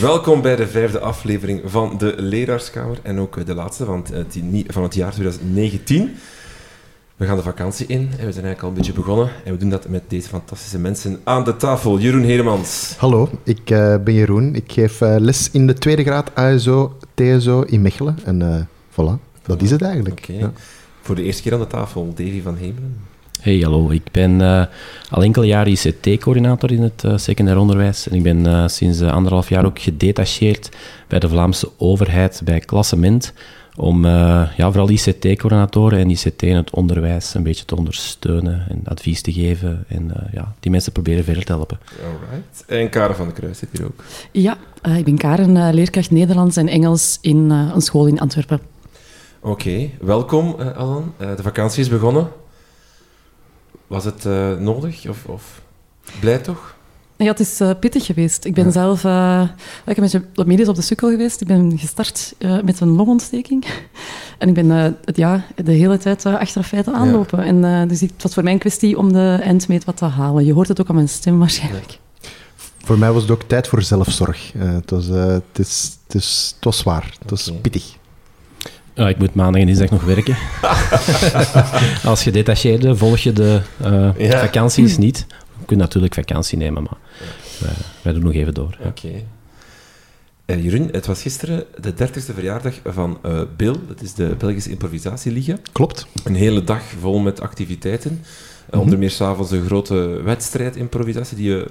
Welkom bij de vijfde aflevering van de Leraarskamer en ook de laatste van het, van het jaar 2019. We gaan de vakantie in en we zijn eigenlijk al een beetje begonnen. En we doen dat met deze fantastische mensen aan de tafel. Jeroen Heremans. Hallo, ik uh, ben Jeroen. Ik geef uh, les in de tweede graad ASO, TSO in Mechelen. En uh, voilà, dat is het eigenlijk. Okay. Ja. Voor de eerste keer aan de tafel, Davy van Hemelen. Hey, hallo. Ik ben uh, al enkele jaren ICT-coördinator in het uh, secundair onderwijs. En ik ben uh, sinds anderhalf jaar ook gedetacheerd bij de Vlaamse overheid bij Klassement. Om ja, vooral ICT-coördinatoren en ICT in het onderwijs een beetje te ondersteunen en advies te geven. En ja, die mensen proberen verder te helpen. Alright. En Karen van der Kruis zit hier ook. Ja, ik ben Karen, leerkracht Nederlands en Engels in een school in Antwerpen. Oké, okay. welkom Alan. de vakantie is begonnen. Was het uh, nodig of, of, blij toch? Ja, het is uh, pittig geweest. Ik ben ja. zelf uh, ik een beetje op medisch op de sukkel geweest. Ik ben gestart met een longontsteking. En ik ben het, ja, de hele tijd achter de feiten aanlopen. Ja. En, dus het was voor mij een kwestie om de eindmeet wat te halen. Je hoort het ook aan mijn stem waarschijnlijk. Voor mij was het ook tijd voor zelfzorg. het, was, het, is, het, is, het was zwaar. Het was okay. pittig. Ja, ik moet maandag en dinsdag nog werken. Als gedetacheerde volg je de uh, ja. vakanties niet. Je kunt natuurlijk vakantie nemen, maar wij, wij doen nog even door. Oké. Okay. Uh, Jeroen, het was gisteren de 30ste verjaardag van uh, Bill. Dat is de Belgische Improvisatieliga. Klopt. Een hele dag vol met activiteiten. Mm -hmm. Onder meer s'avonds een grote wedstrijd improvisatie die je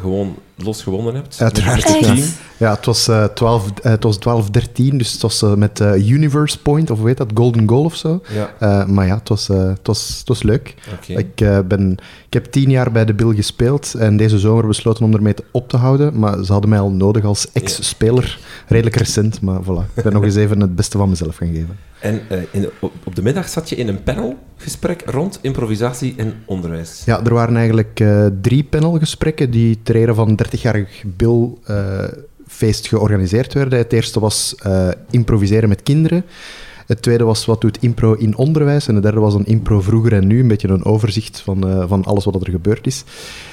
gewoon los gewonnen hebt. Uiteraard. Ja. ja, het was, uh, 12, uh, het was 12, 13, dus het was uh, met Universe Point, of weet dat, Golden Goal of zo. Ja. maar ja, het was, het was, het was leuk. Okay. Ik, ben, heb tien jaar bij de Bill gespeeld en deze zomer besloten om ermee op te houden. Maar ze hadden mij al nodig als ex-speler. Redelijk recent, maar voilà. Ik ben nog eens even het beste van mezelf gaan geven. En in, op, op de middag zat je in een panelgesprek rond improvisatie en onderwijs. Ja, er waren eigenlijk drie panelgesprekken die ter ere van 30-jarig Bill uh, feest georganiseerd werden. Het eerste was improviseren met kinderen. Het tweede was wat doet impro in onderwijs. En het derde was een impro vroeger en nu. Een beetje een overzicht van, uh, van alles wat er gebeurd is.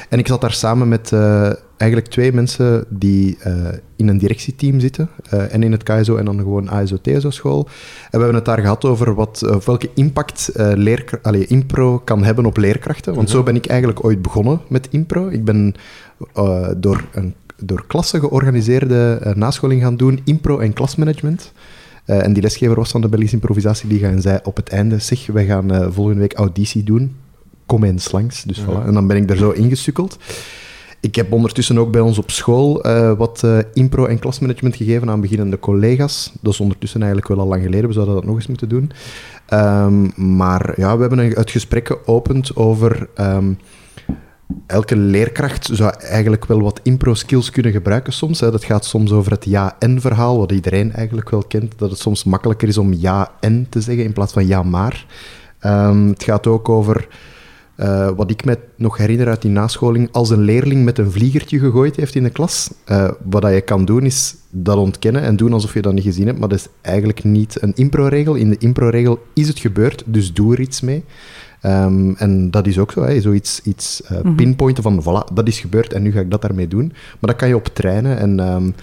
En ik zat daar samen met uh, eigenlijk twee mensen die uh, in een directieteam zitten. en in het KSO en dan gewoon ASO-TSO-school. En we hebben het daar gehad over wat, welke impact Allee, impro kan hebben op leerkrachten. Want zo ben ik eigenlijk ooit begonnen met impro. Ik ben door een door klassen georganiseerde nascholing gaan doen, impro en klasmanagement. Uh, en die lesgever was van de Belgische Improvisatieliga en zei op het einde, zeg, wij gaan uh, volgende week auditie doen. Kom eens langs. Dus voilà. En dan ben ik er zo ingesukkeld. Ik heb ondertussen ook bij ons op school uh, wat impro en klasmanagement gegeven aan beginnende collega's. Dat is ondertussen eigenlijk wel al lang geleden, we zouden dat nog eens moeten doen. Um, maar ja, we hebben het gesprek geopend over... Um, elke leerkracht zou eigenlijk wel wat impro-skills kunnen gebruiken soms. Hè. Dat gaat soms over het ja-en-verhaal, wat iedereen eigenlijk wel kent. Dat het soms makkelijker is om ja-en te zeggen in plaats van ja-maar. Um, het gaat ook over uh, wat ik me nog herinner uit die nascholing. Als een leerling met een vliegertje gegooid heeft in de klas, uh, wat je kan doen is dat ontkennen en doen alsof je dat niet gezien hebt. Maar dat is eigenlijk niet een impro-regel. In de impro-regel is het gebeurd, dus doe er iets mee. Um, en dat is ook zo, hè, zoiets iets, uh, mm -hmm. pinpointen van, voilà, dat is gebeurd en nu ga ik dat daarmee doen. Maar dat kan je op trainen en... Um,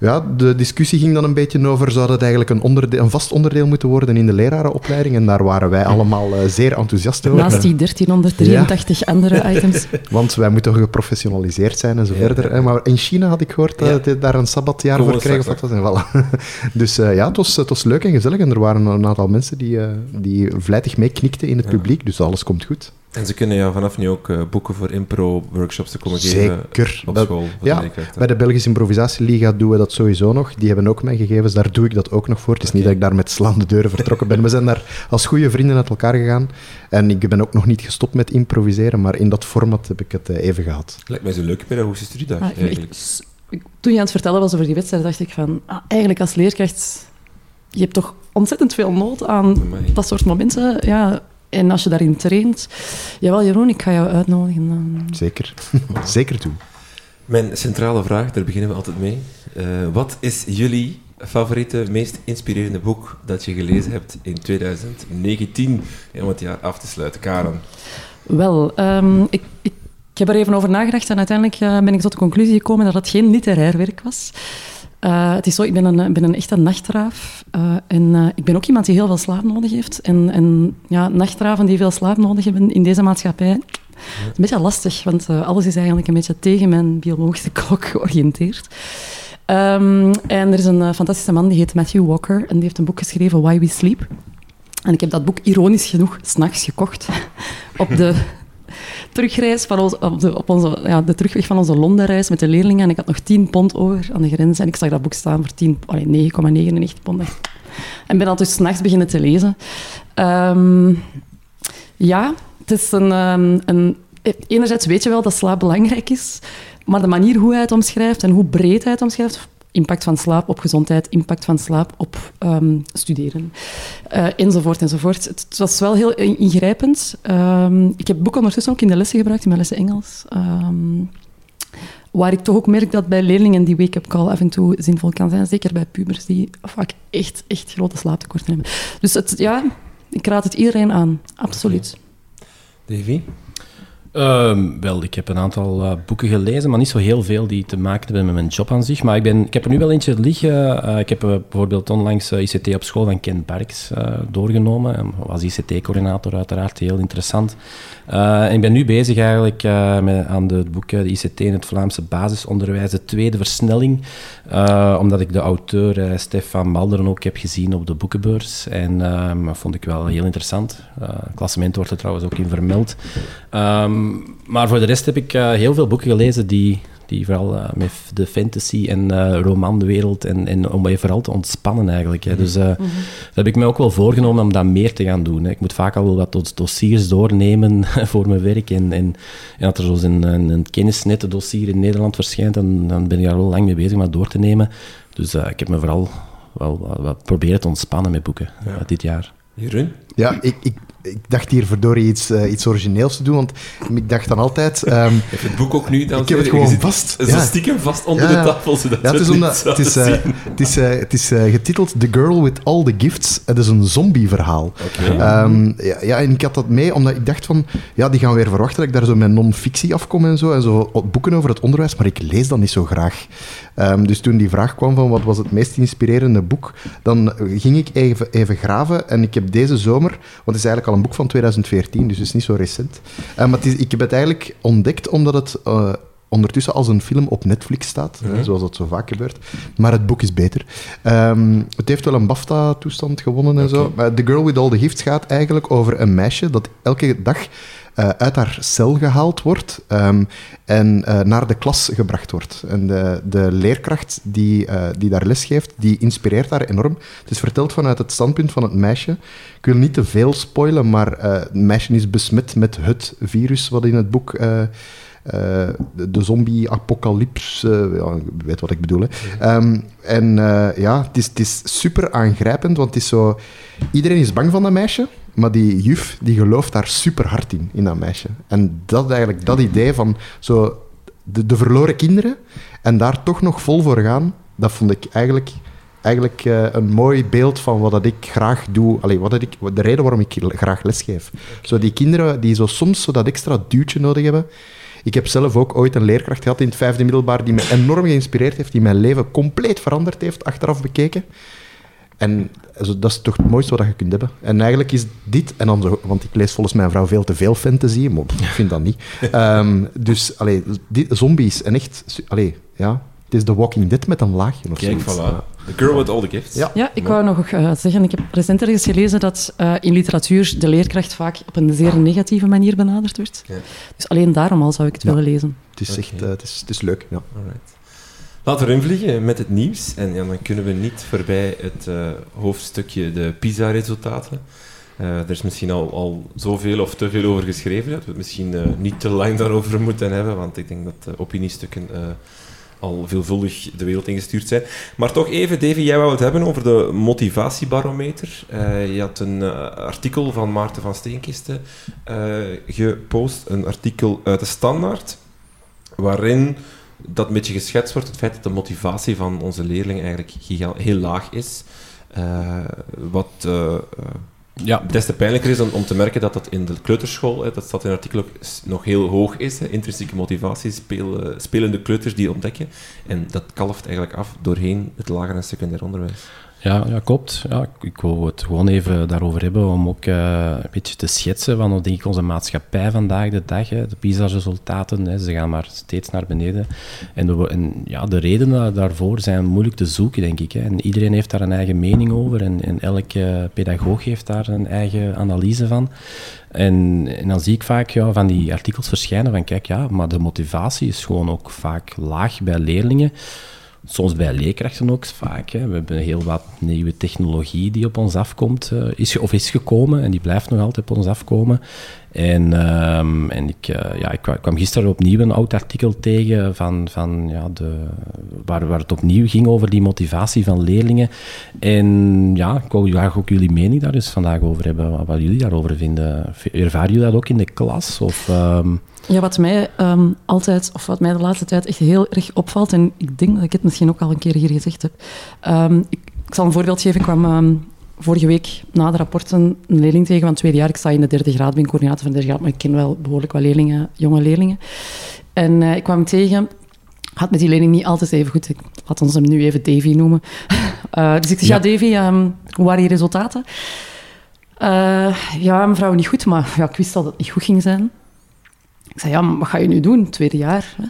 ja, de discussie ging dan een beetje over, zou dat eigenlijk een, onderdeel, een vast onderdeel moeten worden in de lerarenopleiding? En daar waren wij allemaal uh, zeer enthousiast over. Naast die 1383 ja. andere items. Want wij moeten geprofessionaliseerd zijn en zo ja. verder. Hè. Maar in China had ik gehoord dat ja. daar een sabbatjaar Kom voor kregen. Of wat was. En voilà. dus uh, ja, het was, het was leuk en gezellig. En er waren een aantal mensen die, uh, die vlijtig meeknikten in het publiek. Dus alles komt goed. En ze kunnen jou vanaf nu ook uh, boeken voor impro-workshops te komen Zeker. geven op school. ja, bij de Belgische Improvisatieliga doen we dat sowieso nog. Die hebben ook mijn gegevens, daar doe ik dat ook nog voor. Het is okay. niet dat ik daar met slaande deuren vertrokken ben. We zijn daar als goede vrienden uit elkaar gegaan. En ik ben ook nog niet gestopt met improviseren, maar in dat format heb ik het uh, even gehad. Lijkt mij zo'n leuke pedagogische studiedag, ah, eigenlijk. Ik, toen je aan het vertellen was over die wedstrijd, dacht ik van... Ah, eigenlijk als leerkracht... Je hebt toch ontzettend veel nood aan Amai. dat soort momenten. Ja, en als je daarin traint... Jawel, Jeroen, ik ga jou uitnodigen. Dan... Zeker. Zeker doen. Mijn centrale vraag, daar beginnen we altijd mee. Uh, wat is jullie favoriete, meest inspirerende boek dat je gelezen hebt in 2019? Om het jaar af te sluiten. Karen? Wel, um, ik, ik heb er even over nagedacht en uiteindelijk ben ik tot de conclusie gekomen dat het geen literair werk was. Het is zo, ik ben een, ben een echte nachtraaf. en ik ben ook iemand die heel veel slaap nodig heeft. En, en ja, nachtraven die veel slaap nodig hebben in deze maatschappij, is een beetje lastig, want alles is eigenlijk een beetje tegen mijn biologische klok georiënteerd. Um, en er is een fantastische man, die heet Matthew Walker, en die heeft een boek geschreven, Why We Sleep. En ik heb dat boek ironisch genoeg s'nachts gekocht op de terugreis van ons, op, de, onze, ja, de terugweg van onze Londenreis met de leerlingen. En ik had nog 10 pond over aan de grens. En ik zag dat boek staan voor 9,99 pond. En ben dan dus s'nachts beginnen te lezen. Um, ja, het is een, um, een... Enerzijds weet je wel dat slaap belangrijk is, maar de manier hoe hij het omschrijft en hoe breed hij het omschrijft, impact van slaap op gezondheid, impact van slaap op um, studeren, uh, enzovoort, enzovoort. Het, was wel heel ingrijpend. Um, ik heb het boek ondertussen ook in de lessen gebruikt, in mijn lessen Engels. Um, waar ik toch ook merk dat bij leerlingen die wake-up call af en toe zinvol kan zijn. Zeker bij pubers die vaak echt, echt grote slaaptekorten hebben. Dus het, ja, ik raad het iedereen aan. Absoluut. Davy? Um, wel, ik heb een aantal uh, boeken gelezen, maar niet zo heel veel die te maken hebben met mijn job aan zich. Maar ik, ben, ik heb er nu wel eentje liggen. Uh, ik heb uh, bijvoorbeeld onlangs ICT op school van Ken Parks doorgenomen. Hij was ICT-coördinator, uiteraard heel interessant. ik ben nu bezig eigenlijk met, aan de boeken de ICT in het Vlaamse basisonderwijs, de tweede versnelling. omdat ik de auteur Stefan Malderen ook heb gezien op de boekenbeurs. En dat vond ik wel heel interessant. Het klassement wordt er trouwens ook in vermeld. Um, maar voor de rest heb ik uh, heel veel boeken gelezen die, die vooral uh, met de fantasy en uh, romanwereld en, en om je vooral te ontspannen eigenlijk. Hè. Dus mm -hmm. dat heb ik me ook wel voorgenomen om dat meer te gaan doen. Hè. Ik moet vaak al wel wat dossiers doornemen voor mijn werk. En, en, en als er zo'n een, een, een kennisnettendossier in Nederland verschijnt, dan, dan ben ik daar wel lang mee bezig om dat door te nemen. Dus ik heb me vooral wel, wel, proberen te ontspannen met boeken ja. dit jaar. Jeroen? Ja, ik, ik, ik dacht hier verdorie iets, uh, iets origineels te doen, want ik dacht dan altijd... Um, heb je het boek ook nu? Ik heb het gewoon vast. Het ja. stiekem vast onder ja, de tafel, zodat ja, het is, omdat, het is, uh, het is, uh, het is getiteld The Girl with All the Gifts. Het is een zombieverhaal. Okay. Um, ja, ja, en ik had dat mee, omdat ik dacht van... Ja, die gaan weer verwachten dat ik daar zo met non-fictie afkom en zo, en zo boeken over het onderwijs, maar ik lees dat niet zo graag. Um, dus toen die vraag kwam van wat was het meest inspirerende boek, dan ging ik even, even graven en ik heb deze zomer, want het is eigenlijk al een boek van 2014, dus het is niet zo recent. Uh, maar is, ik heb het eigenlijk ontdekt omdat het uh, ondertussen als een film op Netflix staat, mm -hmm. zoals dat zo vaak gebeurt. Maar het boek is beter. Um, het heeft wel een BAFTA-toestand gewonnen en okay. zo. Maar The Girl with All the Gifts gaat eigenlijk over een meisje dat elke dag uh, uit haar cel gehaald wordt um, en uh, naar de klas gebracht wordt. En de, de leerkracht die, uh, die daar les geeft, die inspireert haar enorm. Het is verteld vanuit het standpunt van het meisje. Ik wil niet te veel spoilen, maar het meisje is besmet met het virus wat in het boek... De zombie-apocalypse, uh, ja, weet wat ik bedoel. Um, en ja, het is, het is super aangrijpend, want het is zo... Iedereen is bang van dat meisje, maar die juf die gelooft daar super hard in, in dat meisje. En dat eigenlijk, dat idee van zo de, de verloren kinderen en daar toch nog vol voor gaan, dat vond ik eigenlijk, eigenlijk uh, een mooi beeld van wat dat ik graag doe. Allee, wat dat ik, de reden waarom ik graag lesgeef. Zo die kinderen die zo soms zo dat extra duwtje nodig hebben. Ik heb zelf ook ooit een leerkracht gehad in het vijfde middelbaar die me enorm geïnspireerd heeft, die mijn leven compleet veranderd heeft, achteraf bekeken. En dat is toch het mooiste wat je kunt hebben. En eigenlijk is dit, en dan zo, want ik lees volgens mijn vrouw veel te veel fantasy, maar ik vind dat niet. Um, dus allee, dit, zombies en echt, allee, ja, het is The Walking Dead met een laagje of Kijk, zoiets. voilà. The Girl with All the Gifts. Ja, ja ik wou nog uh, zeggen, ik heb recent ergens gelezen dat uh, in literatuur de leerkracht vaak op een zeer negatieve manier benaderd wordt. Ja. Dus alleen daarom al zou ik het ja. willen lezen. Het is echt, uh, het, is, het is leuk, ja. Alright. Laten we invliegen met het nieuws. En ja, dan kunnen we niet voorbij het uh, hoofdstukje de PISA-resultaten. Uh, er is misschien al, al zoveel of te veel over geschreven dat we het misschien uh, niet te lang daarover moeten hebben, want ik denk dat opiniestukken al veelvuldig de wereld ingestuurd zijn. Maar toch even, Davy, jij wou het hebben over de motivatiebarometer. je had een artikel van Maarten van Steenkisten gepost, een artikel uit de Standaard, waarin dat een beetje geschetst wordt, het feit dat de motivatie van onze leerlingen eigenlijk heel laag is. Uh, wat uh, ja. des te pijnlijker is dan om te merken dat dat in de kleuterschool, hè, dat staat in het artikel ook, nog heel hoog is. Hè, intrinsieke motivatie, speel, spelende kleuters die ontdekken. En dat kalft eigenlijk af doorheen het lager en secundair onderwijs. Ja, ja klopt. Ja, ik wil het gewoon even daarover hebben om ook uh, een beetje te schetsen van hoe denk ik onze maatschappij vandaag de dag. Hè. De PISA-resultaten, ze gaan maar steeds naar beneden. En, de, ja, de redenen daarvoor zijn moeilijk te zoeken, denk ik. Hè. En iedereen heeft daar een eigen mening over en, en elke pedagoog heeft daar een eigen analyse van. En, en, dan zie ik vaak ja, van die artikels verschijnen van kijk, ja, maar de motivatie is gewoon ook vaak laag bij leerlingen. Soms bij leerkrachten ook vaak. Hè. We hebben heel wat nieuwe technologie die op ons afkomt, uh, is, of is gekomen, en die blijft nog altijd op ons afkomen. En, um, en ik, uh, ja, ik kwam gisteren opnieuw een oud artikel tegen van, van, ja, de, waar, waar het opnieuw ging over die motivatie van leerlingen. En ja, ik wou graag ook jullie mening daar dus vandaag over hebben, wat, jullie daarover vinden. Ervaren jullie dat ook in de klas? Of, um... Ja, wat mij um, altijd, of wat mij de laatste tijd echt heel erg opvalt, en ik denk dat ik het misschien ook al een keer hier gezegd heb. Um, ik, ik, zal een voorbeeld geven. Ik kwam um, vorige week na de rapporten een leerling tegen van het tweede jaar. Ik sta in de derde graad, ben coördinator van de derde graad, maar ik ken wel behoorlijk wat leerlingen, jonge leerlingen. En uh, ik kwam tegen, had met die leerling niet altijd even goed. Ik laat ons hem nu even Davy noemen. uh, dus ik zeg, ja, ja Davy, hoe waren je resultaten? Uh, ja, mevrouw, niet goed, maar ja, ik wist al dat het niet goed ging zijn. Ik zei, ja, wat ga je nu doen? Tweede jaar. Hè?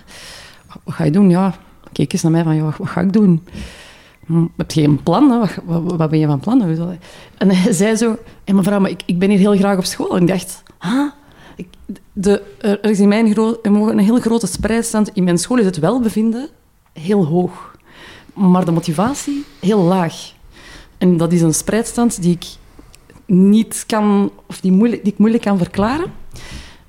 Wat ga je doen? Ja, keek eens naar mij van, ja, wat ga ik doen? Hm, heb je geen plan? Wat, wat, ben je van plan? En hij zei zo, hey, mevrouw, maar ik, ik ben hier heel graag op school. En ik dacht, huh? er is in mijn gro een heel grote spreidstand. In mijn school is het welbevinden heel hoog. Maar de motivatie heel laag. En dat is een spreidstand die ik niet kan, of die, moeilijk, die ik moeilijk kan verklaren.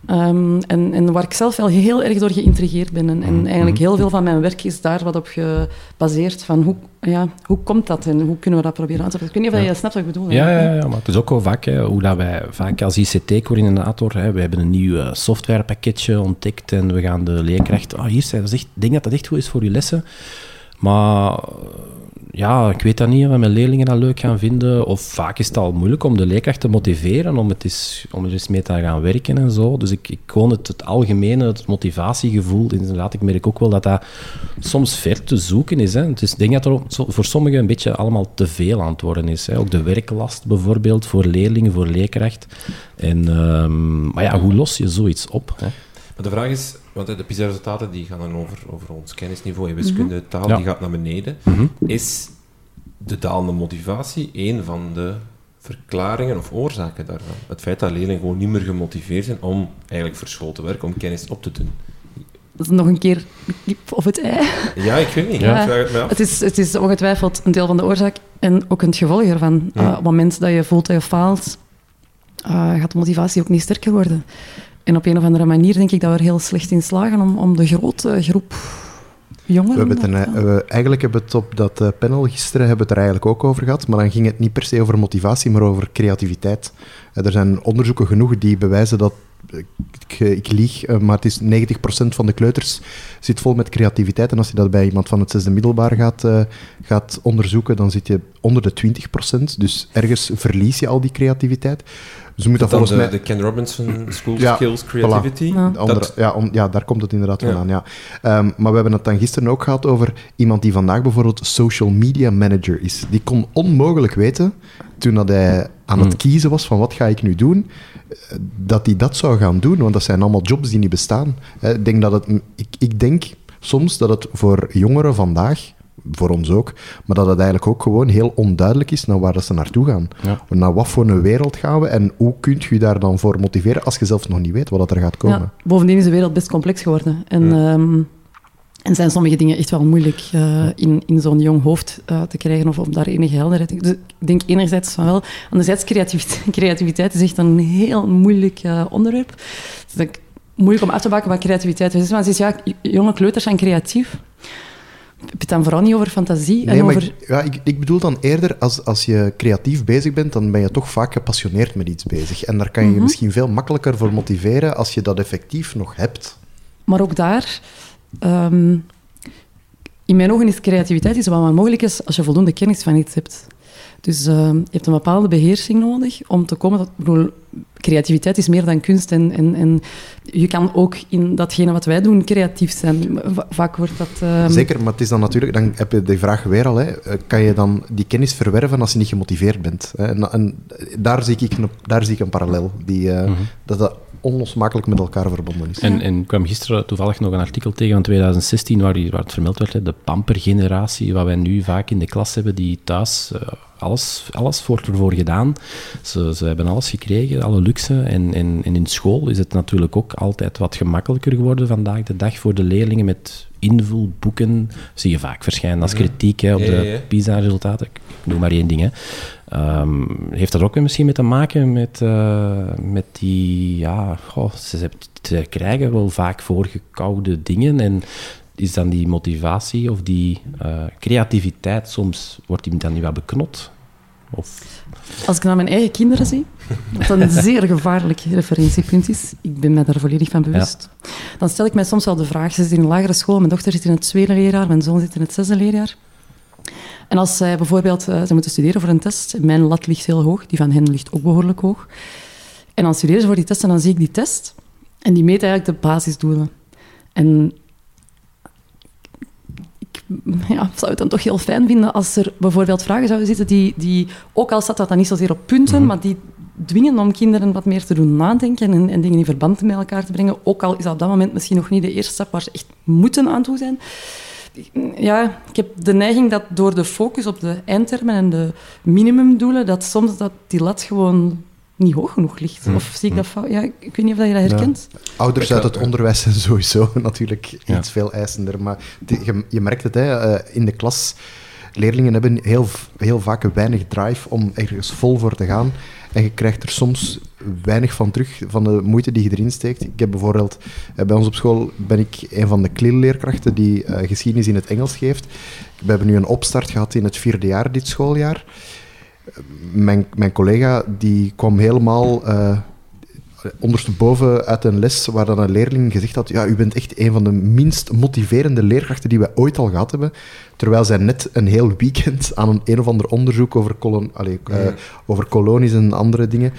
Um, en, en, waar ik zelf wel heel erg door geïntrigeerd ben. En, en, mm-hmm. eigenlijk heel veel van mijn werk is daar wat op gebaseerd. Van hoe, ja, hoe komt dat en hoe kunnen we dat proberen aan te pakken? Ik weet niet of je snapt wat ik bedoel. Ja, ja, ja, maar het is ook wel vaak hè, hoe dat wij vaak als ICT-coördinator, we hebben een nieuw softwarepakketje ontdekt en we gaan de leerkracht... Oh, hier zijn, dat echt, ik denk dat dat echt goed is voor je lessen. Maar ja, ik weet dat niet, of mijn leerlingen dat leuk gaan vinden. Of vaak is het al moeilijk om de leerkracht te motiveren, om, het om er eens mee te gaan werken en zo. Dus ik, ik gewoon het, het algemene, het motivatiegevoel, inderdaad, ik merk ook wel dat dat soms ver te zoeken is. Hè. Dus ik denk dat er voor sommigen een beetje allemaal te veel aan het worden is. Hè. Ook de werklast bijvoorbeeld, voor leerlingen, voor leerkracht. En, um, maar ja, hoe los je zoiets op? Hè? Maar de vraag is, want de PISA-resultaten die gaan dan over, over ons kennisniveau in wiskunde, mm taal, die gaat naar beneden. Mhm. Is de dalende motivatie een van de verklaringen of oorzaken daarvan? Het feit dat leerlingen gewoon niet meer gemotiveerd zijn om eigenlijk voor school te werken, om kennis op te doen. Dat is nog een keer of het ei. Ja, ik weet niet. Ja. het, is, het is ongetwijfeld een deel van de oorzaak en ook een gevolg ervan. Ja. Uh, op het moment dat je voelt dat je faalt, uh, gaat de motivatie ook niet sterker worden. En op een of andere manier denk ik dat we er heel slecht in slagen om, om de grote groep jongeren... We hebben het een, eigenlijk hebben we het op dat eh, panel gisteren hebben het er eigenlijk ook over gehad, maar dan ging het niet per se over motivatie, maar over creativiteit. Eh, er zijn onderzoeken genoeg die bewijzen dat ik, ik, lieg, eh, maar het is 90% van de kleuters zit vol met creativiteit. En als je dat bij iemand van het zesde middelbaar gaat, uh, gaat onderzoeken, dan zit je onder de 20%. Dus ergens verlies je al die creativiteit. Dus moet dat volgens de, mij... de Ken Robinson School ja, Skills Creativity. Voilà. Ja. Andere, ja, on, ja, daar komt het inderdaad vandaan. Ja. ja. Um, maar we hebben het dan gisteren ook gehad over iemand die vandaag bijvoorbeeld social media manager is. Die kon onmogelijk weten, toen dat hij aan het hmm. kiezen was van wat ga ik nu doen, dat hij dat zou gaan doen, want dat zijn allemaal jobs die niet bestaan. Ik denk, dat het, ik, ik denk soms dat het voor jongeren vandaag voor ons ook. Maar dat het eigenlijk ook gewoon heel onduidelijk is naar waar dat ze naartoe gaan. Ja. Naar wat voor een wereld gaan we en hoe kun je je daar dan voor motiveren als je zelf nog niet weet wat er gaat komen. Ja, bovendien is de wereld best complex geworden. En, ja. um, en zijn sommige dingen echt wel moeilijk uh, in, in zo'n jong hoofd uh, te krijgen of om daar enige helderheid in. Dus ik denk enerzijds van wel. Anderzijds, creativiteit, creativiteit is echt een heel moeilijk uh, onderwerp. Het is moeilijk om af te maken wat creativiteit is. Maar ja, jonge kleuters zijn creatief. Heb je het dan vooral niet over fantasie? Nee, en over... ik, ja, ik, ik bedoel dan eerder, als, als je creatief bezig bent, dan ben je toch vaak gepassioneerd met iets bezig. En daar kan je Mhm. je misschien veel makkelijker voor motiveren als je dat effectief nog hebt. Maar ook daar, ehm, in mijn ogen is creativiteit iets wat maar mogelijk is als je voldoende kennis van iets hebt. Dus uh, je hebt een bepaalde beheersing nodig om te komen tot... Ik bedoel, creativiteit is meer dan kunst en, en, en je kan ook in datgene wat wij doen creatief zijn. Vaak wordt dat... Uh... Zeker, maar het is dan natuurlijk... Dan heb je de vraag weer al, hè. kan je dan die kennis verwerven als je niet gemotiveerd bent? Hè? En, en, daar, zie ik, daar zie ik een parallel. Die, uh, mm -hmm. dat, dat onlosmakelijk met elkaar verbonden is. En, en ik kwam gisteren toevallig nog een artikel tegen van 2016 waar, waar het vermeld werd, hè, de pampergeneratie, wat wij nu vaak in de klas hebben, die thuis... Uh, alles, alles wordt ervoor gedaan. Ze, ze hebben alles gekregen, alle luxe. En, en, en in school is het natuurlijk ook altijd wat gemakkelijker geworden vandaag de dag voor de leerlingen met invulboeken. Zie je vaak verschijnen als kritiek hè, op de. PISA-resultaten. Ik noem maar één ding. Hè. Ehm, heeft dat ook misschien mee te maken met, eh, met die... Ja, goh, ze, ze krijgen wel vaak voorgekoude dingen en is dan die motivatie of die eh, creativiteit soms, wordt die dan niet wat beknot? Of... Als ik naar mijn eigen kinderen zie, wat een zeer gevaarlijk referentiepunt is, ik ben mij daar volledig van bewust, dan stel ik mij soms wel de vraag, ze zitten in een lagere school, mijn dochter zit in het tweede leerjaar, mijn zoon zit in het zesde leerjaar. En als zij bijvoorbeeld, uh, ze moeten studeren voor een test, mijn lat ligt heel hoog, die van hen ligt ook behoorlijk hoog. En dan studeren ze voor die test en dan zie ik die test en die meet eigenlijk de basisdoelen. En ik ja, zou het dan toch heel fijn vinden als er bijvoorbeeld vragen zouden zitten die, die ook al staat dat dan niet zozeer op punten, mm -hmm. maar die dwingen om kinderen wat meer te doen nadenken en, en dingen in verband met elkaar te brengen. Ook al is dat op dat moment misschien nog niet de eerste stap waar ze echt moeten aan toe zijn. Ja, ik heb de neiging dat door de focus op de eindtermen en de minimumdoelen, dat soms dat die lat gewoon niet hoog genoeg ligt. Hm, Of zie ik dat fout? Ja, ik weet niet of je dat herkent. Ja. Ouders uit het onderwijs zijn sowieso natuurlijk iets veel eisender. Maar die, je, je, merkt het hè, in de klas. Leerlingen hebben heel, heel vaak weinig drive om ergens vol voor te gaan. En je krijgt er soms weinig van terug, van de moeite die je erin steekt. Ik heb bijvoorbeeld, bij ons op school ben ik een van de klilleerkrachten die uh, geschiedenis in het Engels geeft. We hebben nu een opstart gehad in het vierde jaar, dit schooljaar. Mijn, mijn collega die kwam helemaal uh, ondersteboven uit een les waar dan een leerling gezegd had ja, u bent echt een van de minst motiverende leerkrachten die wij ooit al gehad hebben. Terwijl zij net een heel weekend aan een, een of ander onderzoek over, kolon, allez, uh, over kolonies en andere dingen...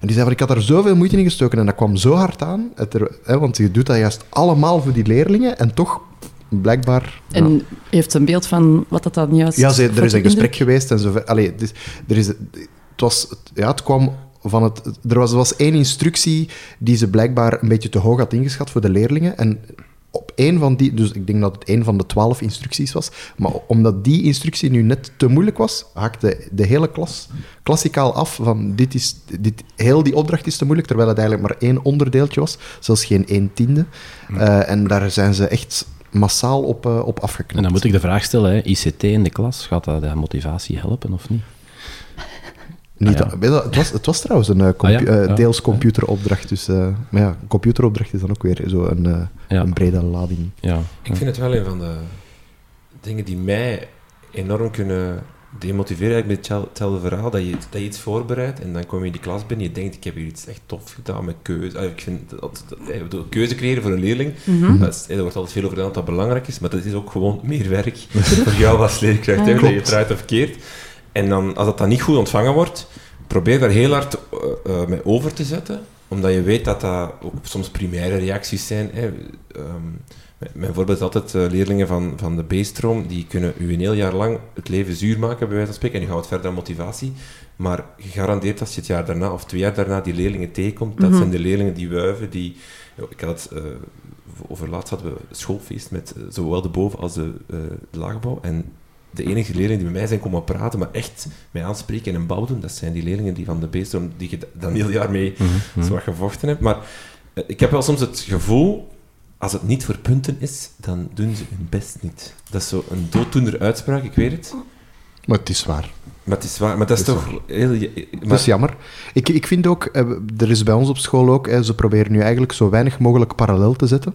En die zei van, ik had er zoveel moeite in gestoken en dat kwam zo hard aan. Er, hè, want je doet dat juist allemaal voor die leerlingen en toch blijkbaar... En ja. heeft een beeld van wat dat dan juist... Ja, ze, er is een gesprek geweest en zo. Allee, er is, het, was, ja, het kwam van het... Er was, er was één instructie die ze blijkbaar een beetje te hoog had ingeschat voor de leerlingen. En op één van die... Dus ik denk dat het één van de twaalf instructies was. Maar omdat die instructie nu net te moeilijk was, haakte de hele klas klassikaal af van dit is... Dit, heel die opdracht is te moeilijk, terwijl het eigenlijk maar één onderdeeltje was. Zelfs geen één tiende. Uh, en daar zijn ze echt massaal op, uh, op afgeknapt. En dan moet ik de vraag stellen, hè, ICT in de klas, gaat dat de motivatie helpen of niet? Niet, ah, ja. het, was, het was trouwens een uh, compu- ah, ja? uh, deels computeropdracht, dus, uh, maar ja, een computeropdracht is dan ook weer zo een, een brede lading. Ja. Ik vind het wel een van de dingen die mij enorm kunnen demotiveren, eigenlijk met hetzelfde verhaal, dat je, dat je iets voorbereidt en dan kom je in die klas binnen en je denkt, ik heb hier iets echt tof gedaan met keuze. Ik vind dat, dat, dat keuze creëren voor een leerling, mm -hmm. dat is, er wordt altijd veel over gedaan dat dat belangrijk is, maar dat is ook gewoon meer werk voor jou als leerkracht, ja, dat je het eruit of keert. En dan, als dat dan niet goed ontvangen wordt, probeer daar heel hard uh, uh, mee over te zetten, omdat je weet dat dat ook soms primaire reacties zijn. Hè. Um, mijn voorbeeld is altijd uh, leerlingen van, van de B-stroom, die kunnen u een heel jaar lang het leven zuur maken, bij wijze van spreken, en u gaat verder aan motivatie. Maar gegarandeerd als je het jaar daarna, of twee jaar daarna, die leerlingen tegenkomt, mm -hmm. dat zijn de leerlingen die wuiven, die... Ik had het, uh, over laatst hadden we een schoolfeest met zowel de boven- als de, uh, de laagbouw, en de enige leerlingen die met mij zijn komen praten, maar echt mij aanspreken en een bouw doen, dat zijn die leerlingen die van de B-stroom, die je dan een heel jaar mee mm -hmm. gevochten hebt. Maar ik heb wel soms het gevoel als het niet voor punten is, dan doen ze hun best niet. Dat is zo een dooddoener uitspraak, ik weet het. Maar het is waar. Maar het is waar. Maar dat is, dat is toch heel... Maar... Dat is jammer. Ik, ik vind ook, er is bij ons op school ook, ze proberen nu eigenlijk zo weinig mogelijk parallel te zetten.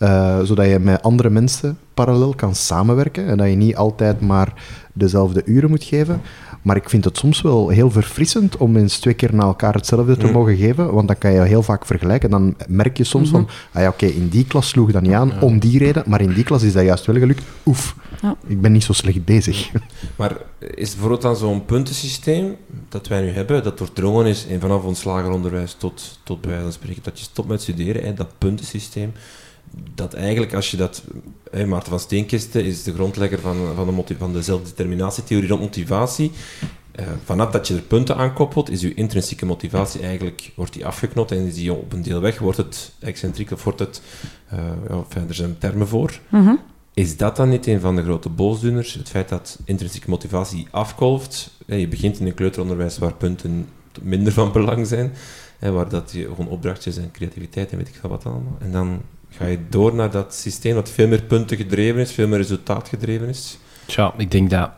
Eh, zodat je met andere mensen parallel kan samenwerken en dat je niet altijd maar dezelfde uren moet geven. Maar ik vind het soms wel heel verfrissend om eens twee keer na elkaar hetzelfde te Mm. mogen geven, want dan kan je heel vaak vergelijken. Dan merk je soms van, ah ja, oké, in die klas sloeg dat niet aan, om die reden, maar in die klas is dat juist wel gelukt. Oef, Ja. ik ben niet zo slecht bezig. Maar is bijvoorbeeld dan zo'n puntensysteem dat wij nu hebben, dat doordrongen is en vanaf ons lager onderwijs tot, tot bij wijze van spreken, dat je stopt met studeren, hè, dat puntensysteem, dat eigenlijk als je dat... Hè, Maarten van Steenkisten is de grondlegger van, van, de, van de zelfdeterminatietheorie rond motivatie. Eh, vanaf dat je er punten aan koppelt, is je intrinsieke motivatie eigenlijk wordt die afgeknot en is die op een deel weg. Wordt het excentriek of wordt het... ja, enfin, er zijn termen voor. Mhm. Is dat dan niet een van de grote boosdoeners? Het feit dat intrinsieke motivatie afkolft. Je begint in een kleuteronderwijs waar punten minder van belang zijn. Waar dat je gewoon opdrachtjes en creativiteit en weet ik veel wat allemaal. En dan ga je door naar dat systeem dat veel meer punten gedreven is, veel meer resultaat gedreven is. Tja, ik denk dat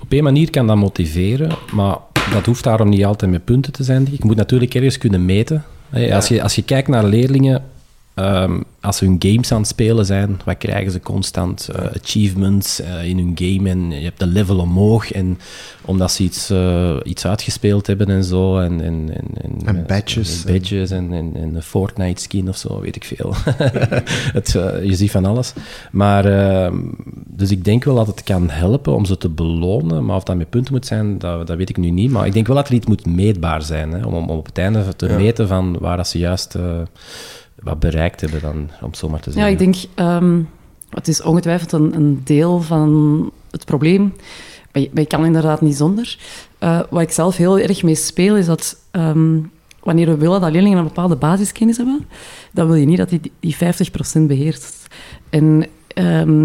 op een manier kan dat motiveren, maar dat hoeft daarom niet altijd met punten te zijn. ik. Je moet natuurlijk ergens kunnen meten. Als, je, als je kijkt naar leerlingen, ehm, als ze hun games aan het spelen zijn, wat krijgen ze constant? Eh, achievements eh, in hun game en je hebt de level omhoog. En omdat ze iets, eh, iets uitgespeeld hebben en zo. En, en, en, en, En badges. en badges en, en, en een Fortnite skin of zo, weet ik veel. het, je ziet van alles. Maar, ehm, dus ik denk wel dat het kan helpen om ze te belonen. Maar of dat met punten moet zijn, dat, dat weet ik nu niet. Maar ik denk wel dat er iets moet meetbaar zijn. Hè, om, om op het einde te Ja. meten van waar dat ze juist wat bereikt hebben, dan, om het zo maar te Ja, zeggen. ik denk, ehm, het is ongetwijfeld een, een deel van het probleem, maar je, maar je kan inderdaad niet zonder. Eh, wat ik zelf heel erg mee speel, is dat ehm, wanneer we willen dat leerlingen een bepaalde basiskennis hebben, dan wil je niet dat die die 50% beheerst. En ehm,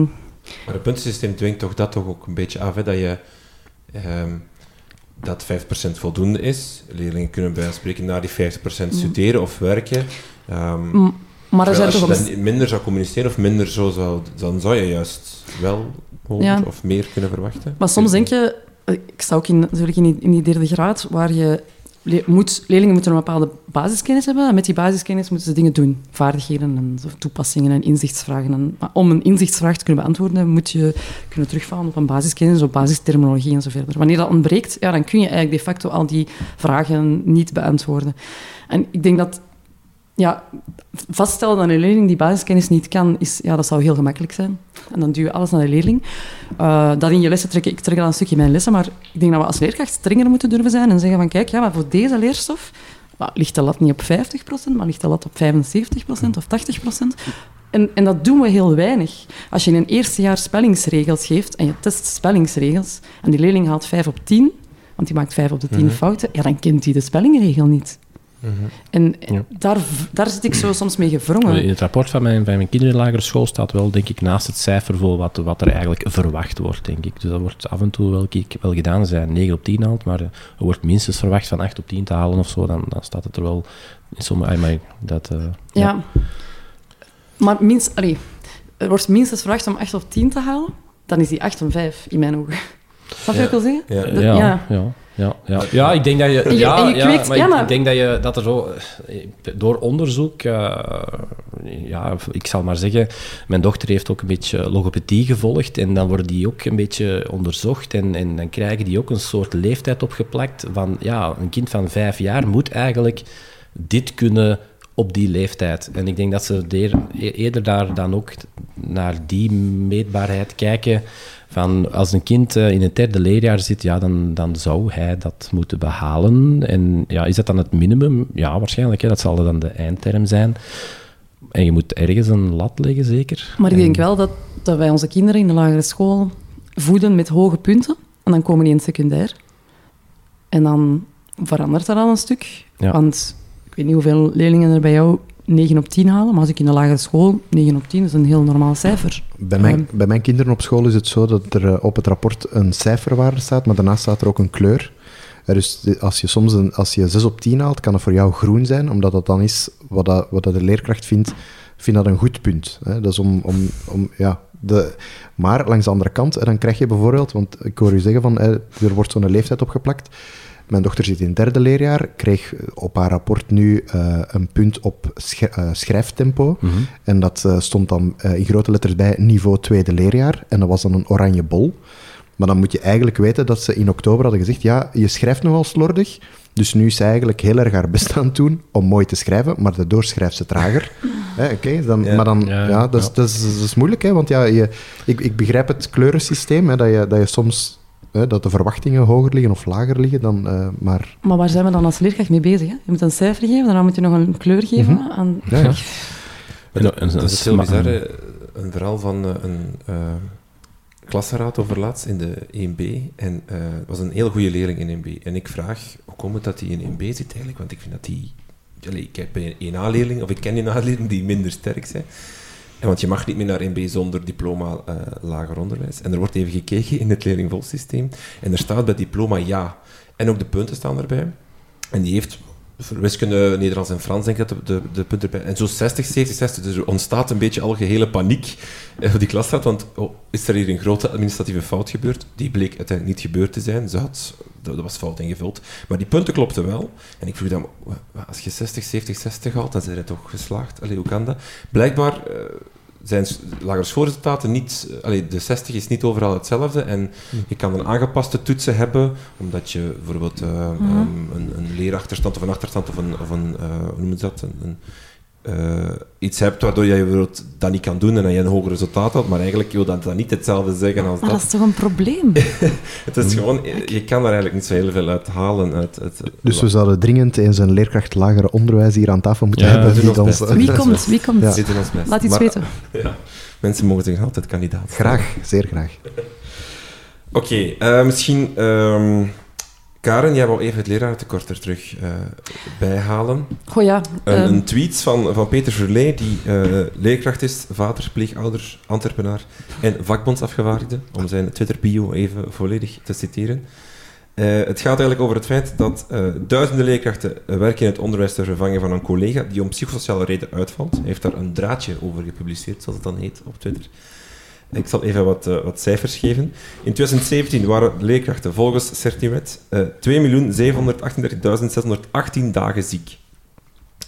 Maar het puntensysteem dwingt toch dat toch ook een beetje af, hè, dat je... ehm, dat 5% voldoende is. Leerlingen kunnen bij wijze van spreken naar die 50% studeren of werken. Ehm, maar er als je dan minder zou communiceren of minder zo zou, dan zou je juist wel hoger of meer kunnen verwachten. Maar soms denk je, eh, ik sta ook in, natuurlijk in die, in die derde graad, waar je le- moet, leerlingen moeten een bepaalde basiskennis hebben. En met die basiskennis moeten ze dingen doen. Vaardigheden en zo toepassingen en inzichtsvragen. En, maar om een inzichtsvraag te kunnen beantwoorden, moet je kunnen terugvallen op een basiskennis, op basisterminologie en zo verder. Wanneer dat ontbreekt, ja, dan kun je eigenlijk de facto al die vragen niet beantwoorden. En ik denk dat ja, vaststellen dat een leerling die basiskennis niet kan, is, ja, dat zou heel gemakkelijk zijn. En dan duw je alles naar de leerling. Eh, dat in je lessen trekken, ik trek dat een stukje in mijn lessen, maar ik denk dat we als leerkracht strenger moeten durven zijn en zeggen van, kijk, ja, maar voor deze leerstof maar ligt de lat niet op 50%, maar ligt de lat op 75% of 80%. En, en dat doen we heel weinig. Als je in een eerste jaar spellingsregels geeft en je test spellingsregels en die leerling haalt 5 op 10, want die maakt 5 op de 10 Mhm. fouten, ja, dan kent hij de spellingregel niet. Mhm. En Ja. daar, daar zit ik zo soms mee gevrongen. In het rapport van mijn, van mijn kinderen in de lagere school staat wel, denk ik, naast het cijfer voor wat, wat er eigenlijk verwacht wordt, denk ik. Dus dat wordt af en toe wel, wel gedaan. Als hij 9 op 10 haalt, maar eh, er wordt minstens verwacht van 8 op 10 te halen of zo, dan, dan staat het er wel in sommige... ah, dat, eh, Ja. Maar minst, allee, er wordt minstens verwacht om 8 op 10 te halen. Dan is die 8 om 5 in mijn ogen. Snap je Ja. wat ik wil zeggen? Ja. Dat- ja, ja. ja. Ja, ja, ja. ik denk dat je... Ja, en je ja, kweekt- maar ja, ik- maar- ik denk dat je dat er zo... Door onderzoek... eh, ja, ik zal maar zeggen... Mijn dochter heeft ook een beetje logopedie gevolgd en dan worden die ook een beetje onderzocht en, en dan krijgen die ook een soort leeftijd opgeplakt van... Ja, een kind van vijf jaar moet eigenlijk dit kunnen op die leeftijd. En ik denk dat ze eerder daar dan ook naar die meetbaarheid kijken. Van als een kind eh, in het derde leerjaar zit, ja, dan, dan zou hij dat moeten behalen. En ja, is dat dan het minimum? Ja, waarschijnlijk. Hè, dat zal dan de eindterm zijn. En je moet ergens een lat leggen, zeker. Maar ik En- denk wel dat, dat wij onze kinderen in de lagere school voeden met hoge punten. En dan komen die in het secundair. En dan verandert dat al een stuk. Ja. Want ik weet niet hoeveel leerlingen er bij jou 9 op 10 halen. Maar als ik in de lagere school 9 op 10 is een heel normaal cijfer. Bij mijn, Ehm. bij mijn kinderen op school is het zo dat er eh, op het rapport een cijferwaarde staat, maar daarnaast staat er ook een kleur. Eh, Dus als je soms een, als je 6 op 10 haalt, kan het voor jou groen zijn, omdat dat dan is wat, dat, wat dat de leerkracht vindt, vindt dat een goed punt. Hè? Dat is om, om, om, ja, de, maar langs de andere kant, eh, dan krijg je bijvoorbeeld, want ik hoor u zeggen van, eh, er wordt zo'n leeftijd opgeplakt, Mijn dochter zit in het derde leerjaar, kreeg op haar rapport nu uh, een punt op sch uh, schrijftempo. Mhm. En dat uh, stond dan in grote letters bij niveau tweede leerjaar. En dat was dan een oranje bol. Maar dan moet je eigenlijk weten dat ze in oktober hadden gezegd, ja, je schrijft nogal slordig, dus nu is ze eigenlijk heel erg haar best aan het doen om mooi te schrijven, maar daardoor schrijft ze trager. Oké, okay, dan, ja. maar dan, ja, ja, dat, is, dat, is, dat, is, moeilijk, hè, want ja, je, ik, ik begrijp het kleurensysteem, hè, dat, je, dat je soms hè, dat de verwachtingen hoger liggen of lager liggen dan, uh, maar... Maar waar zijn we dan als leerkracht mee bezig? Hè? Je moet een cijfer geven, daarna moet je nog een kleur geven. Mm -hmm. aan... ja, ja. Dat, dat is heel bizar, een verhaal van uh, een... Uh, klassenraad over laatst in de 1B. En uh, was een heel goede leerling in 1B. En ik vraag, hoe komt het dat hij in 1B zit eigenlijk? Want ik vind dat die... Allee, ik heb een 1A-leerling, of ik ken een A-leerling die minder sterk zijn. En want je mag niet meer naar 1B zonder diploma uh, lager onderwijs. En er wordt even gekeken in het leerlingvolsysteem. En er staat bij diploma ja. En ook de punten staan erbij. En die heeft wiskunde, Nederlands en Frans, denk ik dat de, de, punten erbij. En zo 60, 70, 60. Dus er ontstaat een beetje algehele paniek op die klasraad. Want oh, is er hier een grote administratieve fout gebeurd? Die bleek uiteindelijk niet gebeurd te zijn. Ze had, dat was fout ingevuld. Maar die punten klopten wel. En ik vroeg dan, als je 60, 70, 60 haalt, dan zijn je toch geslaagd. Allee, hoe kan dat? Blijkbaar... Uh, zijn lagere schoolresultaten niet... Allee, de 60 is niet overal hetzelfde en je kan een aangepaste toetsen hebben, omdat je bijvoorbeeld uh, mm -hmm. um, een, een, leerachterstand of een achterstand of een... Of een uh, hoe noem je dat? Een, een uh, iets hebt waardoor je dat niet kan doen en dat je een hoger resultaat had, maar eigenlijk wil dat, dat niet hetzelfde zeggen als maar dat. dat is toch een probleem? het is gewoon, je kan er eigenlijk niet zo heel veel uit halen. Uit, uit, dus we zouden dringend eens een leerkracht lagere onderwijs hier aan tafel moeten ja, hebben. Die ons, wie komt? Wie komt? Ja. Laat iets maar, weten. Ja, mensen mogen zich altijd kandidaat Graag, zeer graag. Oké, okay, uh, misschien... Um, Karen, jij wou even het lerarentekort er terug uh, bijhalen. Goh ja. Een, um... een, tweet van, van Peter Verlee, die uh, leerkracht is, vader, pleegouder, Antwerpenaar en vakbondsafgevaardigde, om zijn Twitter-bio even volledig te citeren. Uh, het gaat eigenlijk over het feit dat duizenden leerkrachten werken in het onderwijs ter vervanging van een collega die om psychosociale reden uitvalt. Hij heeft daar een draadje over gepubliceerd, zoals het dan heet op Twitter. Ik zal even wat, uh, wat, cijfers geven. In 2017 waren leerkrachten volgens Certiwet uh, 2.738.618 dagen ziek.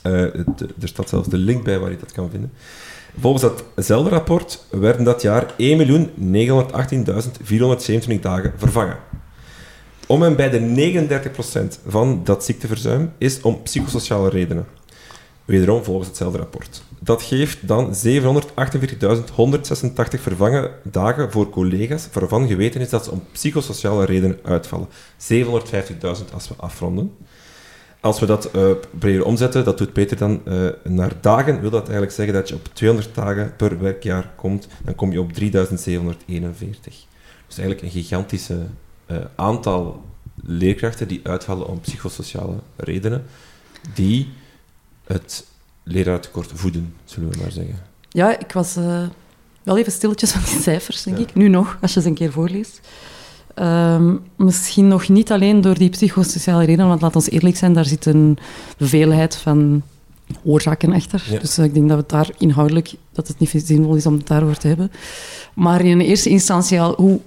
De, er staat zelfs de link bij waar je dat kan vinden. Volgens datzelfde rapport werden dat jaar 1.918.427 dagen vervangen. Om en bij de 39% van dat ziekteverzuim is om psychosociale redenen. Wederom volgens hetzelfde rapport. Dat geeft dan 748.186 vervangen dagen voor collega's waarvan geweten is dat ze om psychosociale redenen uitvallen. 750.000 als we afronden. Als we dat uh, proberen omzetten, dat doet Peter dan uh, naar dagen, wil dat eigenlijk zeggen dat je op 200 dagen per werkjaar komt, dan kom je op 3741. Dus eigenlijk een gigantische uh, aantal leerkrachten die uitvallen om psychosociale redenen, die het leraartekort voeden, zullen we maar zeggen. Ja, ik was uh, wel even stilletjes van die cijfers, denk ja. ik. Nu nog, als je ze een keer voorleest. Um, misschien nog niet alleen door die psychosociale redenen, want laat ons eerlijk zijn, daar zit een veelheid van oorzaken achter. Ja. Dus uh, ik denk dat het daar inhoudelijk, dat het niet zinvol is om het daarover te hebben. Maar in eerste instantie al, hoe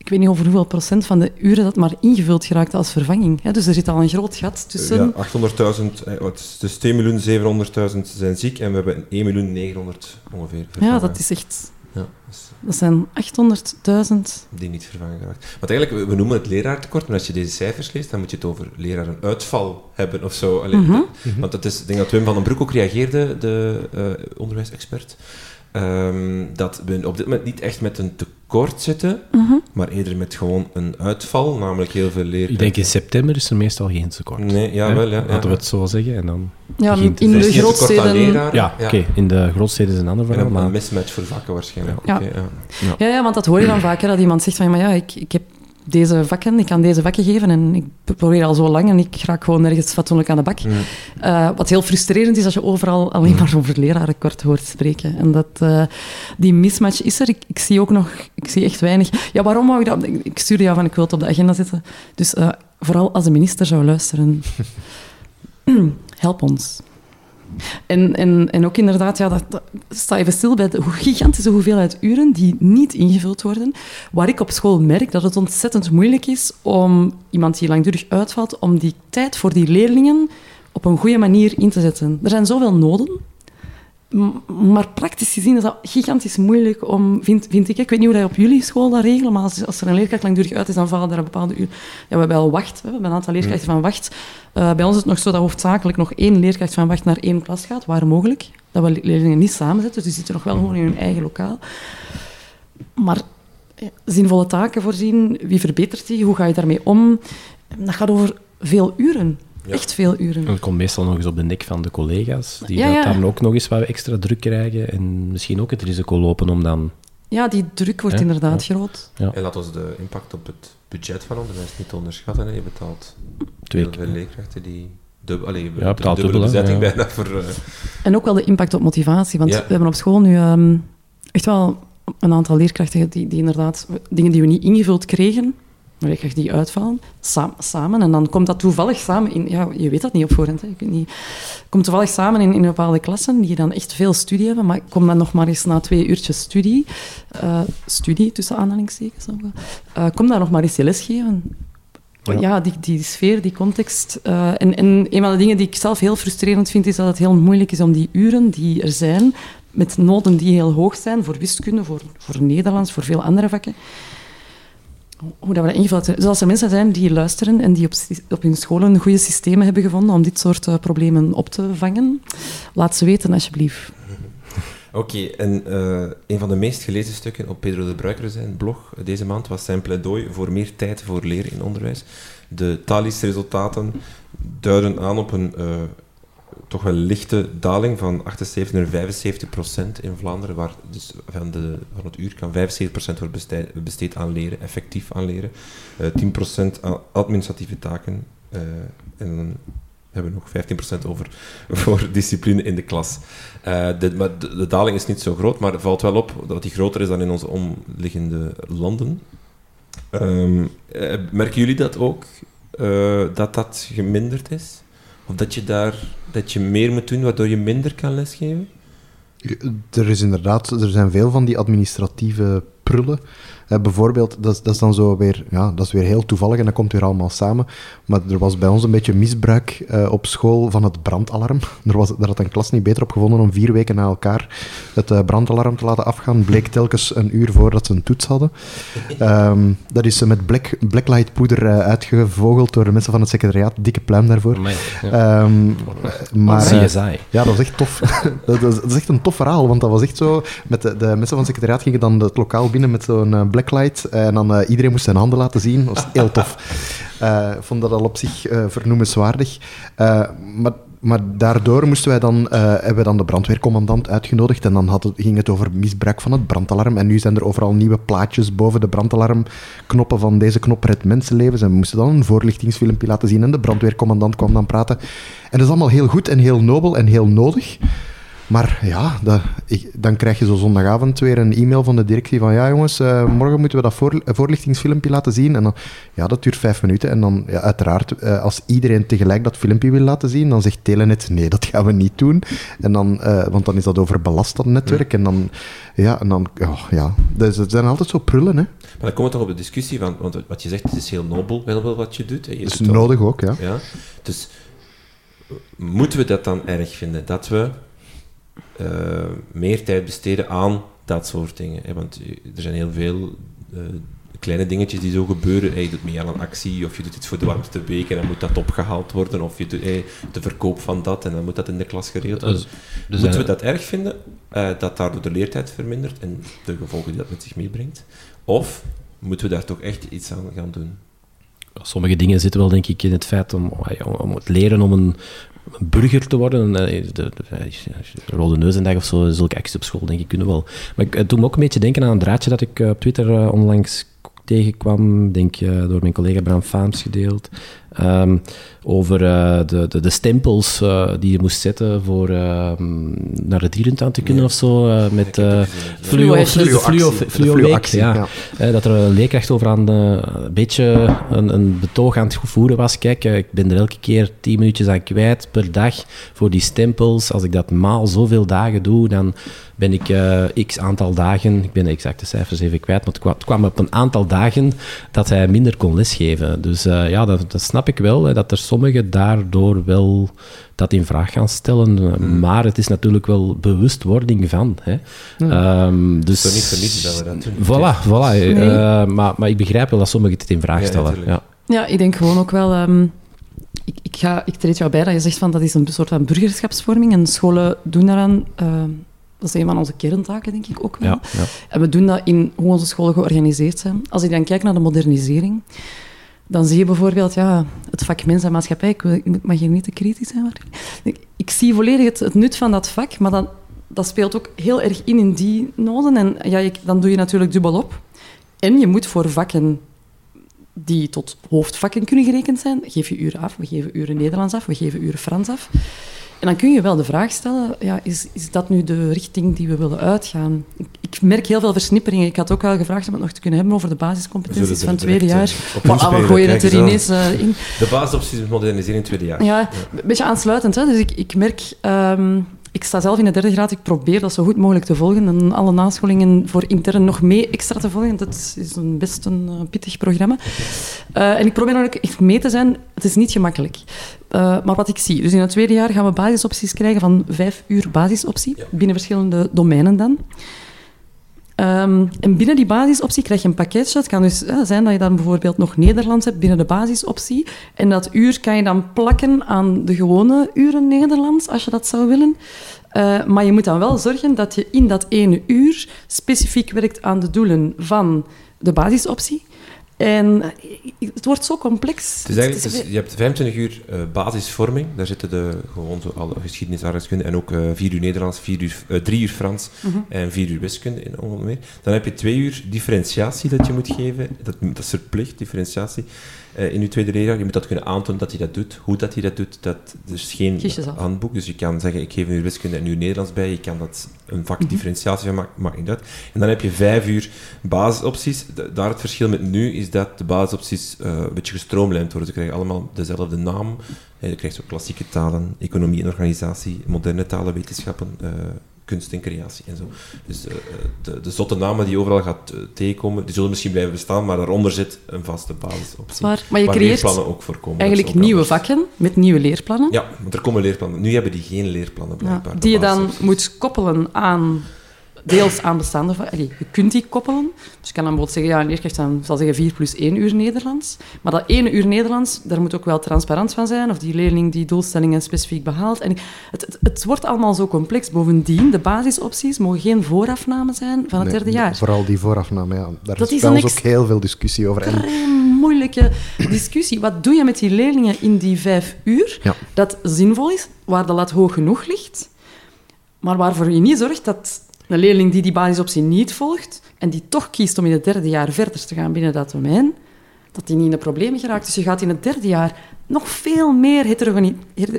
ik weet niet over hoeveel procent van de uren dat maar ingevuld geraakt als vervanging. Dus er zit al een groot gat tussen. Ja, 800.000, dus 2.700.000 zijn ziek en we hebben 1.900.000 ongeveer vervangen. Ja, dat is echt... Ja, dus dat zijn 800.000... Die niet vervangen geraakt. Want eigenlijk, we noemen het leraartekort, maar als je deze cijfers leest, dan moet je het over leraren-uitval hebben of zo. Allee, Mhm. de- want dat is, ik denk dat Wim van den Broek ook reageerde, de eh, onderwijsexpert, ehm, dat we op dit moment niet echt met een tekort zitten, Mhm. maar eerder met gewoon een uitval, namelijk heel veel leerkrachten. Ik denk in september is er meestal geen tekort. Nee, ja, Hè? wel, ja. ja. Laten we het zo zeggen. En dan Ja, in de is geen tekort aan grootsteden... Ja, oké. In de grootsteden is een ander En verhaal. een, Maar een mismatch voor vakken waarschijnlijk. Ja. Oké, ja. Ja, ja, want dat hoor je dan vaak, hè, dat iemand zegt van, ja, maar ja, ik, ik heb deze vakken, ik kan deze vakken geven en ik probeer al zo lang en ik raak gewoon nergens fatsoenlijk aan de bak. Eh, wat heel frustrerend is als je overal alleen maar over lerarenkort hoort spreken. En dat, eh, die mismatch is er. Ik, ik zie ook nog, ik zie echt weinig. Ja, waarom wou ik dat? Ik- Ik stuurde jou van, ik wil het op de agenda zetten. Dus eh, vooral als de minister zou luisteren, help ons. En, en, en ook inderdaad, ja, dat, dat- sta even stil bij de gigantische hoeveelheid uren die niet ingevuld worden. Waar ik op school merk dat het ontzettend moeilijk is om iemand die langdurig uitvalt, om die tijd voor die leerlingen op een goede manier in te zetten. Er zijn zoveel noden, maar praktisch gezien is dat gigantisch moeilijk om, vind, vind ik. Ik weet niet hoe dat op jullie school dat regelen, maar als, als er een leerkracht langdurig uit is, dan vallen er een bepaalde uur. Ja, we hebben wel wacht, we hebben een aantal leerkrachten van wacht. Eh, bij ons is het nog zo dat hoofdzakelijk nog één leerkracht van wacht naar één klas gaat, waar mogelijk. Dat we leerlingen niet samenzetten, dus die zitten nog wel gewoon in hun eigen lokaal. Maar ja, zinvolle taken voorzien, wie verbetert die, hoe ga je daarmee om? Dat gaat over veel uren. Ja. Echt veel uren. Dat komt meestal nog eens op de nek van de collega's, die Ja, dat ja. dan ook nog eens wat extra druk krijgen en misschien ook het risico lopen om dan... Ja, die druk wordt Ja, inderdaad groot. Ja. En laat ons de impact op het budget van onderwijs niet onderschatten. Hè. Je betaalt Twee heel veel leerkrachten die... Dub, allee, Ja, de betaalt dubbele dubbel, bezetting ja. bijna voor... eh, En ook wel de impact op motivatie. Want Ja. we hebben op school nu ehm, echt wel een aantal leerkrachten die, die inderdaad dingen die we niet ingevuld kregen, leerkrachten die uitvallen, sa- samen. En dan komt dat toevallig samen in... Ja, je weet dat niet op voorhand. Hè. Je weet niet, komt toevallig samen in, in bepaalde klassen die dan echt veel studie hebben. Maar kom dan nog maar eens na twee uurtjes studie, eh, studie tussen aanhalingstekens, eh, kom daar nog maar eens je les geven. Ja. Ja, die, die sfeer, die context. eh, en, en een van de dingen die ik zelf heel frustrerend vind, is dat het heel moeilijk is om die uren die er zijn, met noden die heel hoog zijn, voor wiskunde, voor, voor Nederlands, voor veel andere vakken, hoe dat dat ingevuld hebben. Dus als er mensen zijn die luisteren en die op, hun scholen goede systemen hebben gevonden om dit soort eh, problemen op te vangen, laat ze weten, alsjeblieft. Oké, en eh, een van de meest gelezen stukken op Pedro de Bruiker zijn blog deze maand was zijn pleidooi voor meer tijd voor leren in onderwijs. De Thalys-resultaten duiden aan op een eh, toch wel lichte daling van 78 naar 75 procent in Vlaanderen, waar dus van, de, van het uur kan 75 procent wordt besteed, aan leren, effectief aan leren. Eh 10 procent aan administratieve taken eh, en dan hebben we nog 15% over voor discipline in de klas. Eh, de, maar de, daling is niet zo groot, maar het valt wel op dat die groter is dan in onze omliggende landen. Ehm, eh, merken jullie dat ook? eh, dat dat geminderd is? Of dat je daar dat je meer moet doen, waardoor je minder kan lesgeven? Er is inderdaad, er zijn veel van die administratieve prullen. Eh, bijvoorbeeld, dat is, dat is dan zo weer, ja, dat is weer heel toevallig en dat komt weer allemaal samen. Maar er was bij ons een beetje misbruik eh, op school van het brandalarm. Er, was, daar had een klas niet beter op gevonden om vier weken na elkaar het eh, brandalarm te laten afgaan. Bleek telkens een uur voordat ze een toets hadden. Ehm, dat is met black, blacklight-poeder eh, uitgevogeld door de mensen van het secretariaat. Dikke pluim daarvoor. Amai, ja. Ehm, maar, CSI. ja, dat is echt tof. dat, is, dat is echt een tof verhaal, want dat was echt zo... Met de, de mensen van het secretariaat gingen dan het lokaal binnen met zo'n blacklight en dan eh, iedereen moest zijn handen laten zien. Dat was heel tof. Eh, Ik vond dat al op zich eh, vernoemenswaardig. Eh, maar, maar daardoor moesten wij dan, eh, hebben we dan de brandweercommandant uitgenodigd en dan had het, ging het over misbruik van het brandalarm. En nu zijn er overal nieuwe plaatjes boven de brandalarmknoppen van deze knop redt mensenlevens. En we moesten dan een voorlichtingsfilmpje laten zien en de brandweercommandant kwam dan praten. En dat is allemaal heel goed en heel nobel en heel nodig. Maar ja, dat, ik- dan krijg je zo zondagavond weer een e-mail van de directie van ja jongens, eh, morgen moeten we dat voor, voorlichtingsfilmpje laten zien. En dan, ja, dat duurt vijf minuten. En dan, ja, uiteraard, eh, als iedereen tegelijk dat filmpje wil laten zien, dan zegt Telenet, nee, dat gaan we niet doen. En dan, eh, want dan is dat overbelast, dat netwerk. En dan, ja, en dan, oh, ja. Dus het zijn altijd zo prullen, hè. Maar dan komen we toch op de discussie, van, want wat je zegt, het is heel nobel wel, wel wat je doet. Hè. Je Dat is doet nodig ook, ja. Ja? Dus moeten we dat dan erg vinden? Dat we eh, meer tijd besteden aan dat soort dingen? Hè? Want eh, er zijn heel veel eh, kleine dingetjes die zo gebeuren. Hey, je doet mee aan een actie, of je doet iets voor de warmste week en dan moet dat opgehaald worden. Of je doet hey, de verkoop van dat en dan moet dat in de klas geregeld worden. Dus, dus Moeten we dat erg vinden, dat daardoor de leertijd vermindert en de gevolgen die dat met zich meebrengt? Of moeten we daar toch echt iets aan gaan doen? Sommige dingen zitten wel, denk ik, in het feit om, om het leren om een, burger te worden. Eh, De, de, de Rode Neuzendag of zo, zulke acties op school, denk ik, kunnen wel. Maar het doet me ook een beetje denken aan een draadje dat ik eh, op Twitter eh, onlangs tegenkwam, denk je door mijn collega Bram Faams gedeeld. Ehm, over uh, de, de, de, stempels uh, die je moest zetten voor uh, naar de dierentuin te kunnen of zo. met uh, fluo, fluo, fluo, ja. ja. dat er een leerkracht over aan een beetje een, een, betoog aan het voeren was. Kijk, ik ben er elke keer tien minuutjes aan kwijt per dag voor die stempels. Als ik dat maal zoveel dagen doe, dan ben ik x aantal dagen, ik ben de exacte cijfers even kwijt, maar het kwam, het kwam op een aantal dagen dat hij minder kon lesgeven. Dus ja, dat, dat snap ik wel, hè, dat er sommigen daardoor wel dat in vraag gaan stellen. Hmm. Maar het is natuurlijk wel bewustwording van. Hè. Um, dus, niet verliezen dat we dat doen. Voilà, voilà. Nee. Uh, maar, maar ik begrijp wel dat sommigen het in vraag stellen. Ja, ja. ik denk gewoon ook wel... Um, ik, ik, ga, ik treed jou bij dat je zegt van dat is een soort van burgerschapsvorming en scholen doen daaraan... Uh, dat is een van onze kerntaken, denk ik ook wel. Ja, ja. En we doen dat in hoe onze scholen georganiseerd zijn. Als ik dan kijk naar de modernisering, dan zie je bijvoorbeeld ja, het vak mens en maatschappij. Ik, wil, ik mag hier niet te kritisch zijn, maar ik, ik zie volledig het, het, nut van dat vak, maar dan, dat speelt ook heel erg in in die noden. En ja, dan doe je natuurlijk dubbel op. En je moet voor vakken die tot hoofdvakken kunnen gerekend zijn, geef je uren af. We geven uren Nederlands af, we geven uren Frans af. En dan kun je wel de vraag stellen, ja, is, is dat nu de richting die we willen uitgaan? Ik, ik merk heel veel versnipperingen. Ik had ook wel gevraagd om het nog te kunnen hebben over de basiscompetenties van het tweede jaar. Eh, maar we gooien het er ineens uh, in. De basisopties moderniseren in het tweede jaar. Ja, ja. een beetje aansluitend. Hè? Dus ik, ik merk... Um, ik sta zelf in de derde graad. Ik probeer dat zo goed mogelijk te volgen. En alle nascholingen voor intern nog mee extra te volgen. Dat is een best een uh, pittig programma. Uh, en ik probeer ook echt mee te zijn. Het is niet gemakkelijk. Uh, maar wat ik zie... Dus in het tweede jaar gaan we basisopties krijgen van vijf uur basisoptie. Ja. Binnen verschillende domeinen dan. Um, en binnen die basisoptie krijg je een pakketje. Het kan dus zijn dat je dan bijvoorbeeld nog Nederlands hebt binnen de basisoptie. En dat uur kan je dan plakken aan de gewone uren Nederlands, als je dat zou willen. Uh, maar je moet dan wel zorgen dat je in dat ene uur specifiek werkt aan de doelen van de basisoptie. En het wordt zo complex. Dus eigenlijk, dus je hebt 25 uur uh, basisvorming, daar zitten de, gewoon zo alle geschiedenis, aardrijkskunde en ook uh, 4 uur Nederlands, 4 uur, uh, 3 uur Frans mhm. -huh. en 4 uur wiskunde in ongeveer. Dan heb je 2 uur differentiatie dat je moet geven, dat, dat is verplicht, differentiatie. Uh, in je tweede leerjaar. Je moet dat kunnen aantonen dat hij dat doet. Hoe dat hij dat doet, dat, er is geen handboek. Dus je kan zeggen, ik geef uur wiskunde en nu Nederlands bij. Je kan dat een vak differentiatie van maken, maakt niet uit. En dan heb je vijf uur basisopties. Daar het verschil met nu is dat de basisopties uh, een beetje gestroomlijnd worden. Ze krijgen allemaal dezelfde naam. Je krijgt ook klassieke talen, economie en organisatie, moderne talen, wetenschappen, kunst en creatie en zo. Dus uh, de, de zotte namen die overal gaat uh, tegenkomen, die zullen misschien blijven bestaan, maar daaronder zit een vaste basisoptie. Maar, maar je waar creëert ook voorkomen. Eigenlijk nieuwe vakken met nieuwe leerplannen. Ja, want er komen leerplannen. Nu hebben die geen leerplannen blijkbaar. Ja, die je dan moet koppelen aan deels aan bestaande Allee, je kunt die koppelen. Dus je kan dan bijvoorbeeld zeggen, ja, een leerkracht dan, zal zeggen 4 plus 1 uur Nederlands. Maar dat ene uur Nederlands, daar moet ook wel transparant van zijn, of die leerling die doelstellingen specifiek behaalt. En het, het, het wordt allemaal zo complex. Bovendien, de basisopties mogen geen voorafname zijn van het nee, derde jaar. Vooral die voorafname, ja. Daar dat is bij ons ook heel veel discussie over. Een moeilijke discussie. Wat doe je met die leerlingen in die vijf uur ja. dat zinvol is, waar de lat hoog genoeg ligt, maar waarvoor je niet zorgt dat een leerling die die basisoptie niet volgt en die toch kiest om in het derde jaar verder te gaan binnen dat domein, dat die niet in de problemen geraakt. Dus je gaat in het derde jaar nog veel meer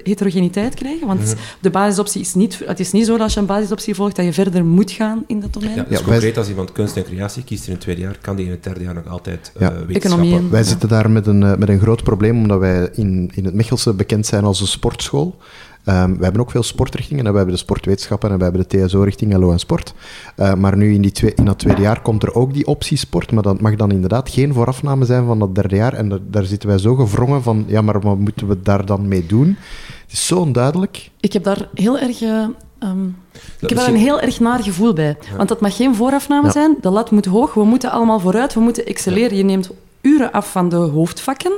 heterogeniteit krijgen. Want de basisoptie is niet... Het is niet zo dat als je een basisoptie volgt dat je verder moet gaan in dat domein. Ja, dus concreet, als iemand kunst en creatie kiest in het tweede jaar, kan die in het derde jaar nog altijd uh, wetenschappen... Wij zitten daar met een, eh, met een groot probleem, omdat wij in, in het Mechelse bekend zijn als een sportschool. Um, we hebben ook veel sportrichtingen. We hebben de sportwetenschappen en we hebben de TSO-richting LO en sport. Uh, maar nu in, die twee, in dat tweede jaar komt er ook die optie sport. Maar dat mag dan inderdaad geen voorafname zijn van dat derde jaar. En daar, daar zitten wij zo gevrongen van, ja, maar wat moeten we daar dan mee doen? Het is zo onduidelijk. Ik heb daar heel erg... Uh, um, ik heb daar een heel erg naar gevoel bij. Ja. Want dat mag geen voorafname ja. zijn. De lat moet hoog. We moeten allemaal vooruit. We moeten excelleren. Je neemt uren af van de hoofdvakken.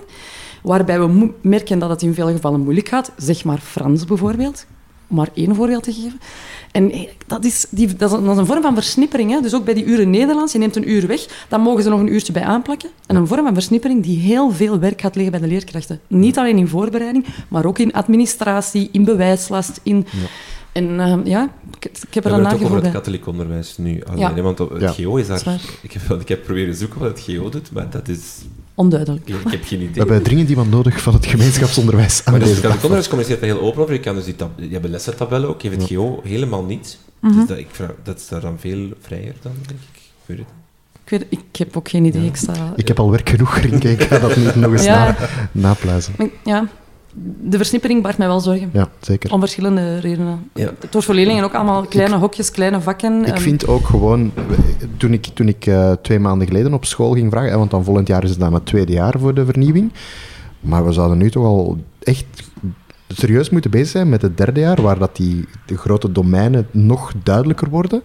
Waarbij we merken dat het in veel gevallen moeilijk gaat. Zeg maar Frans bijvoorbeeld. Om maar één voorbeeld te geven. En eh, dat is, die, dat is, een, dat is een vorm van versnippering. Hè? Dus ook bij die uren Nederlands, je neemt een uur weg, dan mogen ze nog een uurtje bij aanplakken. En een vorm van versnippering die heel veel werk gaat liggen bij de leerkrachten. Niet alleen in voorbereiding, maar ook in administratie, in bewijslast, in... Ja En ehm, ja, ik, ik heb er een het ook over nagevoel het bij. katholiek onderwijs nu alleen. Ja. Want het Ja. GO is daar... Ik heb, ik heb proberen zoeken wat het GO doet, maar dat is... Onduidelijk. Ik heb geen idee. We hebben dringend iemand nodig van het gemeenschapsonderwijs aan Maar dus deze het onderwijs communiceert daar heel open over. Je kan dus die tab je hebt lessentabellen ook. Je hebt het GO helemaal niet. Mhm. Dus dat, ik vraag, dat is daar dan veel vrijer dan, denk ik. Ik weet het niet. Ik, weet, ik heb ook geen idee. Ja. Ik sta... Ik heb al werk genoeg, Rinke. Ik ga dat niet nog eens Ja. na, napluizen. Maar Ja, de versnippering baart mij wel zorgen. Ja, zeker. Om verschillende redenen. Ja. Het wordt voor leerlingen ook allemaal kleine hokjes, kleine vakken. Ik vind ook gewoon, toen ik, toen ik eh, twee maanden geleden op school ging vragen, want dan volgend jaar is het dan het tweede jaar voor de vernieuwing, maar we zouden nu toch al echt serieus moeten bezig zijn met het derde jaar, waar dat die de grote domeinen nog duidelijker worden.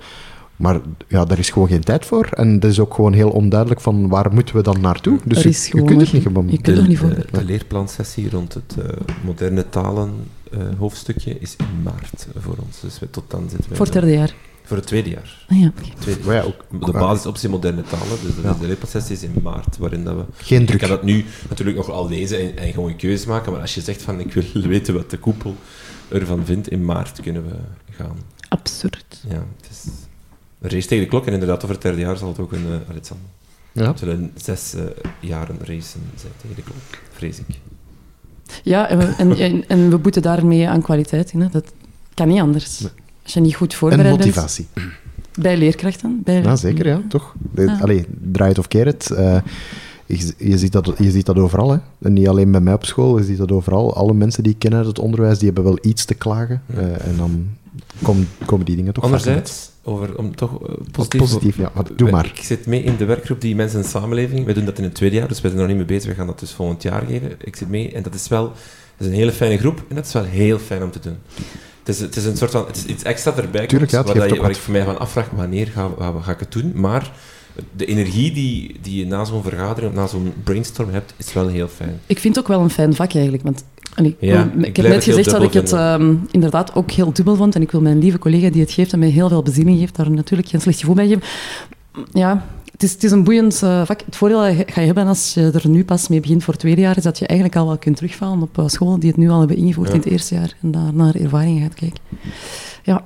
Maar ja, daar is gewoon geen tijd voor. En dat is ook gewoon heel onduidelijk van waar moeten we dan naartoe. Dus je, kunt het niet gewoon... je kunt er de, niet voor. de, de leerplansessie rond het eh, moderne talen eh, hoofdstukje is in maart voor ons. Dus we, tot dan zitten we... voor het derde jaar. Voor het tweede jaar. Ah, ja, oké. Tweede Maar ja, ook, De basisoptie moderne talen, dus de, Ja. de leerplansessie is in maart, waarin dat we... geen Je druk. kan dat nu natuurlijk nog al lezen en, en gewoon een keuze maken, maar als je zegt van ik wil weten wat de koepel ervan vindt, in maart kunnen we gaan. Absurd. Ja, het is een race tegen de klok en inderdaad over het derde jaar zal het ook een... Uh, allee, het Ja. zullen zes eh, jaren racen zijn tegen de klok, vrees ik. Ja, en we, en, en, en we boeten daarmee aan kwaliteit in. Hè. Dat kan niet anders. Nee. Als je niet goed En voorbereid bent motivatie. bij leerkrachten. Bij, Ja, zeker, ja, toch? Ja. Allee, draai het of keer het. eh, je, je, ziet dat, je ziet dat overal, hè. En niet alleen bij mij op school, je ziet dat overal. Alle mensen die ik ken uit het onderwijs, die hebben wel iets te klagen. Ja. eh, en dan kom- komen die dingen toch Anderzijds, over, om toch eh, positief... positief, ja. Wat- Doe maar. Ik zit mee in de werkgroep die mensen en samenleving. We doen dat in het tweede jaar, dus we zijn er nog niet mee bezig. We gaan dat dus volgend jaar geven. Ik zit mee en dat is wel dat is een hele fijne groep en dat is wel heel fijn om te doen. Het is, het is een soort van, het is iets extra erbij komt, Tuurlijk, ja, het waar, je- ook waar wat. ik voor mij van afvraag, wanneer ga, ga, ga ik het doen? Maar de energie die, die je na zo'n vergadering, of na zo'n brainstorm hebt, is wel heel fijn. Ik vind het ook wel een fijn vak eigenlijk. Want, allee, Ja, ik ik heb net gezegd dat ik het ehm, inderdaad ook heel dubbel vond. En ik wil mijn lieve collega die het geeft en mij heel veel bezieling geeft, daar natuurlijk geen slecht gevoel bij geven. Ja, het is, het is een boeiend eh, vak. Het voordeel dat je ga je hebben als je er nu pas mee begint voor het tweede jaar, is dat je eigenlijk al wel kunt terugvallen op eh, scholen die het nu al hebben ingevoerd Ja. in het eerste jaar. En daar naar ervaringen gaat kijken. Ja,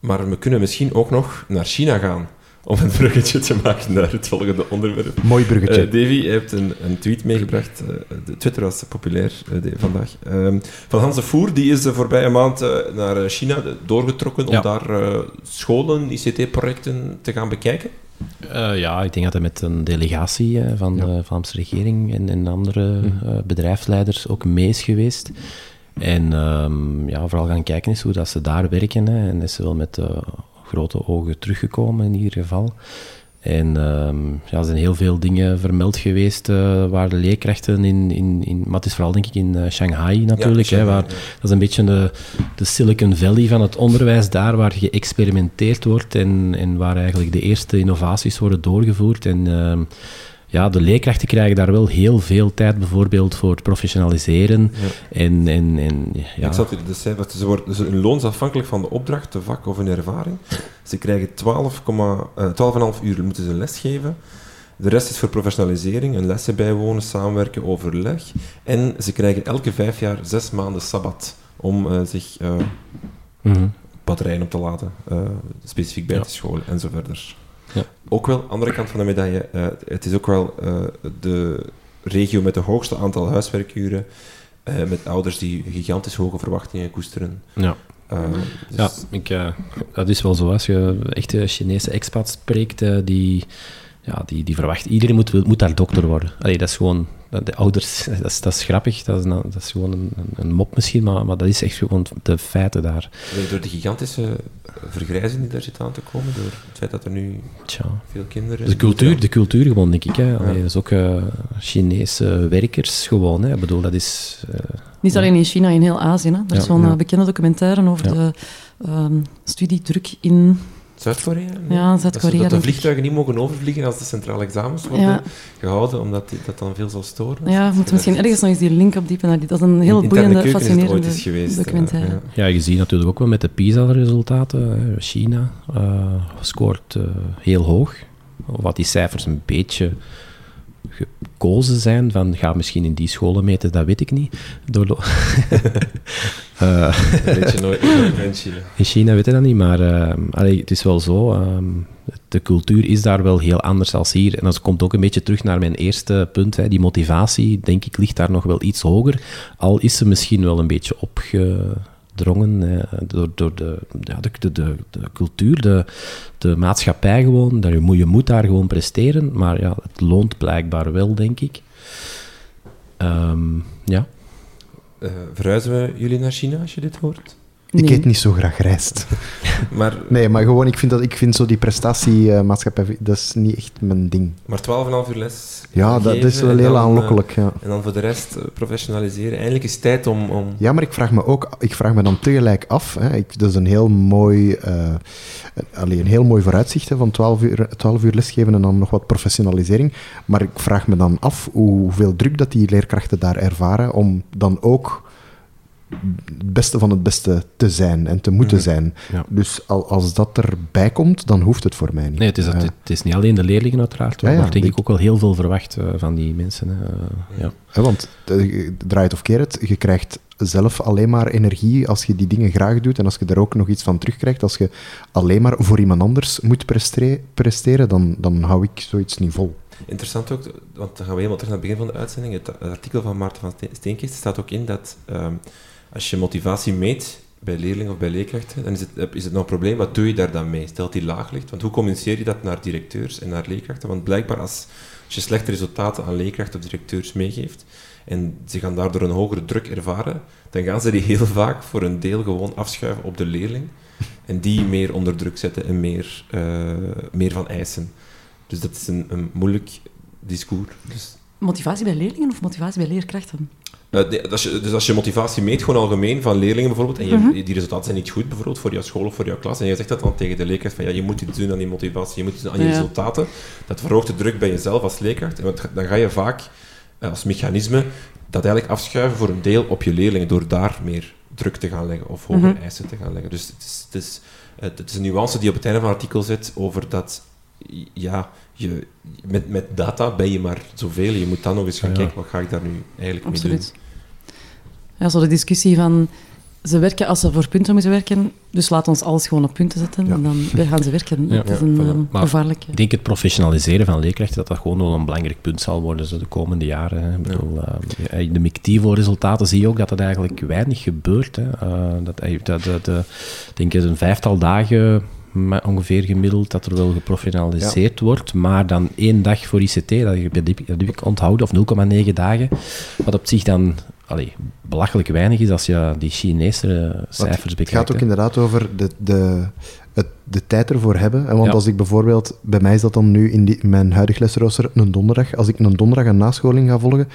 Maar we kunnen misschien ook nog naar China gaan om een bruggetje te maken naar het volgende onderwerp. Mooi bruggetje. Eh, Davy je hebt een, een tweet meegebracht. eh, de Twitter was populair eh, de- vandaag. Ehm, van Hans de Voer, die is de voorbije maand naar China doorgetrokken Ja. om daar scholen, ICT-projecten te gaan bekijken. Eh, ja, ik denk dat hij met een delegatie eh, van Ja. de Vlaamse regering en, en andere Mhm. eh, bedrijfsleiders ook mee is geweest. En ehm, ja, vooral gaan kijken is hoe dat ze daar werken. Hè. En is ze wel met grote ogen teruggekomen in ieder geval. En ehm, ja, er zijn heel veel dingen vermeld geweest eh, waar de leerkrachten in, in, in... Maar het is vooral denk ik in eh, Shanghai natuurlijk, Ja, hè, waar, dat is een beetje de, de Silicon Valley van het onderwijs, daar waar geëxperimenteerd wordt en, en waar eigenlijk de eerste innovaties worden doorgevoerd. En ehm, ja, de leerkrachten krijgen daar wel heel veel tijd bijvoorbeeld voor het professionaliseren. Ja. En, en, en ja, Ik zat u dus zeggen, ze worden een loon is afhankelijk van de opdracht, de vak of een ervaring. Ze krijgen 12,5 eh, 12,5 uur moeten ze lesgeven. De rest is voor professionalisering, een lessen bijwonen, samenwerken, overleg. En ze krijgen elke vijf jaar zes maanden sabbat om eh, zich mhm. batterijen op te laden, specifiek bij Ja. de school en zo verder. Ja. Ook wel, andere kant van de medaille, eh, het is ook wel eh, de regio met de hoogste aantal huiswerkuren, eh, met ouders die gigantisch hoge verwachtingen koesteren. ja. Eh, dus- Ja, ik, eh, dat is wel zo. Als je echte Chinese expats spreekt, die, ja, die, die verwacht... Iedereen moet, moet daar dokter worden. Allee, dat is gewoon... dat- De ouders, dat is, dat is grappig. Dat is, dat is gewoon een, een- mop misschien, maar, maar dat is echt gewoon de feiten daar. Door- de gigantische vergrijzing die daar zit aan te komen, door het feit dat er nu Tja. veel kinderen... De cultuur, de cultuur gewoon, denk ik. Hè. Allee, Ja. Dat is ook eh, Chinese werkers gewoon. Hè. Ik bedoel, dat is... eh, niet alleen in China, in heel Azië. Hè. Er is Ja, zo'n ja. bekende documentaire over Ja. de ehm, studiedruk in Zuid-Korea? Ja, Dat ze- Zuid-Korea, Dat de vliegtuigen niet mogen overvliegen als de centrale examens worden Ja. gehouden, omdat die- dat dan veel zal storen. Ja, we moeten misschien ergens nog eens die link opdiepen naar die. Dat is een heel In- boeiende, is fascinerende ooit eens geweest, eh, documentaire. ja. Ja, je ziet natuurlijk ook wel met de PISA-resultaten. hè. China eh, scoort eh, heel hoog. Wat die cijfers een beetje gekozen zijn van ga misschien in die scholen meten, dat weet ik niet. Door de- Eh, Dat weet je nooit in China. in China weet je dat niet, maar allee, het is wel zo. ehm, de cultuur is daar wel heel anders dan hier. En dat komt ook een beetje terug naar mijn eerste punt. Hè. Die motivatie, denk ik, ligt daar nog wel iets hoger. Al is ze misschien wel een beetje opgedrongen eh, door, door de, ja, de, de, de, de cultuur, de, de maatschappij gewoon. Dat je, moet, je moet daar gewoon presteren. Maar ja, het loont blijkbaar wel, denk ik. Ehm, ja. Eh, verhuizen we jullie naar China als je dit hoort? Ik Nee. eet niet zo graag rijst. Maar, Nee, maar gewoon, ik vind, dat, ik vind zo die prestatiemaatschappij, dat is niet echt mijn ding. maar 12,5 uur les. Ja, dat, dat is wel en heel dan, eh, aanlokkelijk, ja. En dan voor de rest eh, professionaliseren. Eindelijk is het tijd om... om Ja, maar ik vraag me ook, ik vraag me dan tegelijk af. Hè, ik, dat is een heel mooi, eh, allee, een heel mooi vooruitzicht hè, van 12 uur, 12 uur lesgeven en dan nog wat professionalisering. Maar ik vraag me dan af hoeveel druk dat die leerkrachten daar ervaren om dan ook het beste van het beste te zijn en te moeten Mhm. zijn. Ja. Dus al, als dat erbij komt, dan hoeft het voor mij niet. Nee, het is, dat, het is niet alleen de leerlingen uiteraard, Ja, ja, maar denk ik- ook wel heel veel verwacht eh, van die mensen. Hè. Eh, ja. Want eh, draai het of keer het, je krijgt zelf alleen maar energie als je die dingen graag doet en als je er ook nog iets van terugkrijgt. Als je alleen maar voor iemand anders moet prestere- presteren, dan, dan hou ik zoiets niet vol. Interessant ook, want dan gaan we helemaal terug naar het begin van de uitzending. Het, artikel van Maarten van Steen- Steenkist staat ook in dat ehm, als je motivatie meet bij leerlingen of bij leerkrachten, dan is het, is het nog een probleem. Wat doe je daar dan mee? Stelt die laag ligt? Want hoe communiceer je dat naar directeurs en naar leerkrachten? Want blijkbaar als, je slechte resultaten aan leerkrachten of directeurs meegeeft en ze gaan daardoor een hogere druk ervaren, dan gaan ze die heel vaak voor een deel gewoon afschuiven op de leerling en die meer onder druk zetten en meer, eh, meer van eisen. Dus dat is een, een moeilijk discours. Dus, Motivatie bij leerlingen of motivatie bij leerkrachten? Als je, dus als je motivatie meet, gewoon algemeen, van leerlingen bijvoorbeeld, en je, Mhm. die resultaten zijn niet goed bijvoorbeeld voor jouw school of voor jouw klas, en je zegt dat dan tegen de leerkracht van ja, je moet iets doen aan die motivatie, je moet iets doen aan je Ja. resultaten, dat verhoogt de druk bij jezelf als leerkracht, en dan ga je vaak eh, als mechanisme dat eigenlijk afschuiven voor een deel op je leerlingen, door daar meer druk te gaan leggen of hogere Mhm. eisen te gaan leggen. Dus het is, het, is, het, is een nuance die op het einde van het artikel zit over dat ja, je, met, met data ben je maar zoveel. Je moet dan nog eens gaan Ja. kijken, wat ga ik daar nu eigenlijk mee doen? Ja, zo de discussie van ze werken als ze voor punten moeten werken, dus laat ons alles gewoon op punten zetten Ja. en dan weer gaan ze werken. Ja. dat is een Maar- gevaarlijke. Ik denk het professionaliseren van leerkrachten, dat dat gewoon wel een belangrijk punt zal worden zo de komende jaren. Hè. Ik bedoel, eh, in de MICTIVO-resultaten zie je ook dat dat eigenlijk weinig gebeurt. Hè. Eh, dat, eh, dat, dat, eh, ik denk het een vijftal dagen maar ongeveer gemiddeld dat er wel geprofessionaliseerd wordt, maar dan één dag voor ICT, dat heb, dat heb ik onthouden, of 0,9 dagen, wat op zich dan allee, belachelijk weinig is als je die Chinese eh, cijfers het bekijkt. gaat ook hè. inderdaad over de, de, het, de tijd ervoor hebben. En want Ja. als ik bijvoorbeeld, bij mij is dat dan nu in, die, in mijn huidige lesrooster een donderdag. Als ik een donderdag een nascholing ga volgen,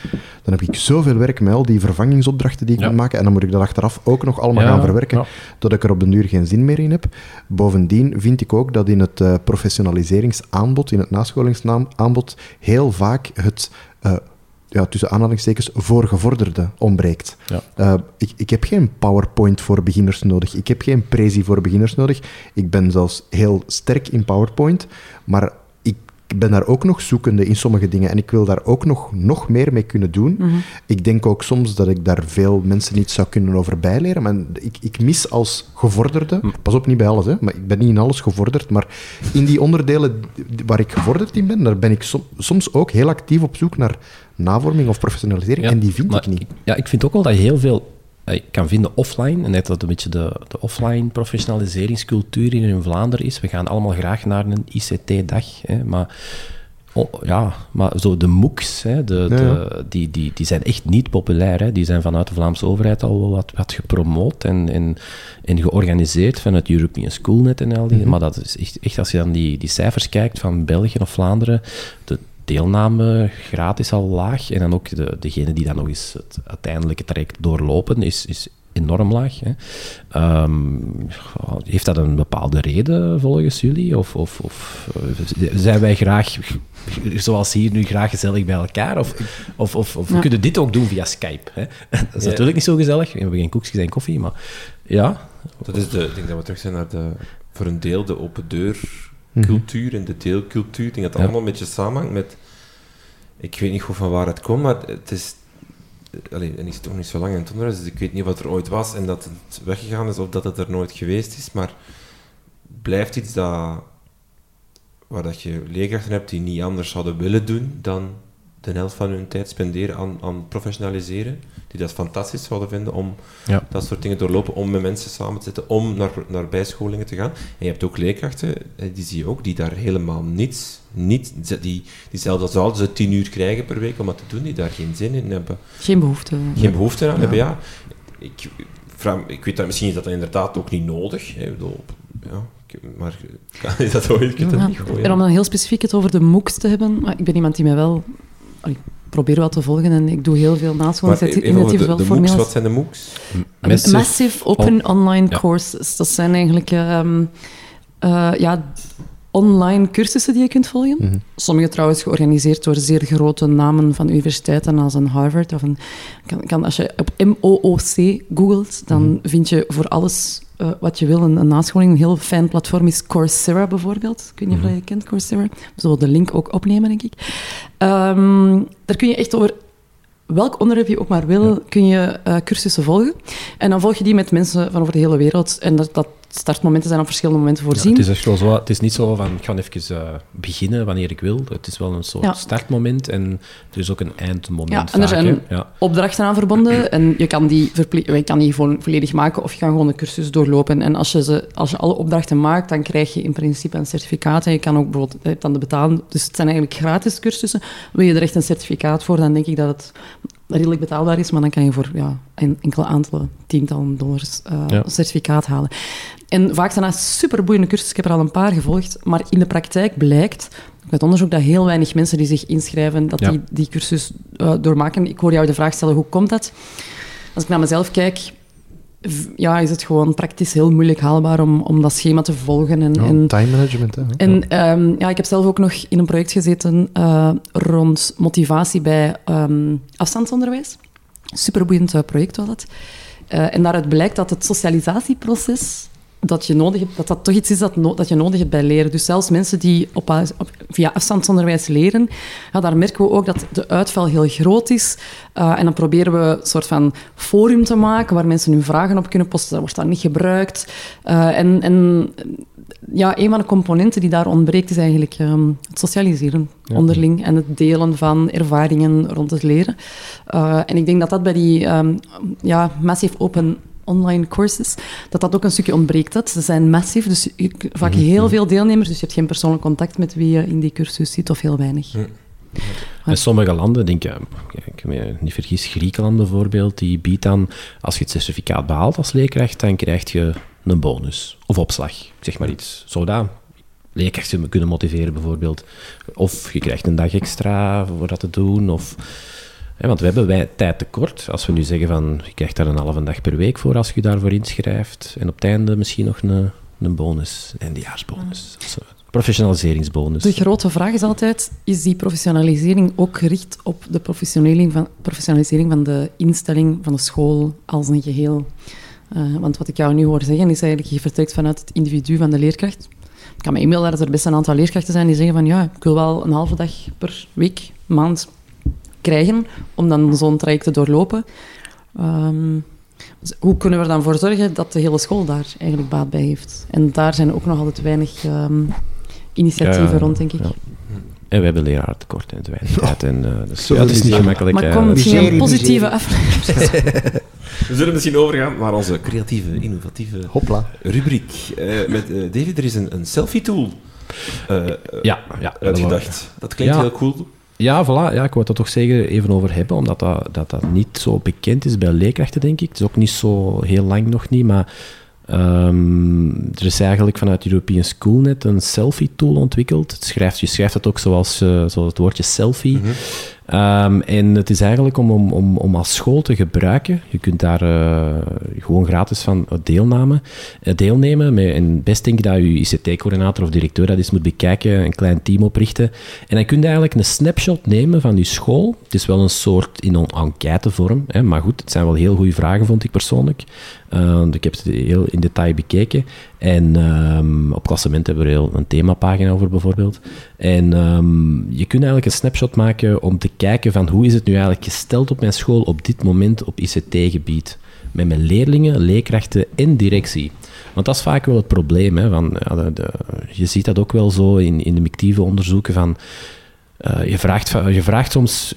dan heb ik zoveel werk met al die vervangingsopdrachten die ik Ja. moet maken. En dan moet ik dat achteraf ook nog allemaal Ja, gaan verwerken. Dat ik er op den duur geen zin meer in heb. Bovendien vind ik ook dat in het eh, professionaliseringsaanbod, in het nascholingsaanbod, heel vaak het, eh, ja, tussen aanhalingstekens, voorgevorderde ontbreekt. Ja. Eh, ik, ik heb geen PowerPoint voor beginners nodig. Ik heb geen Prezi voor beginners nodig. Ik ben zelfs heel sterk in PowerPoint, maar ik ben daar ook nog zoekende in sommige dingen en ik wil daar ook nog, nog meer mee kunnen doen. Mhm. Ik denk ook soms dat ik daar veel mensen niet zou kunnen over bijleren, maar ik, ik mis als gevorderde, pas op, niet bij alles, hè, maar ik ben niet in alles gevorderd, maar in die onderdelen waar ik gevorderd in ben, daar ben ik som- soms ook heel actief op zoek naar navorming of professionalisering en die vind maar ik niet. ja, ik vind ook wel dat je heel veel eh, kan vinden offline. En dat dat een beetje de, de offline professionaliseringscultuur hier in Vlaanderen is. We gaan allemaal graag naar een ICT-dag. Maar, oh, ja, maar zo de MOOCs, hè, de, Ja, de, die, die, die zijn echt niet populair. Hè. Die zijn vanuit de Vlaamse overheid al wel wat, wat gepromoot en, en, en georganiseerd vanuit European Schoolnet en al die. Maar dat is echt, echt, als je dan die, die cijfers kijkt van België of Vlaanderen, de deelnamegraad is al laag. En dan ook de, degene die dan nog eens het uiteindelijke traject doorlopen, is, is enorm laag. Hè. Ehm, heeft dat een bepaalde reden volgens jullie? Of, of, of eh, zijn wij graag, zoals hier nu, graag gezellig bij elkaar? Of, of, of, of we kunnen dit ook doen via Skype? Hè? Dat is Ja. natuurlijk niet zo gezellig. We hebben geen koekjes en koffie, maar ja. Dat is de, ik denk dat we terug zijn naar de, voor een deel de open deur. Cultuur en de deelcultuur. Ik denk dat dat Ja. allemaal een beetje samenhangt met... ik weet niet goed van waar het komt, maar het is... Allee, en zit toch niet zo lang in het onderwijs, dus ik weet niet wat er ooit was en dat het weggegaan is of dat het er nooit geweest is, maar het blijft iets dat, waar dat je leerkrachten hebt die niet anders zouden willen doen dan de helft van hun tijd spenderen aan, aan professionaliseren, die dat fantastisch zouden vinden om Ja. dat soort dingen doorlopen, om met mensen samen te zitten, om naar, naar bijscholingen te gaan. En je hebt ook leerkrachten, die zie je ook, die daar helemaal niets, niet, die, die zelfs al zouden ze tien uur krijgen per week om dat te doen, die daar geen zin in hebben, Geen behoefte. geen behoefte aan hebben. Ja, ik, vraag, ik weet dat misschien is dat inderdaad ook niet nodig. Hè, ik bedoel, ja, maar kan je dat ooit? Ik Ja. niet gooien. En om dan heel specifiek het over de MOOCs te hebben, maar ik ben iemand die mij wel... Ik probeer wel te volgen en ik doe heel veel even over de, wel de formeel. MOOCs, wat zijn de MOOCs? Massive- Massive, Open Online Ja. Courses. Dat zijn eigenlijk ehm, eh, ja, online cursussen die je kunt volgen. Mhm. Sommige trouwens georganiseerd door zeer grote namen van universiteiten als een Harvard. Of een, kan, kan, als je op MOOC googelt, dan vind je voor alles eh, wat je wil een, een nascholing. Een heel fijn platform is Coursera bijvoorbeeld. Ik weet niet of je kent Coursera. We zullen de link ook opnemen, denk ik. Ehm, daar kun je echt over welk onderwerp je ook maar wil, kun je eh, cursussen volgen. En dan volg je die met mensen van over de hele wereld. En dat, dat startmomenten zijn op verschillende momenten Ja, voorzien. het, is echt wel zo, het is niet zo van, ik ga even eh, beginnen wanneer ik wil. Het is wel een soort Ja. startmoment en er is ook een eindmoment Ja, en er zijn. Ja. opdrachten aan verbonden. En je kan die, je kan die gewoon volledig maken of je kan gewoon een cursus doorlopen. En als je, ze, als je alle opdrachten maakt, dan krijg je in principe een certificaat. En je kan ook bijvoorbeeld dan de betalen. Dus het zijn eigenlijk gratis cursussen. Wil je er echt een certificaat voor, dan denk ik dat het redelijk betaalbaar is. Maar dan kan je voor ja, een enkele aantallen, tientallen dollars eh, Ja. een certificaat halen. En vaak zijn dat superboeiende cursussen. Ik heb er al een paar gevolgd. Maar in de praktijk blijkt uit onderzoek dat heel weinig mensen die zich inschrijven, dat Ja. die die cursus eh, doormaken. Ik hoor jou de vraag stellen, hoe komt dat? Als ik naar mezelf kijk, ja, is het gewoon praktisch heel moeilijk haalbaar om, om dat schema te volgen. En, Ja, en, time management, hè. en ehm, ja, ik heb zelf ook nog in een project gezeten eh, rond motivatie bij ehm, afstandsonderwijs. Superboeiend eh, project was dat. Eh, en daaruit blijkt dat het socialisatieproces dat je nodig hebt, dat dat toch iets is dat, no- dat je nodig hebt bij leren. Dus zelfs mensen die op, op- via afstandsonderwijs leren, ja, daar merken we ook dat de uitval heel groot is. Eh, en dan proberen we een soort van forum te maken waar mensen hun vragen op kunnen posten. Dat wordt dan niet gebruikt. Eh, en, en ja, een van de componenten die daar ontbreekt is eigenlijk ehm, het socialiseren onderling en het delen van ervaringen rond het leren. Eh, en ik denk dat dat bij die ehm, ja, massive open online courses, dat dat ook een stukje ontbreekt. Dat. Ze zijn massief, dus je vaak heel veel deelnemers, dus je hebt geen persoonlijk contact met wie je in die cursus zit, of heel weinig. In sommige landen, denk ik, ik me niet vergis, Griekenland bijvoorbeeld, die biedt dan, als je het certificaat behaalt als leerkracht, dan krijg je een bonus. Of opslag, zeg maar iets. Zou dat leerkrachten kunnen motiveren bijvoorbeeld. Of je krijgt een dag extra voor dat te doen, of... Want we hebben wij tijd tekort. Als we nu zeggen van, je krijgt daar een halve dag per week voor als je daarvoor inschrijft. En op het einde misschien nog een, een bonus, een eindejaarsbonus. Zo, Professionaliseringsbonus. De grote vraag is altijd, is die professionalisering ook gericht op de professionalisering van, professionalisering van de instelling, van de school als een geheel? Eh, want wat ik jou nu hoor zeggen, is eigenlijk, je vertrekt vanuit het individu van de leerkracht. Ik kan me inbeelden dat er best een aantal leerkrachten zijn die zeggen van, ja, ik wil wel een halve dag per week, maand krijgen, om dan zo'n traject te doorlopen. Ehm, dus hoe kunnen we er dan voor zorgen dat de hele school daar eigenlijk baat bij heeft? En daar zijn ook nog altijd weinig ehm, initiatieven Ja, rond, denk ik. ja. En we hebben lerarentekort en te weinig tijd. En, eh, dus, ja, het is niet gemakkelijk. Maar kom, misschien een positieve aflevering. We zullen misschien overgaan naar onze creatieve, innovatieve Hopla. rubriek. Eh, met eh, David, er is een, een selfie-tool Ja, ja. uitgedacht. Dat klinkt Ja. heel cool. Ja, voilà. Ja, ik wou het er toch zeggen, even over hebben, omdat dat, dat, dat niet zo bekend is bij leerkrachten, denk ik. Het is ook niet zo heel lang nog niet, maar ehm, er is eigenlijk vanuit European Schoolnet een selfie-tool ontwikkeld. Het schrijft, je schrijft het ook zoals, eh, zoals het woordje selfie. Ehm, en het is eigenlijk om, om, om, om als school te gebruiken. Je kunt daar eh, gewoon gratis van deelnemen. eh, deelnemen en best denk ik dat je ICT-coördinator of directeur dat eens moet bekijken, een klein team oprichten. En dan kun je eigenlijk een snapshot nemen van je school. Het is wel een soort in een enquêtevorm, hè, maar goed, het zijn wel heel goede vragen, vond ik persoonlijk. Eh, want ik heb het heel in detail bekeken. En um, op klassement hebben we heel een themapagina over bijvoorbeeld. En um, je kunt eigenlijk een snapshot maken om te kijken van hoe is het nu eigenlijk gesteld op mijn school op dit moment op ICT-gebied. Met mijn leerlingen, leerkrachten en directie. Want dat is vaak wel het probleem. Hè, van, ja, de, je ziet dat ook wel zo in, in de mictieve onderzoeken van uh, je, vraagt, je vraagt soms,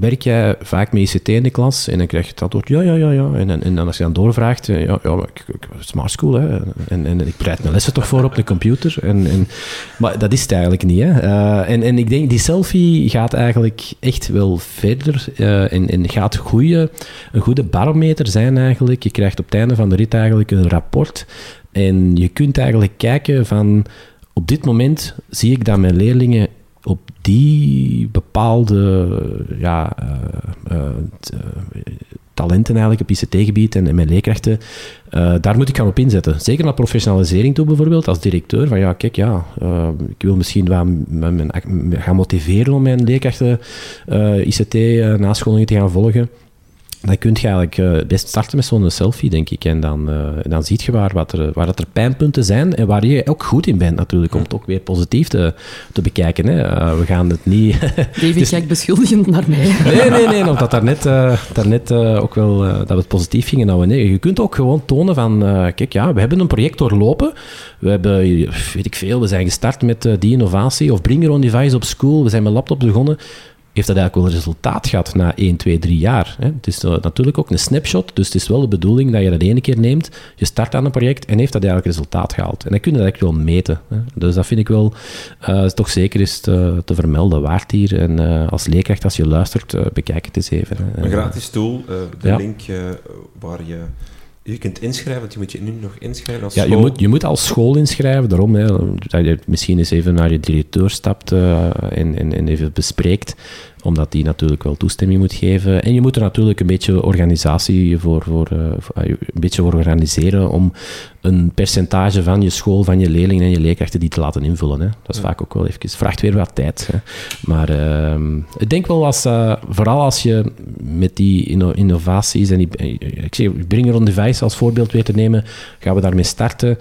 werk jij vaak met ICT in de klas? En dan krijg je het antwoord, ja, ja, ja, ja. En, en, en als je dan doorvraagt, ja, ja ik, smart school, hè. En, en ik bereid mijn lessen toch voor op de computer. En, en, maar dat is het eigenlijk niet, hè. Uh, en, en ik denk, die selfie gaat eigenlijk echt wel verder en, en gaat goeie, een goede barometer zijn eigenlijk. Je krijgt op het einde van de rit eigenlijk een rapport. En je kunt eigenlijk kijken van, op dit moment zie ik dat mijn leerlingen die bepaalde ja, uh, uh, talenten eigenlijk op ICT-gebied en, mijn leerkrachten, daar moet ik gaan op inzetten. Zeker naar professionalisering toe bijvoorbeeld, als directeur. Van ja, kijk, ja, ik wil misschien wel gaan motiveren om mijn leerkrachten ICT-nascholingen te gaan volgen dan kun je eigenlijk uh, best starten met zo'n selfie, denk ik. En dan, uh, dan zie je waar, wat er, waar dat er pijnpunten zijn en waar je ook goed in bent, natuurlijk, om het ook weer positief te, te bekijken. Hè. Uh, we gaan het niet... David, dus... kijkt beschuldigend naar mij. nee, nee, nee, omdat daarnet, daarnet ook wel dat we het positief gingen houden. Nee, je kunt ook gewoon tonen van, kijk, ja, we hebben een project doorlopen. We hebben, weet ik veel, we zijn gestart met die innovatie of bring your own device op school. We zijn met laptops begonnen heeft dat eigenlijk wel resultaat gehad na 1, 2, 3 jaar. Hè? Het is uh, natuurlijk ook een snapshot, dus het is wel de bedoeling dat je dat ene keer neemt, je start aan een project en heeft dat eigenlijk resultaat gehaald. En dan kun je dat eigenlijk wel meten. Hè? Dus dat vind ik wel uh, toch zeker is te, te, vermelden waard hier. En uh, als leerkracht, als je luistert, bekijk het eens even. Hè? Een gratis tool, de ja. link waar je je kunt inschrijven, want je moet je nu nog inschrijven als ja, school. Je moet, je moet als school inschrijven, daarom hè, dat je misschien eens even naar je directeur stapt uh, en, en, en even bespreekt omdat die natuurlijk wel toestemming moet geven. En je moet er natuurlijk een beetje organisatie voor, voor, uh, voor uh, een beetje voor organiseren om een percentage van je school, van je leerlingen en je leerkrachten die te laten invullen. Hè. Dat is ja. vaak ook wel even, vraagt weer wat tijd. Hè. Maar uh, ik denk wel, als, uh, vooral als je met die inno innovaties en die, ik zeg, Bring Your Own Device als voorbeeld weer te nemen, gaan we daarmee starten.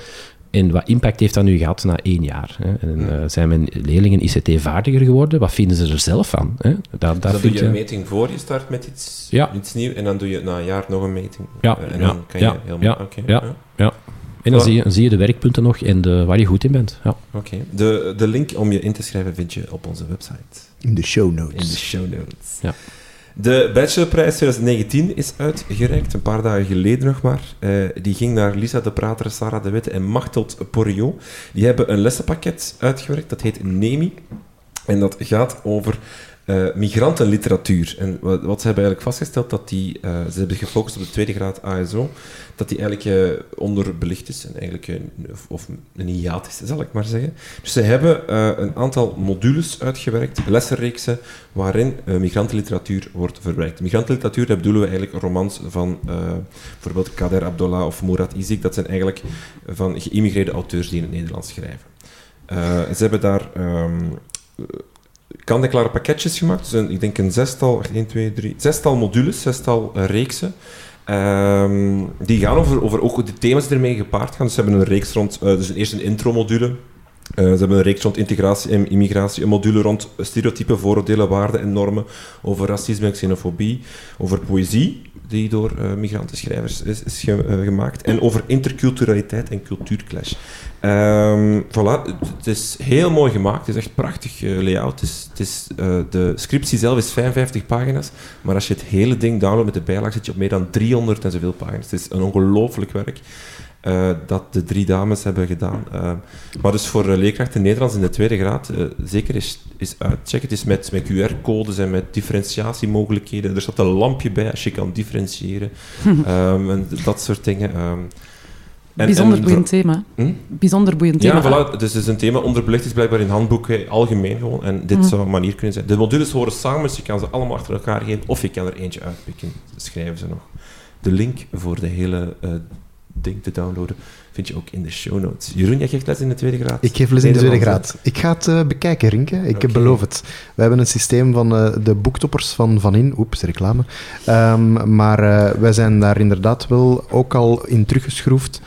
En wat impact heeft dat nu gehad na één jaar? Hè? En, uh, zijn mijn leerlingen ICT-vaardiger geworden? Wat vinden ze er zelf van? Hè? Daar dus doe je een meting voor je start met iets, ja. iets nieuws en dan doe je na een jaar nog een meting. Ja, en ja, dan kan ja, je helemaal... Ja, okay, ja, ja. En dan, zie je, dan zie je de werkpunten nog en de, waar je goed in bent. Ja. Oké. De, de link om je in te schrijven vind je op onze website. In de show notes. In de show notes. Ja. De Bachelorprijs 2019 is uitgereikt, een paar dagen geleden nog maar. Uh, die ging naar Lisa de Prater, Sarah de Witte en Machteld Porriot. Die hebben een lessenpakket uitgewerkt, dat heet NEMI. En dat gaat over uh, migrantenliteratuur. En wat, wat, ze hebben eigenlijk vastgesteld, dat die, uh, ze hebben gefocust op de tweede graad ASO, dat die eigenlijk uh, onderbelicht is, en eigenlijk of, of een hiaat is, zal ik maar zeggen. Dus ze hebben een aantal modules uitgewerkt, lessenreeksen, waarin migrantenliteratuur wordt verwerkt. Migrantenliteratuur, daar bedoelen we eigenlijk romans van bijvoorbeeld Kader Abdollah of Murat Izik, dat zijn eigenlijk van geïmmigreerde auteurs die in het Nederlands schrijven. ze hebben daar... Um, kant-en-klare pakketjes gemaakt. Dus een, ik denk een zestal, 1, 2, 3, zestal modules, zestal reeksen. Um, die gaan over, over ook de thema's die ermee gepaard gaan. Dus ze hebben een reeks rond, uh, dus eerst een intro-module. Uh, ze hebben een reeks rond integratie en immigratie, een module rond stereotypen, vooroordelen, waarden en normen, over racisme en xenofobie, over poëzie, die door uh, migrantenschrijvers is, uh, gemaakt, en over interculturaliteit en cultuurclash. Um, voilà, het is heel mooi gemaakt, het is echt prachtig layout. Het is, het is, de scriptie zelf is 55 pagina's, maar als je het hele ding downloadt met de bijlage zit je op meer dan 300 en zoveel pagina's. Het is een ongelooflijk werk. Uh, dat de drie dames hebben gedaan. Uh, maar dus voor uh, leerkrachten Nederlands in de tweede graad zeker is, is uitchecken. Het is met, met QR-codes en met differentiatiemogelijkheden. Er staat een lampje bij als je kan differentiëren. um, en dat soort dingen. Um, en, Bijzonder en, boeiend thema. Hm? Bijzonder boeiend thema. Ja, voilà, dus het is een thema. Onderbelicht is blijkbaar in handboeken algemeen gewoon. En dit hm. zou een manier kunnen zijn. De modules horen samen, dus je kan ze allemaal achter elkaar geven. Of je kan er eentje uitpikken. Schrijven ze nog. De link voor de hele ding te downloaden, vind je ook in de show notes. Jeroen, jij geeft les in de tweede graad? Ik geef les in de tweede graad. Ik ga het uh, bekijken, Rinke. Ik okay. beloof het. We hebben een systeem van uh, de boektoppers van Van In. Oeps, reclame. Um, maar uh, wij zijn daar inderdaad wel ook al in teruggeschroefd.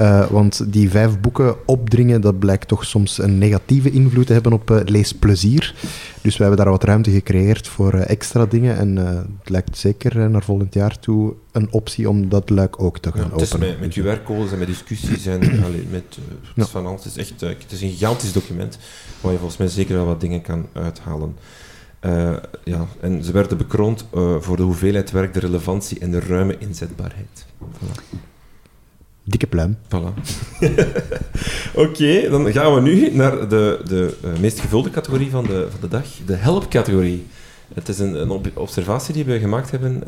Uh, want die vijf boeken opdringen, dat blijkt toch soms een negatieve invloed te hebben op uh, leesplezier. Dus we hebben daar wat ruimte gecreëerd voor uh, extra dingen. En het lijkt zeker naar volgend jaar toe een optie om dat luik ook te gaan ja, het openen. Is met, met QR-codes en met discussies en allee, met ja. van alles. Het is echt het is een gigantisch document waar je volgens mij zeker wel wat dingen kan uithalen. Uh, ja, en ze werden bekroond uh, voor de hoeveelheid werk, de relevantie en de ruime inzetbaarheid. Voilà. Dikke pluim. Voilà. Oké, okay, dan gaan we nu naar de, de uh, meest gevulde categorie van de, van de dag, de help-categorie. Het is een, een, observatie die we gemaakt hebben.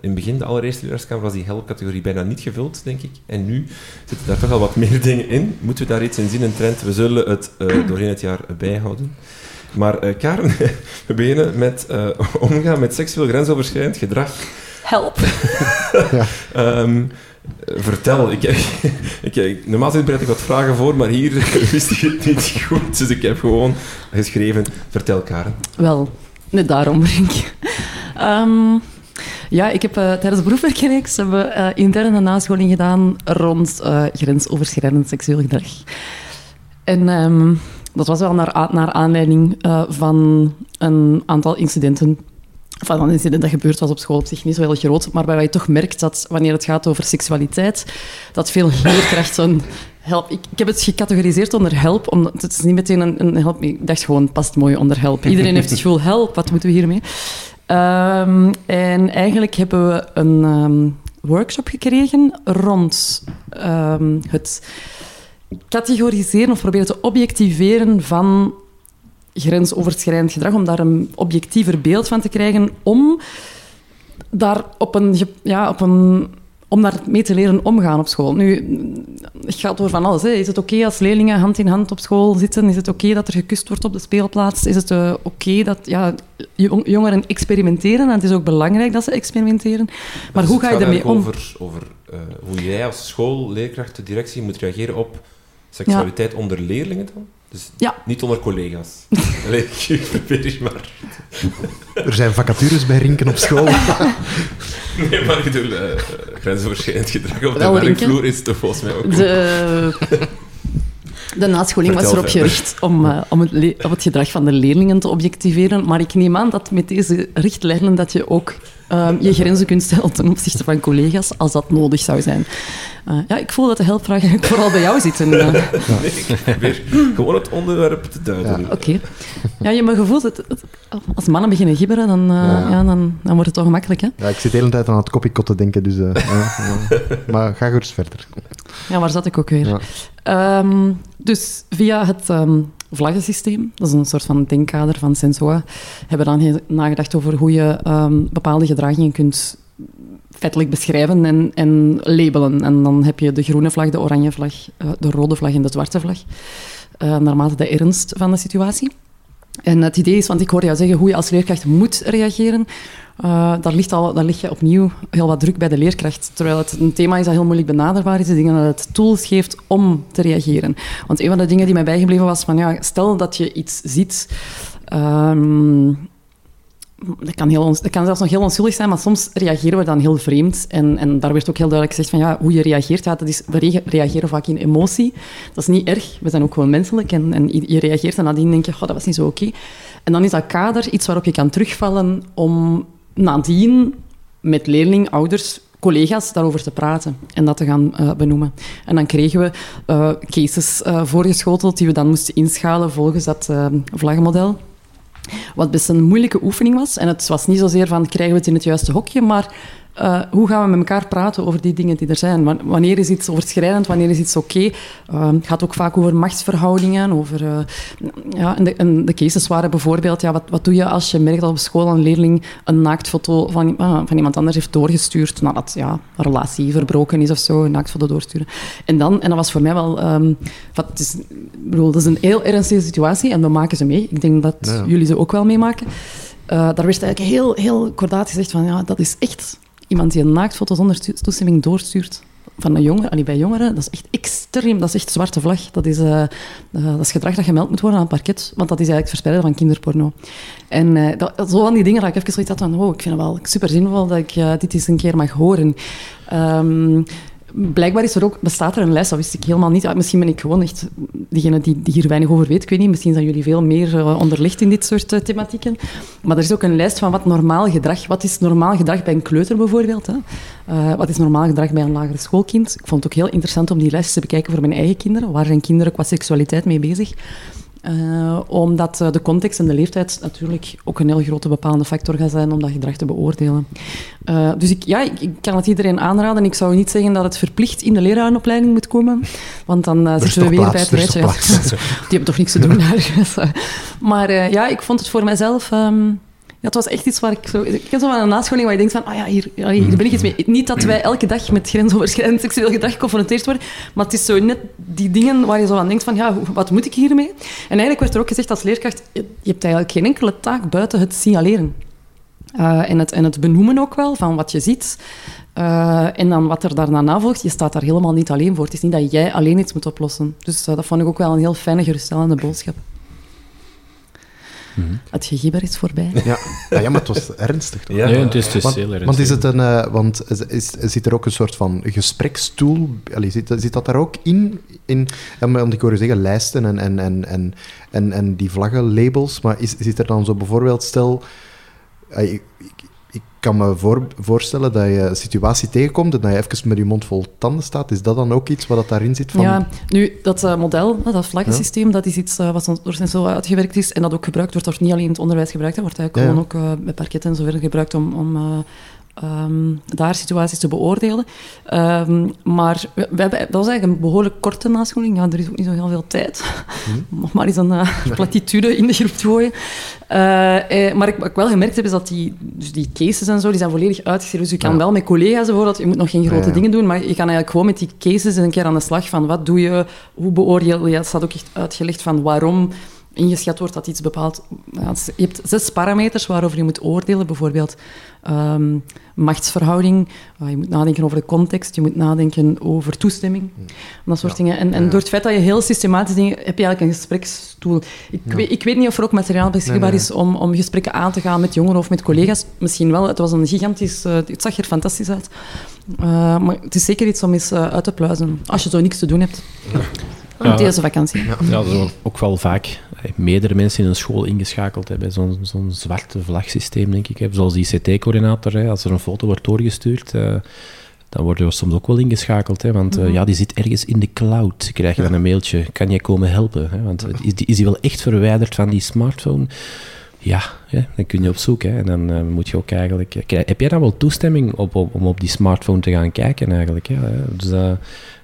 in het begin, de allereerste leerskamer, was die help-categorie bijna niet gevuld, denk ik. En nu zitten daar toch al wat meer dingen in. Moeten we daar iets in zien, een trend? We zullen het doorheen het jaar bijhouden. Maar uh, Karen, we beginnen met uh, omgaan met seksueel grensoverschrijdend gedrag. Help. ja. um, vertel, ik, ik, normaal bereid ik wat vragen voor, maar hier wist ik het niet goed. Dus ik heb gewoon geschreven, vertel Karen. Wel, net daarom, ik. Um, ja, ik heb uh, tijdens de hebben we uh, interne nascholing gedaan rond uh, grensoverschrijdend seksueel gedrag. En um, dat was wel naar, naar aanleiding van een aantal incidenten. Van een incident dat gebeurd was op school op zich niet zo heel groot, maar waarbij je toch merkt dat wanneer het gaat over seksualiteit, dat veel leerkrachten help. Ik, heb het gecategoriseerd onder help, omdat het is niet meteen een, een help. Ik dacht gewoon, past mooi onder help. Iedereen heeft het gevoel, help, wat moeten we hiermee? Um, en eigenlijk hebben we een um, workshop gekregen rond um, het categoriseren of proberen te objectiveren van grensoverschrijdend gedrag, om daar een objectiever beeld van te krijgen, om daar op een, ja, op een om daar mee te leren omgaan op school. Nu, het gaat over van alles. Hè. Is het oké als leerlingen hand in hand op school zitten? Is het oké dat er gekust wordt op de speelplaats? Is het uh, oké dat ja, jongeren experimenteren? En het is ook belangrijk dat ze experimenteren. Maar dus hoe ga je ermee om? over, over uh, hoe jij als school, leerkracht, de directie moet reageren op Seksualiteit onder leerlingen dan? Dus ja. niet onder collega's. Allee, probeer maar. Er zijn vacatures bij Rinken op school. nee, maar ik bedoel, uh, grensoverschrijdend gedrag op de werkvloer is toch volgens mij ook... De, de nascholing was erop gericht om, uh, om, het om het gedrag van de leerlingen te objectiveren, maar ik neem aan dat met deze richtlijnen dat je ook um, je grenzen kunt stellen ten opzichte van collega's, als dat nodig zou zijn. Uh, ja, ik voel dat de helpvraag eigenlijk vooral bij jou zit. En, uh... nee, ik probeer gewoon het onderwerp te duiden. Ja. Oké. Okay. Ja, je me gevoel, het, als mannen beginnen gibberen, dan, uh, ja. ja. dan, dan wordt het toch gemakkelijk. Hè? Ja, ik zit de hele tijd aan het koppiekot te denken, dus... maar ga gerust verder. Ja, waar zat ik ook weer? Um, dus via het... Um, vlaggensysteem. Dat is een soort van denkkader van Sensoa. Hebben dan nagedacht over hoe je um, bepaalde gedragingen kunt feitelijk beschrijven en, en, labelen. En dan heb je de groene vlag, de oranje vlag, uh, de rode vlag en de zwarte vlag. Uh, naarmate de ernst van de situatie. En het idee is, want ik hoor jou zeggen hoe je als leerkracht moet reageren. Uh, daar, ligt al, daar ligt je opnieuw heel wat druk bij de leerkracht. Terwijl het een thema is dat heel moeilijk benaderbaar is. Ik denk dat het tools geeft om te reageren. Want een van de dingen die mij bijgebleven was van, ja, stel dat je iets ziet... Um, dat kan, heel, dat kan zelfs nog heel onschuldig zijn, maar soms reageren we dan heel vreemd. En, en daar werd ook heel duidelijk gezegd van ja, hoe je reageert, dat is, we reageren vaak in emotie. Dat is niet erg, we zijn ook gewoon menselijk. En, en je reageert en nadien denk je, oh, dat was niet zo oké. En dan is dat kader iets waarop je kan terugvallen om nadien met leerling, ouders, collega's daarover te praten en dat te gaan uh, benoemen. En dan kregen we uh, cases uh, voorgeschoteld die we dan moesten inschalen volgens dat vlaggenmodel. Wat best een moeilijke oefening was. En het was niet zozeer van krijgen we het in het juiste hokje, maar uh, hoe gaan we met elkaar praten over die dingen die er zijn? Wanneer is iets overschrijdend, wanneer is iets oké? Okay? Uh, het gaat ook vaak over machtsverhoudingen. Over, uh, ja, en de, en, de, cases waren bijvoorbeeld, ja, wat, wat doe je als je merkt dat op school een leerling een naaktfoto van, ah, van iemand anders heeft doorgestuurd, nadat ja, een relatie verbroken is of zo, een naaktfoto doorsturen. En, dan, en dat was voor mij wel... Um, wat, het is, bedoel, dat is een heel ernstige situatie en we maken ze mee. Ik denk dat ja. jullie ze ook wel meemaken. daar werd eigenlijk heel, heel kordaat gezegd van, ja, dat is echt iemand die een naaktfoto zonder toestemming doorstuurt van een jongen, allee, bij jongeren, dat is echt extreem. Dat is echt zwarte vlag. Dat is, uh, dat is gedrag dat gemeld moet worden aan het parket, want dat is eigenlijk verspreiden van kinderporno. En uh, dat, zo van die dingen dat ik even zoiets had van, oh, ik vind het wel super zinvol dat ik dit eens een keer mag horen. Um, blijkbaar is er ook, bestaat er een lijst, dat wist ik helemaal niet. misschien ben ik gewoon echt diegene die, hier weinig over weet. Ik weet niet, misschien zijn jullie veel meer uh, onderlegd in dit soort uh, thematieken. Maar er is ook een lijst van wat normaal gedrag... Wat is normaal gedrag bij een kleuter bijvoorbeeld? Hè? Uh, wat is normaal gedrag bij een lagere schoolkind? Ik vond het ook heel interessant om die lijst te bekijken voor mijn eigen kinderen. Waar zijn kinderen qua seksualiteit mee bezig? Uh, omdat uh, de context en de leeftijd natuurlijk ook een heel grote bepalende factor gaat zijn om dat gedrag te beoordelen. Uh, dus ik, ja, ik, ik, kan het iedereen aanraden. Ik zou niet zeggen dat het verplicht in de lerarenopleiding moet komen, want dan zitten we weer plaats, bij het rijtje. Die hebben toch niks te doen daar. maar ja, ik vond het voor mijzelf... Um, het was echt iets waar ik zo... Ik heb zo van een nascholing waar je denkt van, ah ja, hier, hier ben ik iets mee. Niet dat wij elke dag met grensoverschrijdend seksueel gedrag geconfronteerd worden, maar het is zo net die dingen waar je zo aan denkt van, ja, wat moet ik hiermee? En eigenlijk werd er ook gezegd als leerkracht, je hebt eigenlijk geen enkele taak buiten het signaleren. Uh, en, het, en het benoemen ook wel van wat je ziet. Uh, en dan wat er daarna volgt, je staat daar helemaal niet alleen voor. Het is niet dat jij alleen iets moet oplossen. Dus uh, dat vond ik ook wel een heel fijne, geruststellende boodschap. Mm. Het gegibber is voorbij. Ja. ja, ja, maar het was ernstig. Toch? Ja, nee, het is dus want, heel ernstig. Want, is het een, uh, want is, zit er ook een soort van gesprekstoel? Allee, zit, zit dat daar ook in? in want ik hoor je zeggen lijsten en, en, en, en, en, en die vlaggenlabels, maar is, zit er dan zo bijvoorbeeld, stel... Uh, ik kan me voor, voorstellen dat je een situatie tegenkomt en dat je even met je mond vol tanden staat. Is dat dan ook iets wat dat daarin zit? Van... Ja, nu, dat uh, model, dat vlaggensysteem, ja. dat is iets uh, wat door zo uitgewerkt is en dat ook gebruikt wordt. wordt niet alleen in het onderwijs gebruikt, dat wordt eigenlijk ja. gewoon ook uh, bij parketten en zo verder gebruikt om... om Um, daar situaties te beoordelen. Um, maar we, we hebben, dat was eigenlijk een behoorlijk korte nascholing. Ja, er is ook niet zo heel veel tijd nog maar eens een uh, platitude in de groep te gooien. Uh, eh, maar ik, wat ik wel gemerkt heb, is dat die, dus die cases en zo, die zijn volledig uitgeschreven. Dus je kan ja. wel met collega's bijvoorbeeld, je moet nog geen grote ja, ja. dingen doen, maar je kan eigenlijk gewoon met die cases een keer aan de slag van wat doe je, hoe beoordeel je. Het staat ook echt uitgelegd van waarom ingeschat wordt dat iets bepaald... Je hebt zes parameters waarover je moet oordelen. Bijvoorbeeld um, machtsverhouding. Uh, je moet nadenken over de context. Je moet nadenken over toestemming. Dat soort ja. dingen. En, en, door het feit dat je heel systematisch dingen... heb je eigenlijk een gespreksstoel. Ik, ja. weet, ik weet niet of er ook materiaal beschikbaar nee, nee. is om, om gesprekken aan te gaan met jongeren of met collega's. Misschien wel. Het was een gigantisch... Uh, het zag er fantastisch uit. Uh, maar het is zeker iets om eens uit te pluizen. Als je zo niks te doen hebt. Ja, deze vakantie. Ja, ja er zijn ook wel vaak meerdere mensen in een school ingeschakeld hebben. Zo'n zo'n zwarte vlagsysteem, denk ik. Zoals die CT-coördinator, als er een foto wordt doorgestuurd, uh, dan worden we soms ook wel ingeschakeld. Hè, want uh, mm -hmm. ja, die zit ergens in de cloud. Krijg je dan een mailtje, kan jij komen helpen? Hè, want is die, is die wel echt verwijderd van die smartphone? Ja, hè, dan kun je op zoek. Hè, en dan uh, moet je ook eigenlijk... heb jij dan wel toestemming op, op, om op die smartphone te gaan kijken eigenlijk? Hè? Dus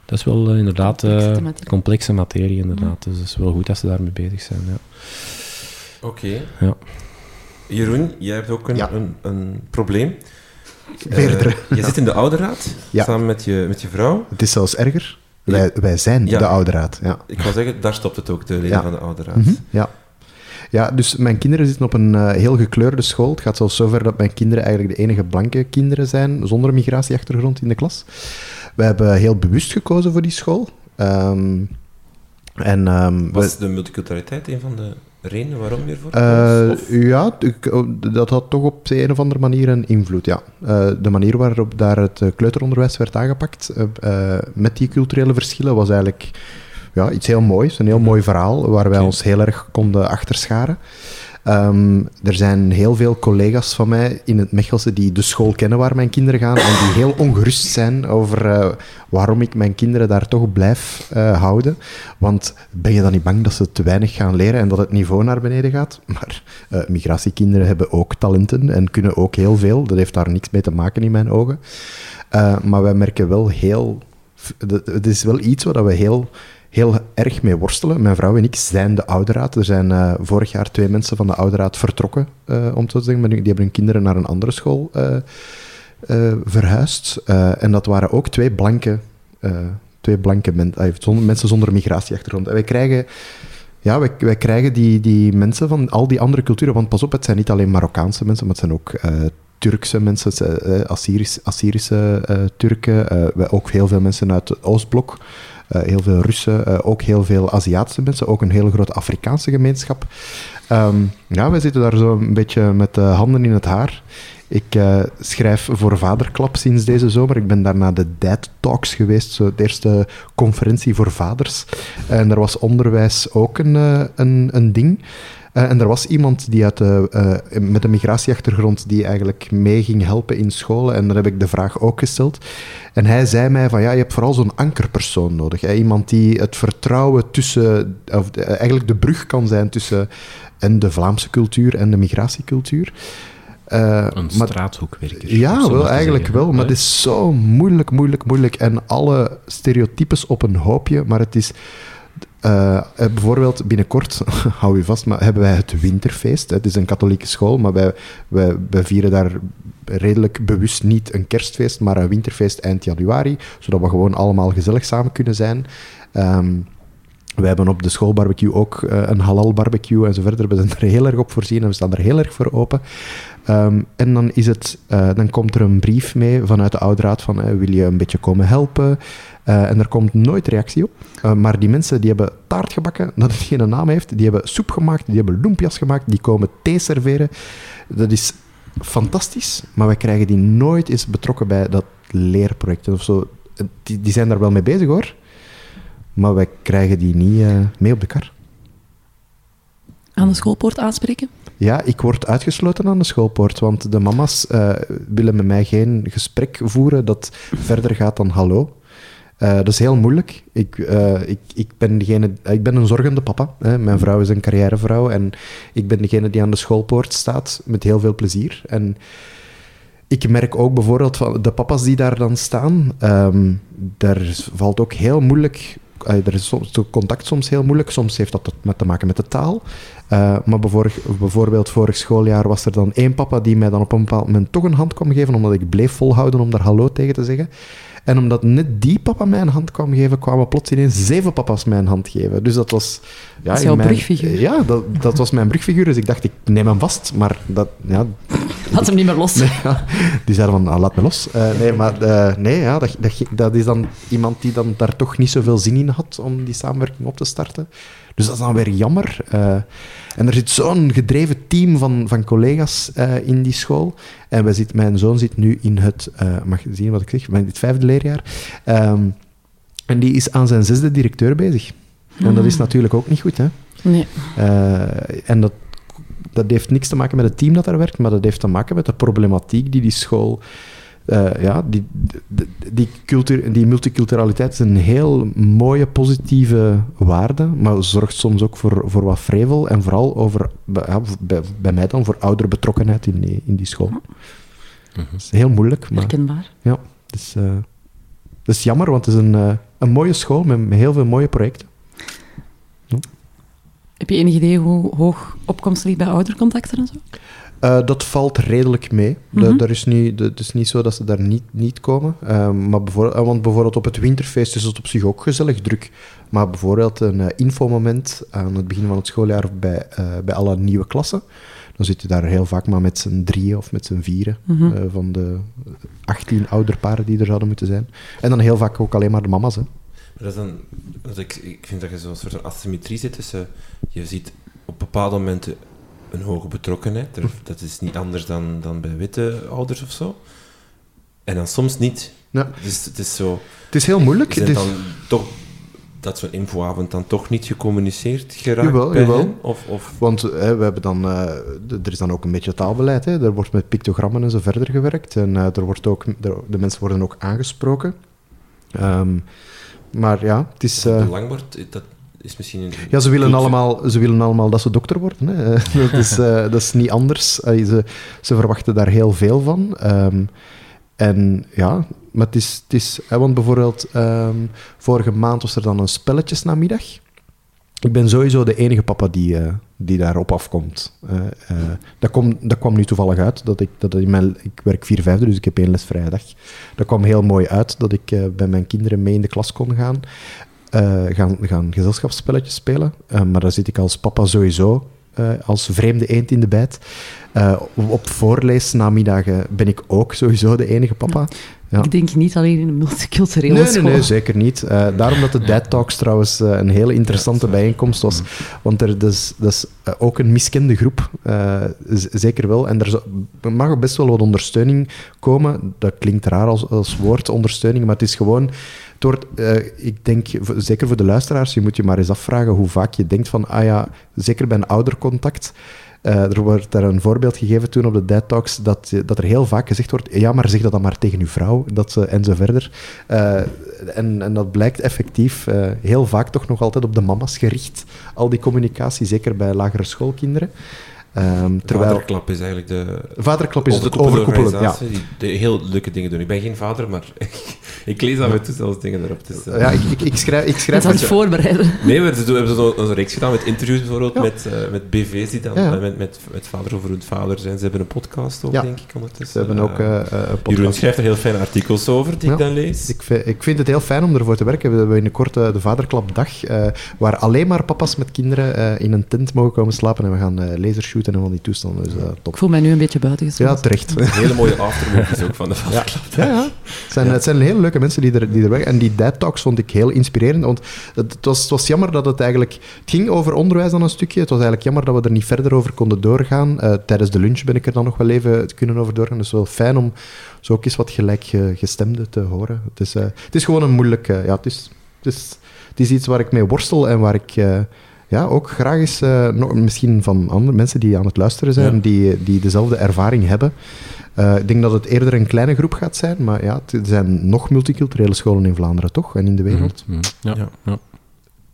dat is wel uh, inderdaad complexe, uh, materie. complexe materie. Inderdaad. Ja. Dus het is wel goed dat ze daarmee bezig zijn. Ja. Oké. Okay. Ja. Jeroen, jij hebt ook een, ja. een, een probleem. Meerdere. Uh, je zit in de ouderraad, ja. samen met je, met je vrouw. Het is zelfs erger. Wij, wij zijn de ouderraad. Ja. Ik wil zeggen, daar stopt het ook, de leden van de ouderraad. Mm -hmm. Ja. Ja, dus mijn kinderen zitten op een uh, heel gekleurde school. Het gaat zelfs zover dat mijn kinderen eigenlijk de enige blanke kinderen zijn zonder migratieachtergrond in de klas. We hebben heel bewust gekozen voor die school. Um, en, um, Was de multiculturaliteit een van de redenen waarom je ervoor uh, Ja, dat had toch op een of andere manier een invloed, ja. Uh, de manier waarop daar het kleuteronderwijs werd aangepakt uh, met die culturele verschillen was eigenlijk ja, iets heel moois. Een heel mooi verhaal waar wij okay. ons heel erg konden achterscharen. Um, er zijn heel veel collega's van mij in het Mechelse die de school kennen waar mijn kinderen gaan en die heel ongerust zijn over uh, waarom ik mijn kinderen daar toch blijf uh, houden. Want ben je dan niet bang dat ze te weinig gaan leren en dat het niveau naar beneden gaat? Maar uh, migratiekinderen hebben ook talenten en kunnen ook heel veel. Dat heeft daar niks mee te maken in mijn ogen. maar wij merken wel heel... Het is wel iets waar we heel heel erg mee worstelen. Mijn vrouw en ik zijn de ouderaad. Er zijn uh, vorig jaar twee mensen van de ouderaad vertrokken, uh, om te zeggen. Die hebben hun kinderen naar een andere school uh, verhuisd. en dat waren ook twee blanke, twee blanke men zonder, mensen zonder migratieachtergrond. Wij krijgen... Ja, wij, wij krijgen die, die mensen van al die andere culturen, want pas op, het zijn niet alleen Marokkaanse mensen, maar het zijn ook Turkse mensen, Assyrische, Assyrische Turken, ook heel veel mensen uit het Oostblok. Uh, heel veel Russen, uh, ook heel veel Aziatische mensen, ook een hele grote Afrikaanse gemeenschap. Um, ja, wij zitten daar zo een beetje met de handen in het haar. Ik schrijf voor Vaderklap sinds deze zomer. Ik ben daar naar de Dad Talks geweest, zo de eerste conferentie voor vaders. En daar was onderwijs ook een, een, een ding. Uh, en er was iemand die uit de, uh, met een migratieachtergrond die eigenlijk mee ging helpen in scholen. En daar heb ik de vraag ook gesteld. En hij zei mij van ja, je hebt vooral zo'n ankerpersoon nodig. Hè? Iemand die het vertrouwen tussen, of de, eigenlijk de brug kan zijn tussen en de Vlaamse cultuur en de migratiecultuur. Uh, een straathoekwerker. Ja, wel, eigenlijk wel. Maar het is zo moeilijk, moeilijk, moeilijk. En alle stereotypes op een hoopje. Maar het is uh, bijvoorbeeld binnenkort, hou je vast, maar hebben wij het Winterfeest. Het is een katholieke school, maar wij, wij, vieren daar redelijk bewust niet een kerstfeest, maar een winterfeest eind januari, zodat we gewoon allemaal gezellig samen kunnen zijn. Um, wij hebben op de schoolbarbecue ook uh, een halal barbecue en zo verder. We zijn er heel erg op voorzien en we staan er heel erg voor open. Um, en dan, is het, dan komt er een brief mee vanuit de ouderraad van wil je een beetje komen helpen? En er komt nooit reactie op. maar die mensen die hebben taart gebakken, dat het geen naam heeft. Die hebben soep gemaakt, die hebben lumpia's gemaakt, die komen thee serveren. Dat is fantastisch, maar wij krijgen die nooit eens betrokken bij dat leerproject of zo. Die, die zijn daar wel mee bezig hoor. Maar wij krijgen die niet uh, mee op de kar. Aan de schoolpoort aanspreken? Ja, ik word uitgesloten aan de schoolpoort, want de mama's uh, willen met mij geen gesprek voeren dat verder gaat dan hallo. Uh, dat is heel moeilijk. Ik, ik, ik, ben degene, ik ben een zorgende papa. Hè. Mijn vrouw is een carrièrevrouw en ik ben degene die aan de schoolpoort staat met heel veel plezier. En ik merk ook bijvoorbeeld van de papa's die daar dan staan, um, daar valt ook heel moeilijk er is soms, contact soms heel moeilijk. Soms heeft dat met te maken met de taal. Maar bijvoorbeeld vorig schooljaar was er dan één papa die mij dan op een bepaald moment toch een hand kwam geven, omdat ik bleef volhouden om daar hallo tegen te zeggen. En omdat net die papa mij een hand kwam geven, kwamen plots ineens zeven papa's mij een hand geven. Dus dat was... Ja, dat is jouw mijn, brugfiguur. Ja, dat, dat was mijn brugfiguur. Dus ik dacht, ik neem hem vast. Maar dat... Ja, Laat hem niet meer los. Nee, ja, die zeiden van, ah, laat me los. Uh, nee, maar uh, nee, ja, dat, dat, dat, is dan iemand die dan daar toch niet zoveel zin in had om die samenwerking op te starten. Dus dat is dan weer jammer. Uh, en er zit zo'n gedreven team van, van collega's uh, in die school. En we zit, mijn zoon zit nu in het, uh, mag je zien wat ik zeg, in het vijfde leerjaar. Um, en die is aan zijn zesde directeur bezig. En dat is hmm. natuurlijk ook niet goed, hè? Nee. en dat, dat heeft niks te maken met het team dat daar werkt, maar dat heeft te maken met de problematiek die die school uh, ja, die, die, cultuur, die multiculturaliteit is een heel mooie, positieve waarde, maar zorgt soms ook voor, voor wat vrevel en vooral over, ja, bij, bij mij dan, voor oudere betrokkenheid in die, in die school. Mm Dat is heel moeilijk. Maar, Herkenbaar. Ja, dus, uh, dat is jammer, want het is een, uh, een mooie school met, met heel veel mooie projecten. Ja. Heb je enig idee hoe hoog opkomst ligt bij oudercontacten en zo? Uh, dat valt redelijk mee. Mm -hmm. is niet, het is niet zo dat ze daar niet, niet komen. Uh, maar bijvoorbeeld, want bijvoorbeeld op het winterfeest is het op zich ook gezellig druk. Maar bijvoorbeeld een uh, infomoment aan het begin van het schooljaar bij, bij alle nieuwe klassen. Dan zit je daar heel vaak maar met z'n drieën of met z'n vieren mm -hmm. van de 18 ouderparen die er zouden moeten zijn. En dan heel vaak ook alleen maar de mama's. Hè. Dat is dan, dat ik, ik vind dat je zo'n soort van asymmetrie zit tussen... Je ziet op bepaalde momenten een hoge betrokkenheid. Dat is niet anders dan, dan bij witte ouders of zo. En dan soms niet. Ja. Dus het is zo... Het is heel moeilijk. Is het dan toch dat zo'n infoavond dan toch niet gecommuniceerd geraakt jawel, bij jawel. hen? Of, of... Want hè, we hebben dan, uh, er is dan ook een beetje taalbeleid. Hè. Er wordt met pictogrammen en zo verder gewerkt. En uh, er wordt ook, de, de, mensen worden ook aangesproken. Um, maar ja, het is... Uh, Belangbord, dat is misschien een... Ja, ze willen, allemaal, ze willen allemaal dat ze dokter worden. Hè. dat, is, uh, dat is niet anders. ze, ze verwachten daar heel veel van. Um, en ja, maar het is... Het is want bijvoorbeeld, um, vorige maand was er dan een spelletjesnamiddag. Ik ben sowieso de enige papa die, uh, die daarop afkomt. Uh, dat, kom, dat kwam nu toevallig uit. Dat ik, dat in mijn, ik werk vier vijfde, dus ik heb één les vrijdag. Dat kwam heel mooi uit dat ik bij mijn kinderen mee in de klas kon gaan. Uh, gaan, gaan gezelschapsspelletjes spelen. Uh, maar daar zit ik als papa sowieso uh, als vreemde eend in de bijt. Eh, op voorleesnamiddagen ben ik ook sowieso de enige papa. Ja. Ik denk niet alleen in een multiculturele Nee, nee, school. nee, zeker niet. Eh, daarom dat de Dad Talks trouwens eh, een hele interessante bijeenkomst was. Want er, dat is, dat is eh, ook een miskende groep. eh, zeker wel. En er, er mag best wel wat ondersteuning komen. Dat klinkt raar als, als woord, ondersteuning. Maar het is gewoon... Het wordt, eh, ik denk, zeker voor de luisteraars, je moet je maar eens afvragen hoe vaak je denkt van, ah ja, zeker bij een oudercontact... Eh, er wordt daar een voorbeeld gegeven toen op de Dad Talks dat, dat er heel vaak gezegd wordt, ja, maar zeg dat dan maar tegen uw vrouw, dat en zo verder. Eh, en, en dat blijkt effectief eh, heel vaak toch nog altijd op de mama's gericht, al die communicatie, zeker bij lagere schoolkinderen. Ehm, terwijl Vaderklap is eigenlijk de vaderklap is het overkoepelende overkoepelen, ja. organisatie die de heel leuke dingen doen. Ik ben geen vader, maar ik lees af en toe zelfs dingen erop. Dus, eh, Ja, ik, ik, ik schrijf, ik Het schrijf aan het voorbereiden. Nee, we hebben, we hebben zo een reeks gedaan met interviews bijvoorbeeld Ja. met, eh, met BV's die dan Ja, eh, met, met, met vader over hun vader zijn. Ze hebben een podcast ook, Ja. denk ik, ondertussen. Ze hebben ook een Jeroen podcast. schrijft er heel fijne artikels over, die Ja. ik dan lees. Ik vind, ik vind het heel fijn om ervoor te werken. We hebben binnenkort de Vaderklapdag, eh waar alleen maar papa's met kinderen eh, in een tent mogen komen slapen en we gaan eh lasershooten en van die toestanden. Dus eh, Ik voel mij nu een beetje buitengesloten. Ja, terecht. Een hele mooie aftermovies ook van de Ja, vaderklap. ja, ja. Het, zijn, het zijn hele leuke mensen die er, die er werken. En die Dad Talks vond ik heel inspirerend. Want het, het was, het was jammer dat het eigenlijk... Het ging over onderwijs dan een stukje. Het was eigenlijk jammer dat we er niet verder over konden doorgaan. Eh, tijdens de lunch ben ik er dan nog wel even kunnen over doorgaan. Dus wel fijn om zo ook eens wat gelijkgestemde te horen. Het is, eh, het is gewoon een moeilijk... ja, het is, het, is, het is iets waar ik mee worstel en waar ik... eh, ja, ook graag eens, eh, nog, misschien van andere mensen die aan het luisteren zijn, Ja. die, die dezelfde ervaring hebben. Eh, ik denk dat het eerder een kleine groep gaat zijn, maar ja, het- er zijn nog multiculturele scholen in Vlaanderen, toch? En in de wereld. Mhm, mhm. Ja. Ja. Ja.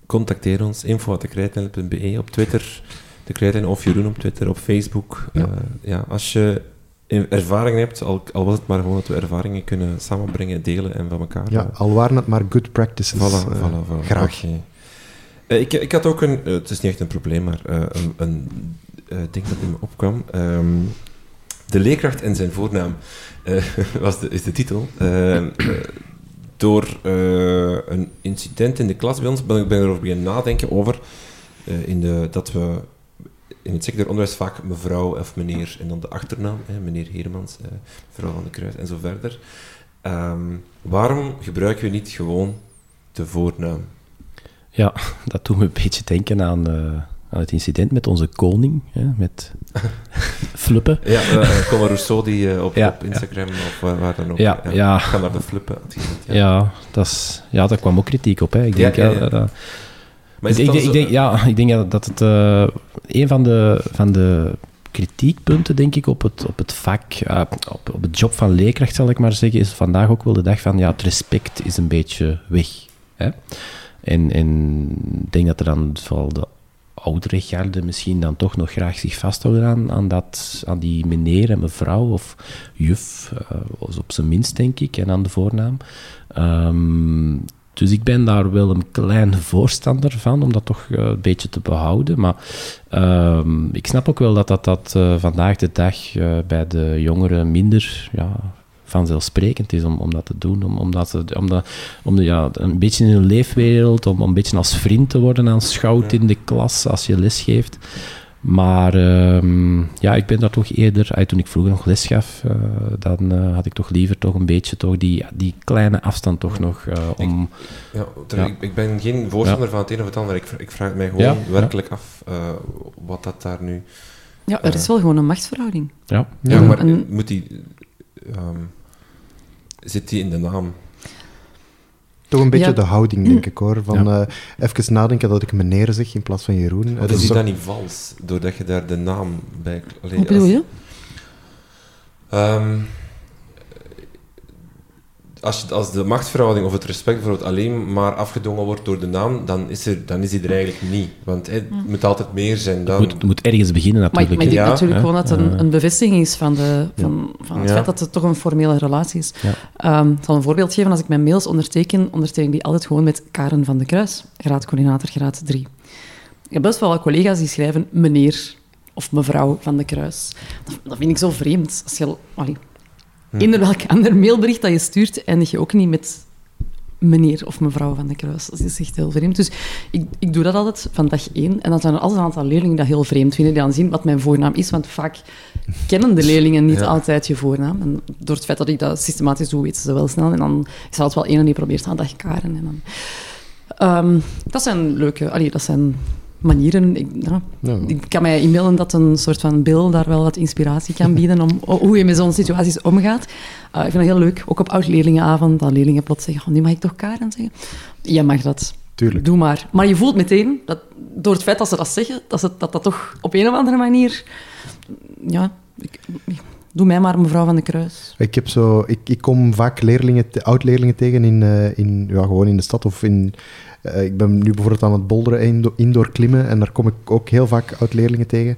Contacteer ons, info.dekrijtijn.be op Twitter, de of Jeroen op Twitter, op Facebook. Ja. Ja, als je in- ervaring hebt, al, al was het maar gewoon dat we ervaringen kunnen samenbrengen, delen en van elkaar. Ja, eh, al waren het maar good practices. Voilà, eh, voilà, voilà. graag. Eh, ik, ik had ook een, eh, het is niet echt een probleem, maar eh, een, een ding dat in me opkwam. Ehm, de leerkracht en zijn voornaam was de, is de titel. Ehm, eh, door een incident in de klas bij ons ben ik ben erover beginnen nadenken over in de, dat we in het secundair onderwijs vaak mevrouw of meneer en dan de achternaam, hè, meneer Heremans, eh, mevrouw van de Kruis en zo verder. Ehm, waarom gebruiken we niet gewoon de voornaam? Ja, dat doet me een beetje denken aan, eh, aan het incident met onze koning, hè, met Fluppen. Ja, uh, Conor Rousseau die eh, op, Ja, op Instagram of waar, waar dan ook. Ja, ja. Ga naar de gezet, Ja, Ja. dat is, ja, daar kwam ook kritiek op. Hè. Ik denk, ja, dat- Maar ik, denk, ik, denk, ja, ik denk dat- het een van de, van de kritiekpunten, denk ik, op het, op het vak, op, op het job van leerkracht, zal ik maar zeggen, is vandaag ook wel de dag van, ja, het respect is een beetje weg. Hè? En, ik denk dat er dan vooral de oudere garde misschien dan toch nog graag zich vasthouden aan, aan, dat, aan die meneer en mevrouw of juf, of op zijn minst, denk ik, en aan de voornaam. Ehm, dus ik ben daar wel een klein voorstander van, om dat toch eh, een beetje te behouden. Maar ehm, ik snap ook wel dat dat, dat eh, vandaag de dag bij de jongeren minder ja, vanzelfsprekend is om, om dat te doen. Om, omdat ze, om dat, om de, ja, een beetje in hun leefwereld, om, om een beetje als vriend te worden aanschouwd in de klas als je les geeft. Maar ehm, ja, ik ben daar toch eerder, toen ik vroeger nog les gaf, eh, dan eh, had ik toch liever toch een beetje toch die, die kleine afstand toch nog eh, om... Ja, ter- Ja. Ik, ik ben geen voorstander van het een of het ander. Ik, ik vraag mij gewoon Ja, werkelijk af eh, wat dat daar nu... Ja, er is wel gewoon een machtsverhouding. Ja, Ja, Ja, maar moet die... ehm, zit die in de naam? Toch een beetje Ja. de houding, denk ik hoor. Van Ja. eh, even nadenken dat ik meneer zeg in plaats van Jeroen. Eh, Of dat is die toch- dan niet vals, doordat je daar de naam bij... Allee, Hoe bedoel als- je? Als, je, als de machtsverhouding of het respect bijvoorbeeld alleen maar afgedwongen wordt door de naam, dan is, er, dan is die er eigenlijk niet. Want het moet altijd meer zijn het dan... moet, het moet ergens beginnen Maar ik, natuurlijk. maar ik denk Ja, natuurlijk hè. gewoon dat het een, een bevestiging is van, de, van, van het Ja. feit dat het toch een formele relatie is. Ja. Ehm, ik zal een voorbeeld geven. Als ik mijn mails onderteken, onderteken ik die altijd gewoon met Karen van de Kruis, graadcoördinator, graad 3. Ik heb best wel wat collega's die schrijven meneer of mevrouw van de Kruis. Dat, dat vind ik zo vreemd. Als je, allee, In welk ander mailbericht dat je stuurt, eindig je ook niet met meneer of mevrouw van de Kruis. Dat is echt heel vreemd. Dus ik, ik doe dat altijd van dag één. En dan zijn er altijd een aantal leerlingen dat heel vreemd vinden, die dan zien wat mijn voornaam is. Want vaak kennen de leerlingen niet Ja. altijd je voornaam. En door het feit dat ik dat systematisch doe, weten ze wel snel. En dan is er altijd wel één die probeert aan dag Karen. En dan... Ehm, dat zijn leuke... Allee, dat zijn manieren. Ik, ja, Ja. ik kan mij inbeelden dat een soort van beeld daar wel wat inspiratie kan bieden om hoe je met zo'n situaties omgaat. Uh, ik vind dat heel leuk. Ook op oud-leerlingenavond, dat leerlingen plots zeggen, oh, nu mag ik toch Karen zeggen? Je mag dat. Tuurlijk. Doe maar. Maar je voelt meteen, dat door het feit dat ze dat zeggen, dat ze, dat, dat toch op een of andere manier... Ja, ik, doe mij maar mevrouw van de Kruis. Ik, heb zo, ik, ik kom vaak leerlingen, oud-leerlingen tegen in, eh, in, ja, gewoon in de stad. Of in, eh, ik ben nu bijvoorbeeld aan het bolderen, indo- indoor klimmen. En daar kom ik ook heel vaak oud-leerlingen tegen.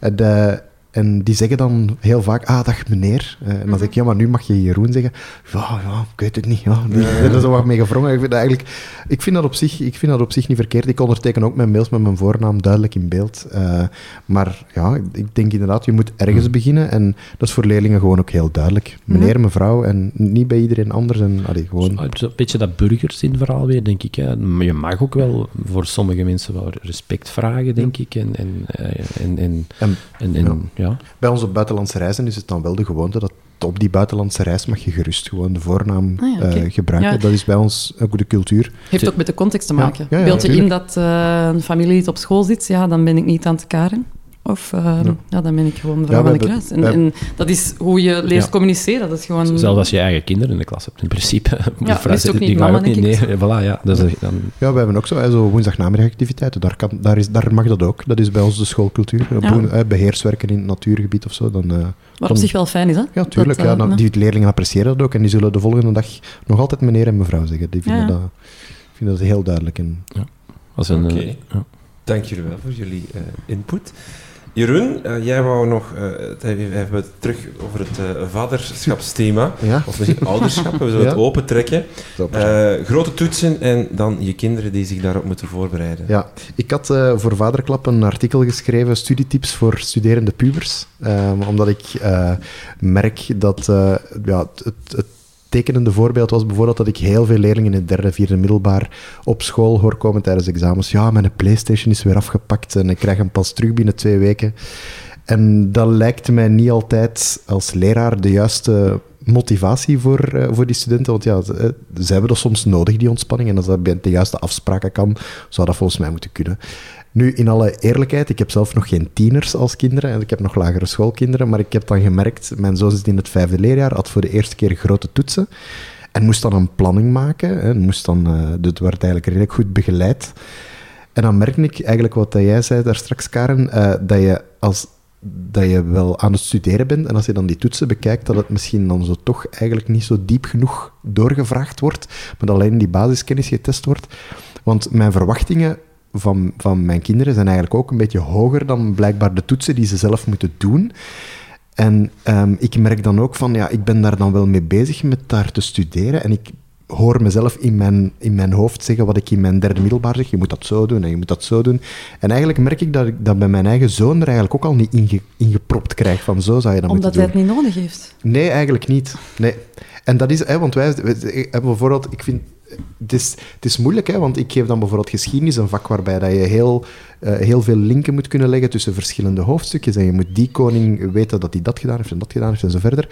En, eh, en die zeggen dan heel vaak, ah, dag meneer. Eh, en dan zeg ik, ja, maar nu mag je Jeroen zeggen. Ja, ja, ik weet het niet. Ja, ben er zo wat mee gevrongen. Ik vind, dat eigenlijk, ik, vind dat op zich, ik vind dat op zich niet verkeerd. Ik onderteken ook mijn mails met mijn voornaam duidelijk in beeld. Eh, maar ja, ik denk inderdaad, je moet ergens beginnen. En dat is voor leerlingen gewoon ook heel duidelijk. Meneer, mevrouw, en niet bij iedereen anders. En, allee, gewoon... Het is Een beetje dat burgerzinverhaal weer, denk ik. Hè. Maar je mag ook wel voor sommige mensen wel respect vragen, denk ik. En, en, eh, en, en, En en, en- Ja. ja. bij onze buitenlandse reizen is het dan wel de gewoonte dat op die buitenlandse reis mag je gerust gewoon de voornaam Ah ja, eh, gebruiken. Ja. Dat is bij ons een goede cultuur. Heeft ook met de context te maken. ja, ja, Beeld je in dat eh, een familielid op school zit, ja, dan ben ik niet tante Karen. Of eh, ja. Ja. dan ben ik gewoon mevrouw Ja, van de Kruis. En, en dat is hoe je leert Ja. communiceren. Dat is gewoon... Zelfs als je eigen kinderen in de klas hebt, in principe. Die wist vragen- ook niet, mama, ook Nee, voilà, ja. Dat is, dan, Ja, we hebben ook zo, zo woensdagnamiddagactiviteiten. Daar, kan, daar, is, daar mag dat ook. Dat is bij ons de schoolcultuur. Ja. Eh, beheerswerken in het natuurgebied of zo. Dan, eh, Wat op zich wel fijn is, hè? ja, tuurlijk. Dat, ja, eh, dan, ja. die leerlingen appreciëren dat ook. En die zullen de volgende dag nog altijd meneer en mevrouw zeggen. Die vinden, Ja, ja. Dat, vinden dat heel duidelijk. En, een, Oké. eh, ja. Dank jullie wel voor jullie eh, input. Jeroen, eh, jij wou nog, het- we hebben het terug over het eh, vaderschapsthema, ja, of misschien ouderschap, we zullen Ja. het open trekken. zo. Eh, grote toetsen en dan je kinderen die zich daarop moeten voorbereiden. Ja, ik had voor Vaderklap een artikel geschreven, studietips voor studerende pubers. Ehm, omdat ik merk dat ja, het, het tekenende voorbeeld was bijvoorbeeld dat ik heel veel leerlingen in het derde, vierde middelbaar op school hoor komen tijdens examens. Ja, mijn Playstation is weer afgepakt en ik krijg hem pas terug binnen twee weken. En dat lijkt mij niet altijd als leraar de juiste motivatie voor, eh, voor die studenten. Want ja, ze, eh, ze hebben dat soms nodig, die ontspanning. En als dat bij de juiste afspraken kan, zou dat volgens mij moeten kunnen. Nu, in alle eerlijkheid, ik heb zelf nog geen tieners als kinderen. En ik heb nog lagere schoolkinderen. Maar ik heb dan gemerkt, mijn zoon zit in het vijfde leerjaar, had voor de eerste keer grote toetsen. En moest dan een planning maken. Hè, moest dan, dit werd eigenlijk redelijk goed begeleid. En dan merk ik eigenlijk wat jij zei daar straks, Karen, eh, dat je als dat je wel aan het studeren bent en als je dan die toetsen bekijkt, dat het misschien dan zo toch eigenlijk niet zo diep genoeg doorgevraagd wordt, maar dat alleen die basiskennis getest wordt. Want mijn verwachtingen van, van mijn kinderen zijn eigenlijk ook een beetje hoger dan blijkbaar de toetsen die ze zelf moeten doen. En ehm, ik merk dan ook van, ja, ik ben daar dan wel mee bezig met daar te studeren en ik hoor mezelf in mijn, in mijn hoofd zeggen wat ik in mijn derde middelbaar zeg. Je moet dat zo doen en je moet dat zo doen. En eigenlijk merk ik dat ik dat bij mijn eigen zoon er eigenlijk ook al niet inge, ingepropt krijg van zo zou je dat Omdat moeten hij doen. het niet nodig heeft. Nee, eigenlijk niet. Nee. En dat is, hè, want wij wij hebben bijvoorbeeld, ik vind, het is, moeilijk, hè, want ik geef dan bijvoorbeeld geschiedenis, een vak waarbij dat je heel, eh, heel veel linken moet kunnen leggen tussen verschillende hoofdstukjes. En je moet die koning weten dat hij dat gedaan heeft en dat gedaan heeft en zo verder.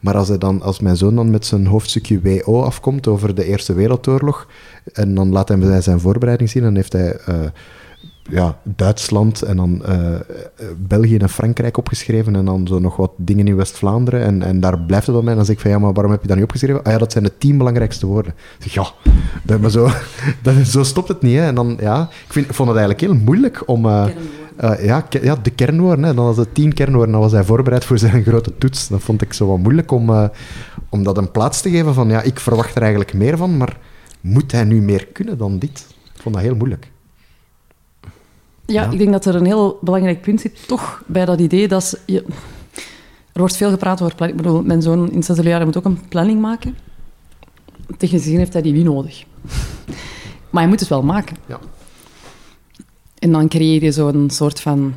Maar als, hij dan, als mijn zoon dan met zijn hoofdstukje WO afkomt over de Eerste Wereldoorlog, en dan laat hij zijn voorbereiding zien, dan heeft hij... eh, ja, Duitsland en dan eh, België en Frankrijk opgeschreven en dan zo nog wat dingen in West-Vlaanderen en, en daar blijft het bij. En dan zeg ik van, ja, maar waarom heb je dat niet opgeschreven? Ah ja, dat zijn de tien belangrijkste woorden. Ik zeg, ja, dat, maar zo, dat, zo stopt het niet. Hè. En dan, ja, ik, vind, ik vond het eigenlijk heel moeilijk om... eh, eh, ja, ke- ja, de kernwoorden. Hè. Dan was het tien kernwoorden, dan was hij voorbereid voor zijn grote toets. Dat vond ik zo wat moeilijk om, om dat een plaats te geven van, ja, ik verwacht er eigenlijk meer van, maar moet hij nu meer kunnen dan dit? Ik vond dat heel moeilijk. Ja, Ja. ik denk dat er een heel belangrijk punt zit, toch, bij dat idee dat je... Er wordt veel gepraat over planning. Ik bedoel, mijn zoon in het zesde jaar moet ook een planning maken. Technisch gezien heeft hij die niet nodig. Maar hij moet het wel maken. Ja. En dan creëer je zo'n soort van...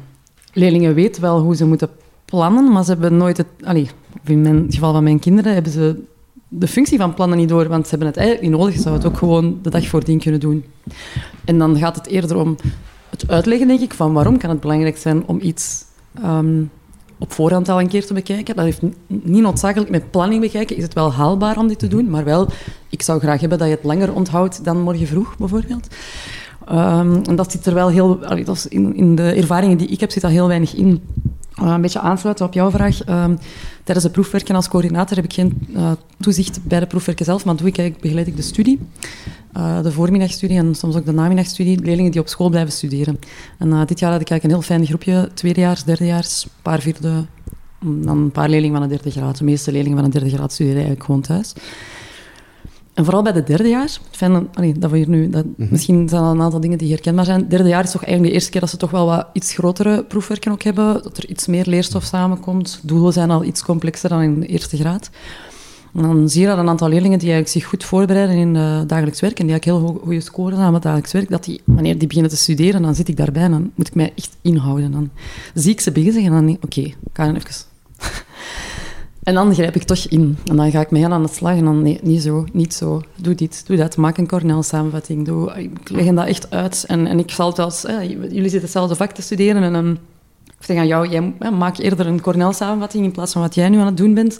Leerlingen weten wel hoe ze moeten plannen, maar ze hebben nooit het... Allee, in mijn, het geval van mijn kinderen hebben ze de functie van plannen niet door, want ze hebben het eigenlijk niet nodig. Ze zouden het ook gewoon de dag voordien kunnen doen. En dan gaat het eerder om het uitleggen, denk ik, van waarom kan het belangrijk zijn om iets ehm, op voorhand al een keer te bekijken. Dat heeft niet noodzakelijk met planning bekijken. Is het wel haalbaar om dit te doen? Maar wel, ik zou graag hebben dat je het langer onthoudt dan morgen vroeg, bijvoorbeeld. Um, en dat zit er wel heel... In, in de ervaringen die ik heb, zit dat heel weinig in. Uh, een beetje aansluiten op jouw vraag. Uh, tijdens de proefwerken als coördinator heb ik geen uh, toezicht bij de proefwerken zelf, maar doe ik begeleid ik de studie. Uh, de voormiddagstudie en soms ook de namiddagstudie. Leerlingen die op school blijven studeren. En dit jaar had ik eigenlijk een heel fijn groepje. Tweedejaars, derdejaars, een paar vierde... Mm, dan een paar leerlingen van de derde graad. De meeste leerlingen van de derde graad studeren eigenlijk gewoon thuis. En vooral bij de derde jaar, fijn dat we hier nu, dat, mhm. misschien zijn er een aantal dingen die herkenbaar zijn. Derde jaar is toch eigenlijk de eerste keer dat ze toch wel wat iets grotere proefwerken ook hebben, dat er iets meer leerstof samenkomt. Doelen zijn al iets complexer dan in de eerste graad. Dan zie je dat een aantal leerlingen die eigenlijk zich goed voorbereiden in uh, dagelijks werk en die eigenlijk heel goede scoren hebben met dagelijks werk, dat die, wanneer die beginnen te studeren, dan zit ik daarbij en dan moet ik mij echt inhouden. Dan zie ik ze bezig en dan denk ik, oké, okay, ik ga even en dan grijp ik toch in. En dan ga ik mee aan de slag. En dan, nee, niet zo, niet zo. Doe dit, doe dat. Maak een Cornell-samenvatting. Doe, ik leg dat echt uit. En, en ik zal het eens... jullie zitten hetzelfde vak te studeren. En dan ik zeg aan jou, jij maak eerder een Cornell-samenvatting in plaats van wat jij nu aan het doen bent.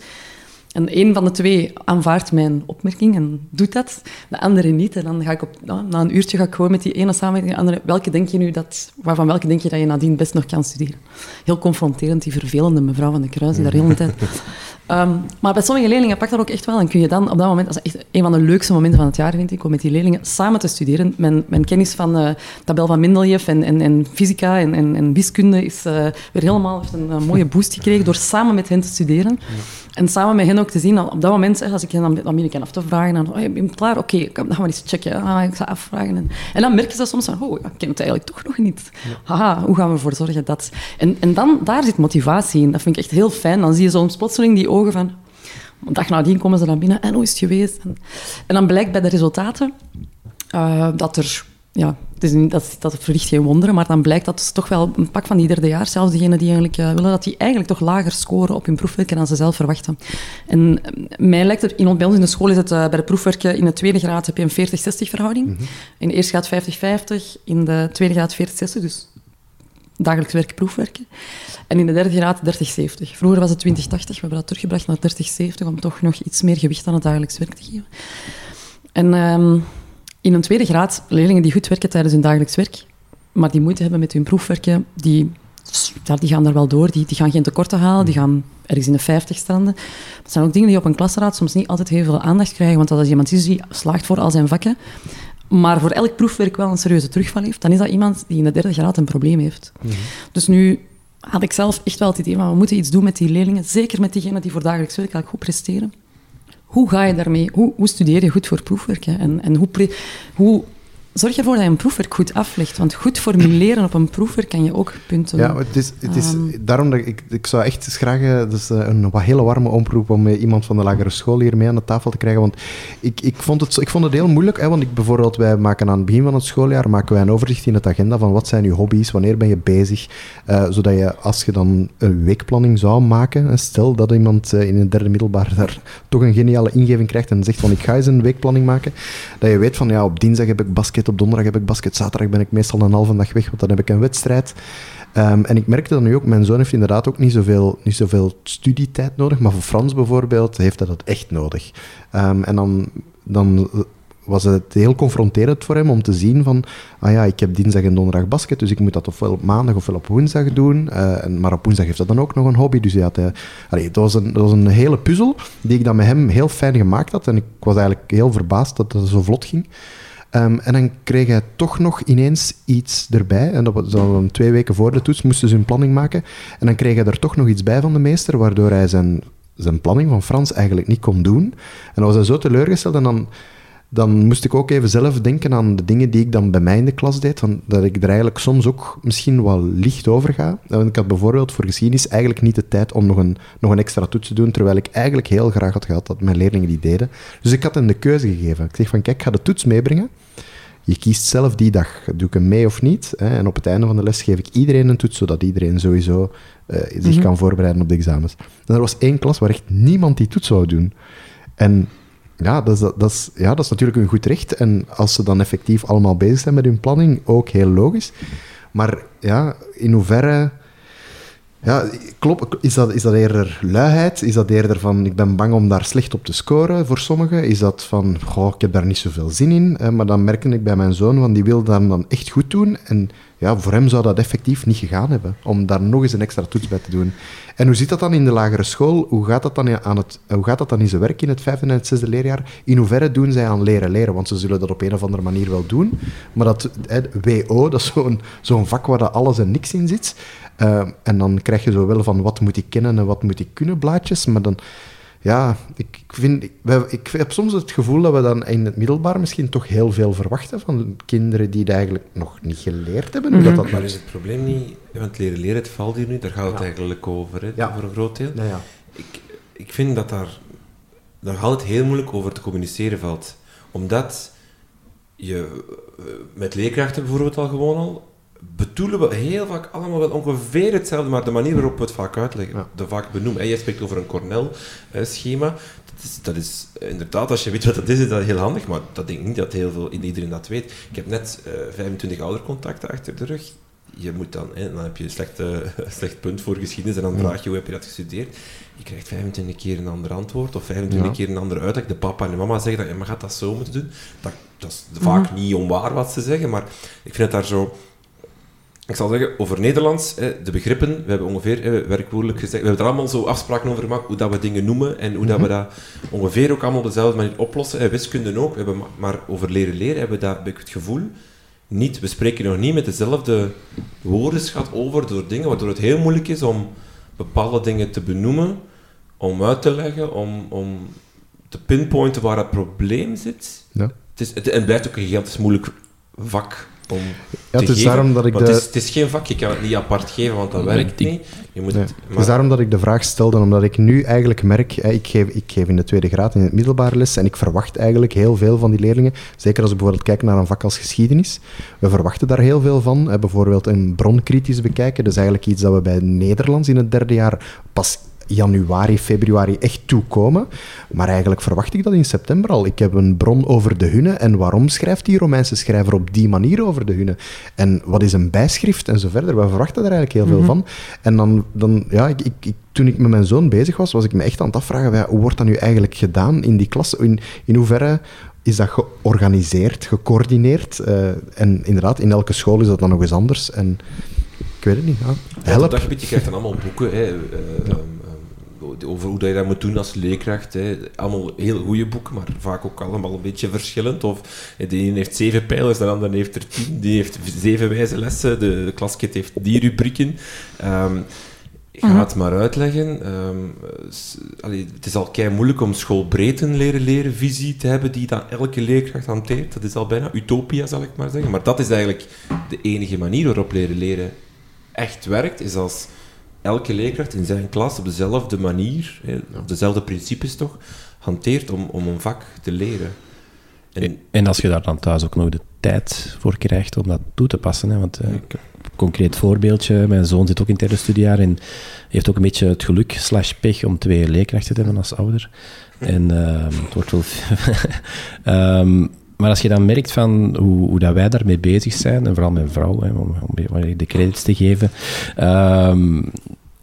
En een van de twee aanvaardt mijn opmerking en doet dat, de andere niet. En dan ga ik op, nou, na een uurtje ga ik gewoon met die ene samenwerking, de andere, welke denk je nu dat, waarvan welke denk je dat je nadien best nog kan studeren? Heel confronterend, die vervelende mevrouw van de Kruis die daar heel de tijd... Um, maar bij sommige leerlingen pakt dat ook echt wel. En kun je dan op dat moment, dat is echt een van de leukste momenten van het jaar, vind ik, om met die leerlingen samen te studeren. Mijn, mijn kennis van uh, tabel van Mendeleev en, en, en fysica en, en, en wiskunde is uh, weer helemaal heeft een, mooie boost gekregen door samen met hen te studeren. En samen met hen ook te zien, op dat moment, als ik hen dan, dan ik af te vragen, dan, oh, je bent klaar? Oké, okay, dan gaan we eens checken. Ah, ik ga afvragen. En, en dan merken ze soms van, oh, ik ken het eigenlijk toch nog niet. Haha, hoe gaan we ervoor zorgen dat... En, en dan, daar zit motivatie in. Dat vind ik echt heel fijn. Dan zie je soms plotseling die ogen van... Een dag nadien komen ze dan binnen en hoe is het geweest? En, en dan blijkt bij de resultaten uh, dat er ja, het is niet, dat, dat verricht geen wonderen, maar dan blijkt dat ze toch wel een pak van die derde jaar, zelfs diegenen die eigenlijk uh, willen, dat die eigenlijk toch lager scoren op hun proefwerken dan ze zelf verwachten. En uh, mij lijkt het, in, bij ons in de school is het uh, bij de proefwerken in de tweede graad heb je een 40-60 verhouding. Mm -hmm. In de eerste graad 50-50, in de tweede graad 40-60, dus dagelijks werk, proefwerken. En in de derde graad 30-70. Vroeger was het 20-80, we hebben dat teruggebracht naar 30-70 om toch nog iets meer gewicht aan het dagelijks werk te geven. En um, in een tweede graad, leerlingen die goed werken tijdens hun dagelijks werk, maar die moeite hebben met hun proefwerken, die, die gaan daar wel door. Die, die gaan geen tekorten halen, die gaan ergens in de 50 standen. Dat zijn ook dingen die op een klasraad soms niet altijd heel veel aandacht krijgen, want als iemand die slaagt voor al zijn vakken, maar voor elk proefwerk wel een serieuze terugval heeft, dan is dat iemand die in de derde graad een probleem heeft. Mhm. Dus nu had ik zelf echt wel het idee van we moeten iets doen met die leerlingen, zeker met diegenen die voor dagelijks werk goed presteren hoe ga je daarmee, hoe, hoe studeer je goed voor proefwerken? En, en hoe, hoe zorg ervoor dat je een proefwerk goed aflegt. Want goed formuleren op een proefwerk kan je ook punten... Ja, het is, het is um, daarom dat ik, ik zou echt graag dus een wat hele warme oproep om iemand van de lagere school hier mee aan de tafel te krijgen. Want ik, ik, vond, het, ik vond het heel moeilijk. Hè, want ik, bijvoorbeeld, wij maken aan het begin van het schooljaar maken wij een overzicht in het agenda van wat zijn je hobby's, wanneer ben je bezig. Uh, zodat je, als je dan een weekplanning zou maken, stel dat iemand in een derde middelbaar daar toch een geniale ingeving krijgt en zegt van ik ga eens een weekplanning maken, dat je weet van ja, op dinsdag heb ik basket op donderdag heb ik basket, zaterdag ben ik meestal een halve dag weg, want dan heb ik een wedstrijd. Um, en ik merkte dan nu ook, mijn zoon heeft inderdaad ook niet zoveel, niet zoveel studietijd nodig, maar voor Frans bijvoorbeeld heeft hij dat echt nodig. Um, en dan, dan was het heel confronterend voor hem om te zien van, ah ja, ik heb dinsdag en donderdag basket, dus ik moet dat ofwel op maandag ofwel op woensdag doen. Uh, en, maar op woensdag heeft dat dan ook nog een hobby. Dus hij had, uh, allee, het, was een, dat was een hele puzzel die ik dan met hem heel fijn gemaakt had. En ik was eigenlijk heel verbaasd dat het zo vlot ging. Um, en dan kreeg hij toch nog ineens iets erbij. En dat was dan twee weken voor de toets, moesten ze een planning maken. En dan kreeg hij er toch nog iets bij van de meester, waardoor hij zijn, zijn planning van Frans eigenlijk niet kon doen. En dan was hij zo teleurgesteld. En dan, dan moest ik ook even zelf denken aan de dingen die ik dan bij mij in de klas deed. Van, dat ik er eigenlijk soms ook misschien wel licht over ga. Want ik had bijvoorbeeld voor geschiedenis eigenlijk niet de tijd om nog een, nog een extra toets te doen, terwijl ik eigenlijk heel graag had gehad dat mijn leerlingen die deden. Dus ik had hen de keuze gegeven. Ik zeg van, kijk, ik ga de toets meebrengen. Je kiest zelf die dag, doe ik hem mee of niet. Hè? En op het einde van de les geef ik iedereen een toets, zodat iedereen sowieso uh, zich mm -hmm. kan voorbereiden op de examens. En er was één klas waar echt niemand die toets zou doen. En ja dat, is, dat, ja, dat is natuurlijk een goed recht. En als ze dan effectief allemaal bezig zijn met hun planning, ook heel logisch. Maar ja, in hoeverre ja, klopt. Is dat, is dat eerder luiheid? Is dat eerder van, ik ben bang om daar slecht op te scoren voor sommigen? Is dat van, goh, ik heb daar niet zoveel zin in? Eh, maar dan merkte ik bij mijn zoon, van die wil dan, dan echt goed doen. En ja, voor hem zou dat effectief niet gegaan hebben, om daar nog eens een extra toets bij te doen. En hoe zit dat dan in de lagere school? Hoe gaat dat dan, aan het, hoe gaat dat dan in zijn werk in het vijfde en het zesde leerjaar? In hoeverre doen zij aan leren leren? Want ze zullen dat op een of andere manier wel doen. Maar dat WO, dat is zo'n zo'n vak waar dat alles en niks in zit. Uh, en dan krijg je zo wel van wat moet ik kennen en wat moet ik kunnen blaadjes. Maar dan, ja, ik, vind, ik, ik heb soms het gevoel dat we dan in het middelbaar misschien toch heel veel verwachten van kinderen die het eigenlijk nog niet geleerd hebben. Mm dat dat maar is het probleem niet, want leren leren, het valt hier nu, daar gaat het eigenlijk over, hè, ja. voor een groot deel. Ja, ik, ik vind dat daar, daar altijd heel moeilijk over te communiceren valt. Omdat je eh, met leerkrachten bijvoorbeeld al gewoon al bedoelen we heel vaak allemaal wel ongeveer hetzelfde, maar de manier waarop we het vaak uitleggen, ja. de vaak benoemen. En jij spreekt over een Cornell-schema. Dat is, dat is inderdaad, als je weet wat dat is, is dat heel handig, maar dat denk ik niet dat heel veel, iedereen dat weet. Ik heb net uh, 25 oudercontacten achter de rug. Je moet dan, hè, dan heb je een slecht, uh, slecht punt voor geschiedenis en dan vraag je hoe heb je dat gestudeerd. Je krijgt 25 keer een ander antwoord of 25 keer een andere uitleg. De papa en de mama zeggen dat je maar gaat dat zo moeten doen. Dat, dat is vaak niet onwaar wat ze zeggen, maar ik vind het daar zo ik zal zeggen, over Nederlands, de begrippen, we hebben ongeveer werkwoordelijk gezegd, we hebben er allemaal zo afspraken over gemaakt, hoe dat we dingen noemen en hoe dat we mhm. dat ongeveer ook allemaal op dezelfde manier oplossen. Wiskunde ook, we hebben maar over leren leren hebben we dat, heb ik het gevoel, niet, we spreken nog niet met dezelfde woordenschat over door dingen, waardoor het heel moeilijk is om bepaalde dingen te benoemen, om uit te leggen, om, om te pinpointen waar het probleem zit. Ja. Het, is, het, het blijft ook een gigantisch moeilijk vak om ja, het is daarom dat ik de... het, is, het, is, geen vak, je kan het niet apart geven, want dat werkt niet. Je moet nee. het, maar... is daarom dat ik de vraag stelde, omdat ik nu eigenlijk merk, ik geef, ik geef in de tweede graad in het middelbare les en ik verwacht eigenlijk heel veel van die leerlingen, zeker als ik bijvoorbeeld kijk naar een vak als geschiedenis, we verwachten daar heel veel van. Bijvoorbeeld een bronkritisch bekijken, dat is eigenlijk iets dat we bij Nederlands in het derde jaar pas januari, februari echt toekomen. Maar eigenlijk verwacht ik dat in september al. Ik heb een bron over de Hunne. En waarom schrijft die Romeinse schrijver op die manier over de Hunne? En wat is een bijschrift en zo verder? We verwachten daar eigenlijk heel veel mhm. van. En dan, dan ja, ik, ik, toen ik met mijn zoon bezig was, was ik me echt aan het afvragen, hoe wordt dat nu eigenlijk gedaan in die klas? In, in hoeverre is dat georganiseerd, gecoördineerd? Uh, en inderdaad, in elke school is dat dan nog eens anders. En ik weet het niet. Ja. Help. Ja, je krijgt dan allemaal boeken. Hè. Uh, ja. um, over hoe dat je dat moet doen als leerkracht. Hè. Allemaal heel goede boeken, maar vaak ook allemaal een beetje verschillend. Of de ene heeft zeven pijlers, de andere heeft er tien. Die heeft zeven wijze lessen. De, de klaskit heeft die rubrieken. Um, ga mhm. het maar uitleggen. Um, allee, het is al kei moeilijk om schoolbreed een leren leren visie te hebben die dan elke leerkracht hanteert. Dat is al bijna utopia, zal ik maar zeggen. Maar dat is eigenlijk de enige manier waarop leren leren echt werkt, is als elke leerkracht in zijn klas op dezelfde manier, op dezelfde principes toch, hanteert om, om een vak te leren. En, en, als je daar dan thuis ook nog de tijd voor krijgt om dat toe te passen. Hè, want uh, concreet voorbeeldje, mijn zoon zit ook in het derde studiejaar en heeft ook een beetje het geluk slash pech om twee leerkrachten te hebben als ouder. En uh, het wordt wel... um, maar als je dan merkt van hoe, hoe dat wij daarmee bezig zijn, en vooral mijn vrouw, hè, om, om de credits te geven, um,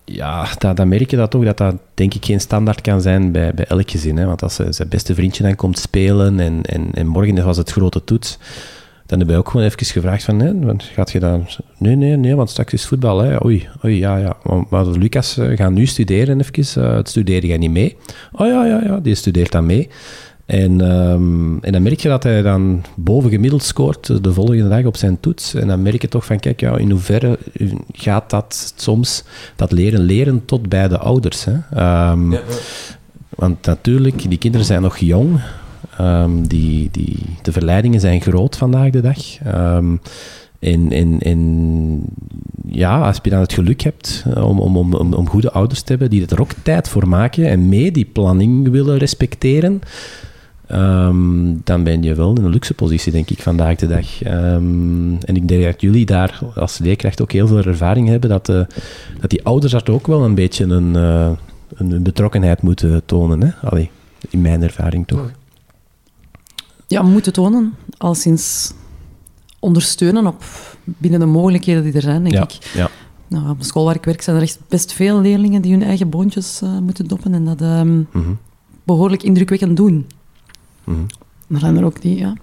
ja, dat, dan merk je dat toch, dat dat denk ik geen standaard kan zijn bij, bij elk gezin. Hè? Want als zijn beste vriendje dan komt spelen en, en, en morgen was het grote toets, dan heb je ook gewoon even gevraagd van, nee, gaat je dan... Nee, nee, nee, want straks is voetbal, hè. Oei, oei, ja, ja. Maar Lucas uh, gaat nu studeren even, uh, het studeren gaat niet mee. Oh ja, ja, ja, die studeert dan mee. En, um, en dan merk je dat hij dan boven gemiddeld scoort de volgende dag op zijn toets. En dan merk je toch van, kijk, ja, in hoeverre gaat dat soms, dat leren leren tot bij de ouders. Hè? Um, ja, Want natuurlijk, die kinderen zijn nog jong. Um, die, die, de verleidingen zijn groot vandaag de dag. en, en, en ja, als je dan het geluk hebt om, om, om, om goede ouders te hebben die er ook tijd voor maken en mee die planning willen respecteren, Um, dan ben je wel in een luxe positie, denk ik, vandaag de dag. Um, en ik denk dat jullie daar als leerkracht ook heel veel ervaring hebben, dat, uh, dat die ouders daar ook wel een beetje een, uh, een betrokkenheid moeten tonen. Hè? Allee. In mijn ervaring toch. Ja, moeten tonen, al sinds ondersteunen op binnen de mogelijkheden die er zijn, denk Ja, ik. ja. Nou, op de school waar ik werk zijn er echt best veel leerlingen die hun eigen boontjes eh, moeten doppen en dat ehm, Mhm, behoorlijk indrukwekkend doen. Maar zijn er ook die, ja,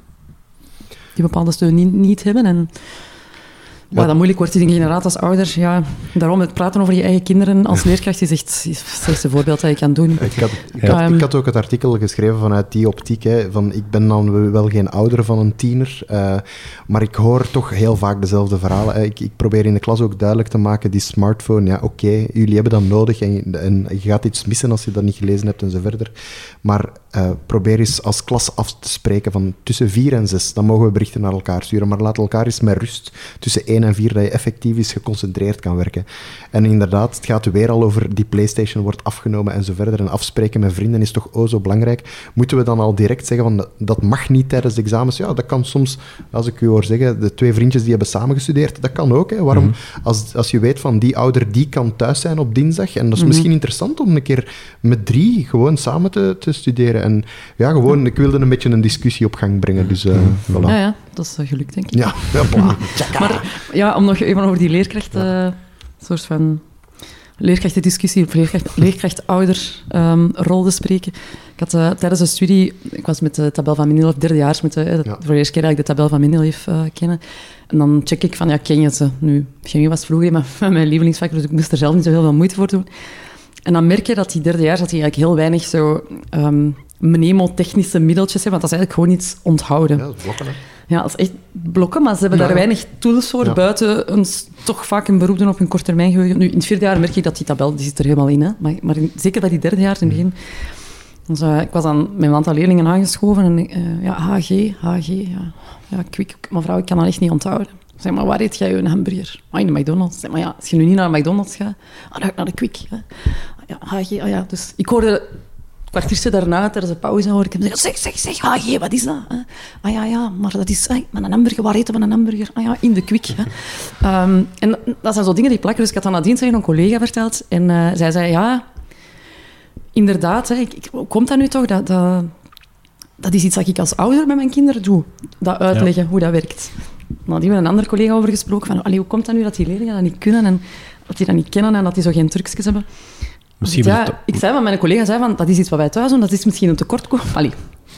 die bepaalde steun niet, niet hebben. En ja, dat moeilijk wordt in een generatie als ouder. Ja, daarom het praten over je eigen kinderen als leerkracht is echt is het slechtste voorbeeld dat je kan doen. Ik had, ik, had, ik had ook het artikel geschreven vanuit die optiek. Hè, van ik ben dan wel geen ouder van een tiener, eh, maar ik hoor toch heel vaak dezelfde verhalen. hè. Ik, ik probeer in de klas ook duidelijk te maken, die smartphone, ja oké, jullie hebben dat nodig en, en je gaat iets missen als je dat niet gelezen hebt en zo verder. Maar eh, probeer eens als klas af te spreken van tussen vier en zes, dan mogen we berichten naar elkaar sturen, maar laat elkaar eens met rust tussen één en vier, dat je effectief eens geconcentreerd kan werken. En inderdaad, het gaat weer al over die PlayStation wordt afgenomen en zo verder. En afspreken met vrienden is toch o zo belangrijk. Moeten we dan al direct zeggen van dat- dat mag niet tijdens de examens? Ja, dat kan soms, als ik u hoor zeggen, de twee vriendjes die hebben samen gestudeerd, dat kan ook. Hè. Waarom? als, als je weet van die ouder die kan thuis zijn op dinsdag, en dat is misschien interessant om een keer met drie gewoon samen te, te studeren. En ja, gewoon, ik wilde een beetje een discussie op gang brengen. Dus eh voilà. Ja, ja, dat is gelukt, denk ik. Ja, ja. Maar ja, om nog even over die leerkracht, eh, soort van leerkrachtendiscussie of leerkracht, leerkracht-ouder-rol te spreken. Ik had eh, tijdens de studie, ik was met de tabel van Mendeleev, derdejaars, met de, eh, Ja. voor de eerste keer dat ik de tabel van Mendeleev eh kennen. En dan check ik van, ja, ken je ze? Nu, chemie was vroeger mijn, mijn lievelingsvak, dus ik moest er zelf niet zo heel veel moeite voor doen. En dan merk je dat die derdejaars dat die eigenlijk heel weinig zo ehm mnemotechnische middeltjes hebben, want dat is eigenlijk gewoon iets onthouden. Ja, dat is blokken, hè. Ja, dat is echt blokken, maar ze hebben Ja. daar weinig tools voor, Ja. buiten een, s- toch vaak een beroep doen op een korttermijngeheugen. Nu, in het vierde jaar merk je dat die tabel die zit er helemaal in, hè. maar, maar in- zeker bij die derde jaar in het begin. Dus, ik was met een aantal leerlingen aangeschoven en eh, ja, HG, HG, ja, ja kwik, mevrouw, ik kan dat echt niet onthouden. Zeg maar, waar eet jij een hamburger? Ah, in de McDonald's. Zeg maar, ja, als je nu niet naar de McDonald's gaat, dan ga ik naar de Kwik. Hè. Ah, Ja, HG, ah ja. Dus ik hoorde kwartiertje daarna, tijdens de pauze, hoor ik hem zeggen, zeg, zeg, zeg, HG, wat is dat? Ah ja, ja, maar dat is, ay, maar een hamburger, waar eten we een hamburger? Ah ja, in de Kwik. Ehm, en dat zijn zo dingen die plakken. Dus ik had dat nadien tegen een collega verteld en eh, zij zei, ja, inderdaad, hè, ik, ik- komt dat nu toch? Dat, dat, dat is iets dat ik als ouder met mijn kinderen doe. Dat uitleggen, hoe dat werkt. Maar die hebben een andere collega over gesproken. Van, allee, hoe komt dat nu dat die leerlingen dat niet kunnen en dat die dat niet kennen en dat die zo geen trucjes hebben? Misschien ja, het- ik zei van mijn collega zei van, dat is iets wat wij thuis doen, dat is misschien een tekortkoming. Allee,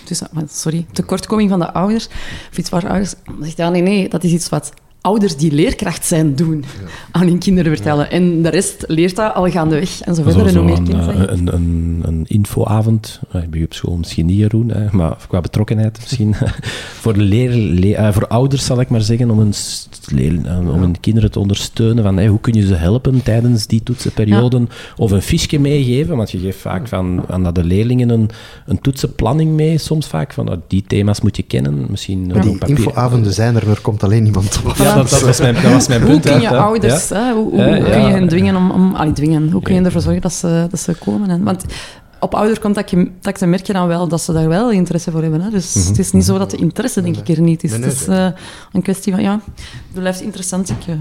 dus, sorry, tekortkoming van de ouders. Of iets waar ouders... Dan zegt hij, ja, nee, nee, dat is iets wat ouders die leerkracht zijn doen aan hun kinderen vertellen. En de rest leert dat al gaandeweg en zo verder. En hoe meer een, eh, een, een, een infoavond, bij u op school misschien niet, Jeroen, hè, maar qua betrokkenheid misschien. voor, leer, le- eh, voor ouders zal ik maar zeggen, om hun, eh, om hun kinderen te ondersteunen. Van, hey, hoe kun je ze helpen tijdens die toetsenperioden? Of een fiche meegeven, want je geeft vaak van, aan de leerlingen een, een toetsenplanning mee, soms vaak. Van, nou, die thema's moet je kennen, misschien die infoavonden zijn er, er komt alleen niemand op. Dat, dat, was mijn, dat was mijn Hoe punt. kun hè, je hè. ouders, Ja. hè, hoe, hoe Ja, kun ja. je hen dwingen om... om allee, dwingen, hoe kun je Ja. ervoor zorgen dat ze, dat ze komen? En, want op oudercontacten merk je dan wel dat ze daar wel interesse voor hebben. Hè? Dus Mhm. het is niet zo dat de interesse, denk ik, er niet is. Nee, nee, het is eh, een kwestie van, ja, het blijft interessant. Ik, eh,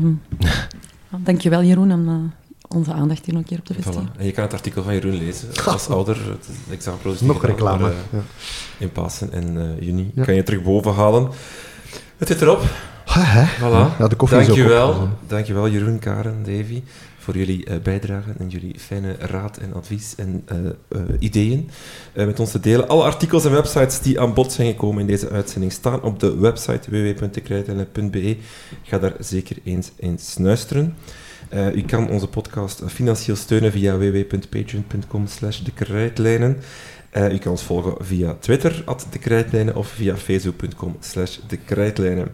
dank je wel, Jeroen, om eh, onze aandacht hier nog een keer op te vestigen. Voilà. En je kan het artikel van Jeroen lezen. Als ouder, het examenproces Nog reclame. eh, Ja. in Pasen en eh, juni. Ja. Kan je terug boven halen. Het zit erop. Hè. Voilà. Ja, de koffie is ook Dankjewel. op. Dankjewel Jeroen, Karen, Davy, voor jullie eh, bijdrage en jullie fijne raad en advies en eh, eh, ideeën met ons te delen. Alle artikels en websites die aan bod zijn gekomen in deze uitzending staan op de website www.dekrijtlijnen.be. Ga daar zeker eens in snuisteren. U kan onze podcast financieel steunen via www.patreon.com slash de krijtlijnen. U kan ons volgen via Twitter, at de krijtlijnen, of via facebook.com slash de krijtlijnen.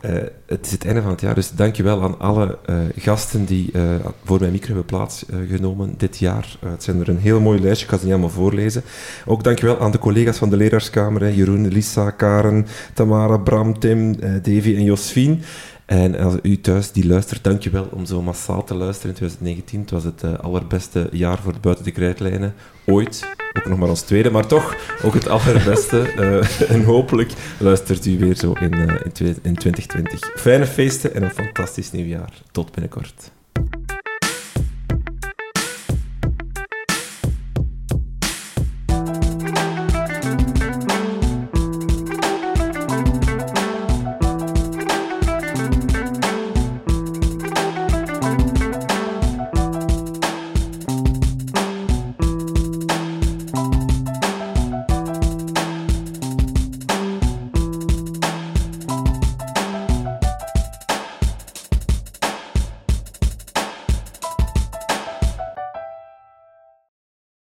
Eh, het is het einde van het jaar, dus dankjewel aan alle eh, gasten die eh, voor mijn micro hebben plaatsgenomen dit jaar. Het zijn er een heel mooi lijstje, ik ga ze niet allemaal voorlezen. Ook dankjewel aan de collega's van de leraarskamer, Jeroen, Lisa, Karen, Tamara, Bram, Tim, Davy en Josfien. En als u thuis die luistert, dankjewel om zo massaal te luisteren in 2019. Het was het eh, allerbeste jaar voor de buiten de krijtlijnen ooit. Ook nog maar ons tweede, maar toch ook het allerbeste. Eh, en hopelijk luistert u weer zo in, eh, in, in 2020. Fijne feesten en een fantastisch nieuwjaar. Tot binnenkort.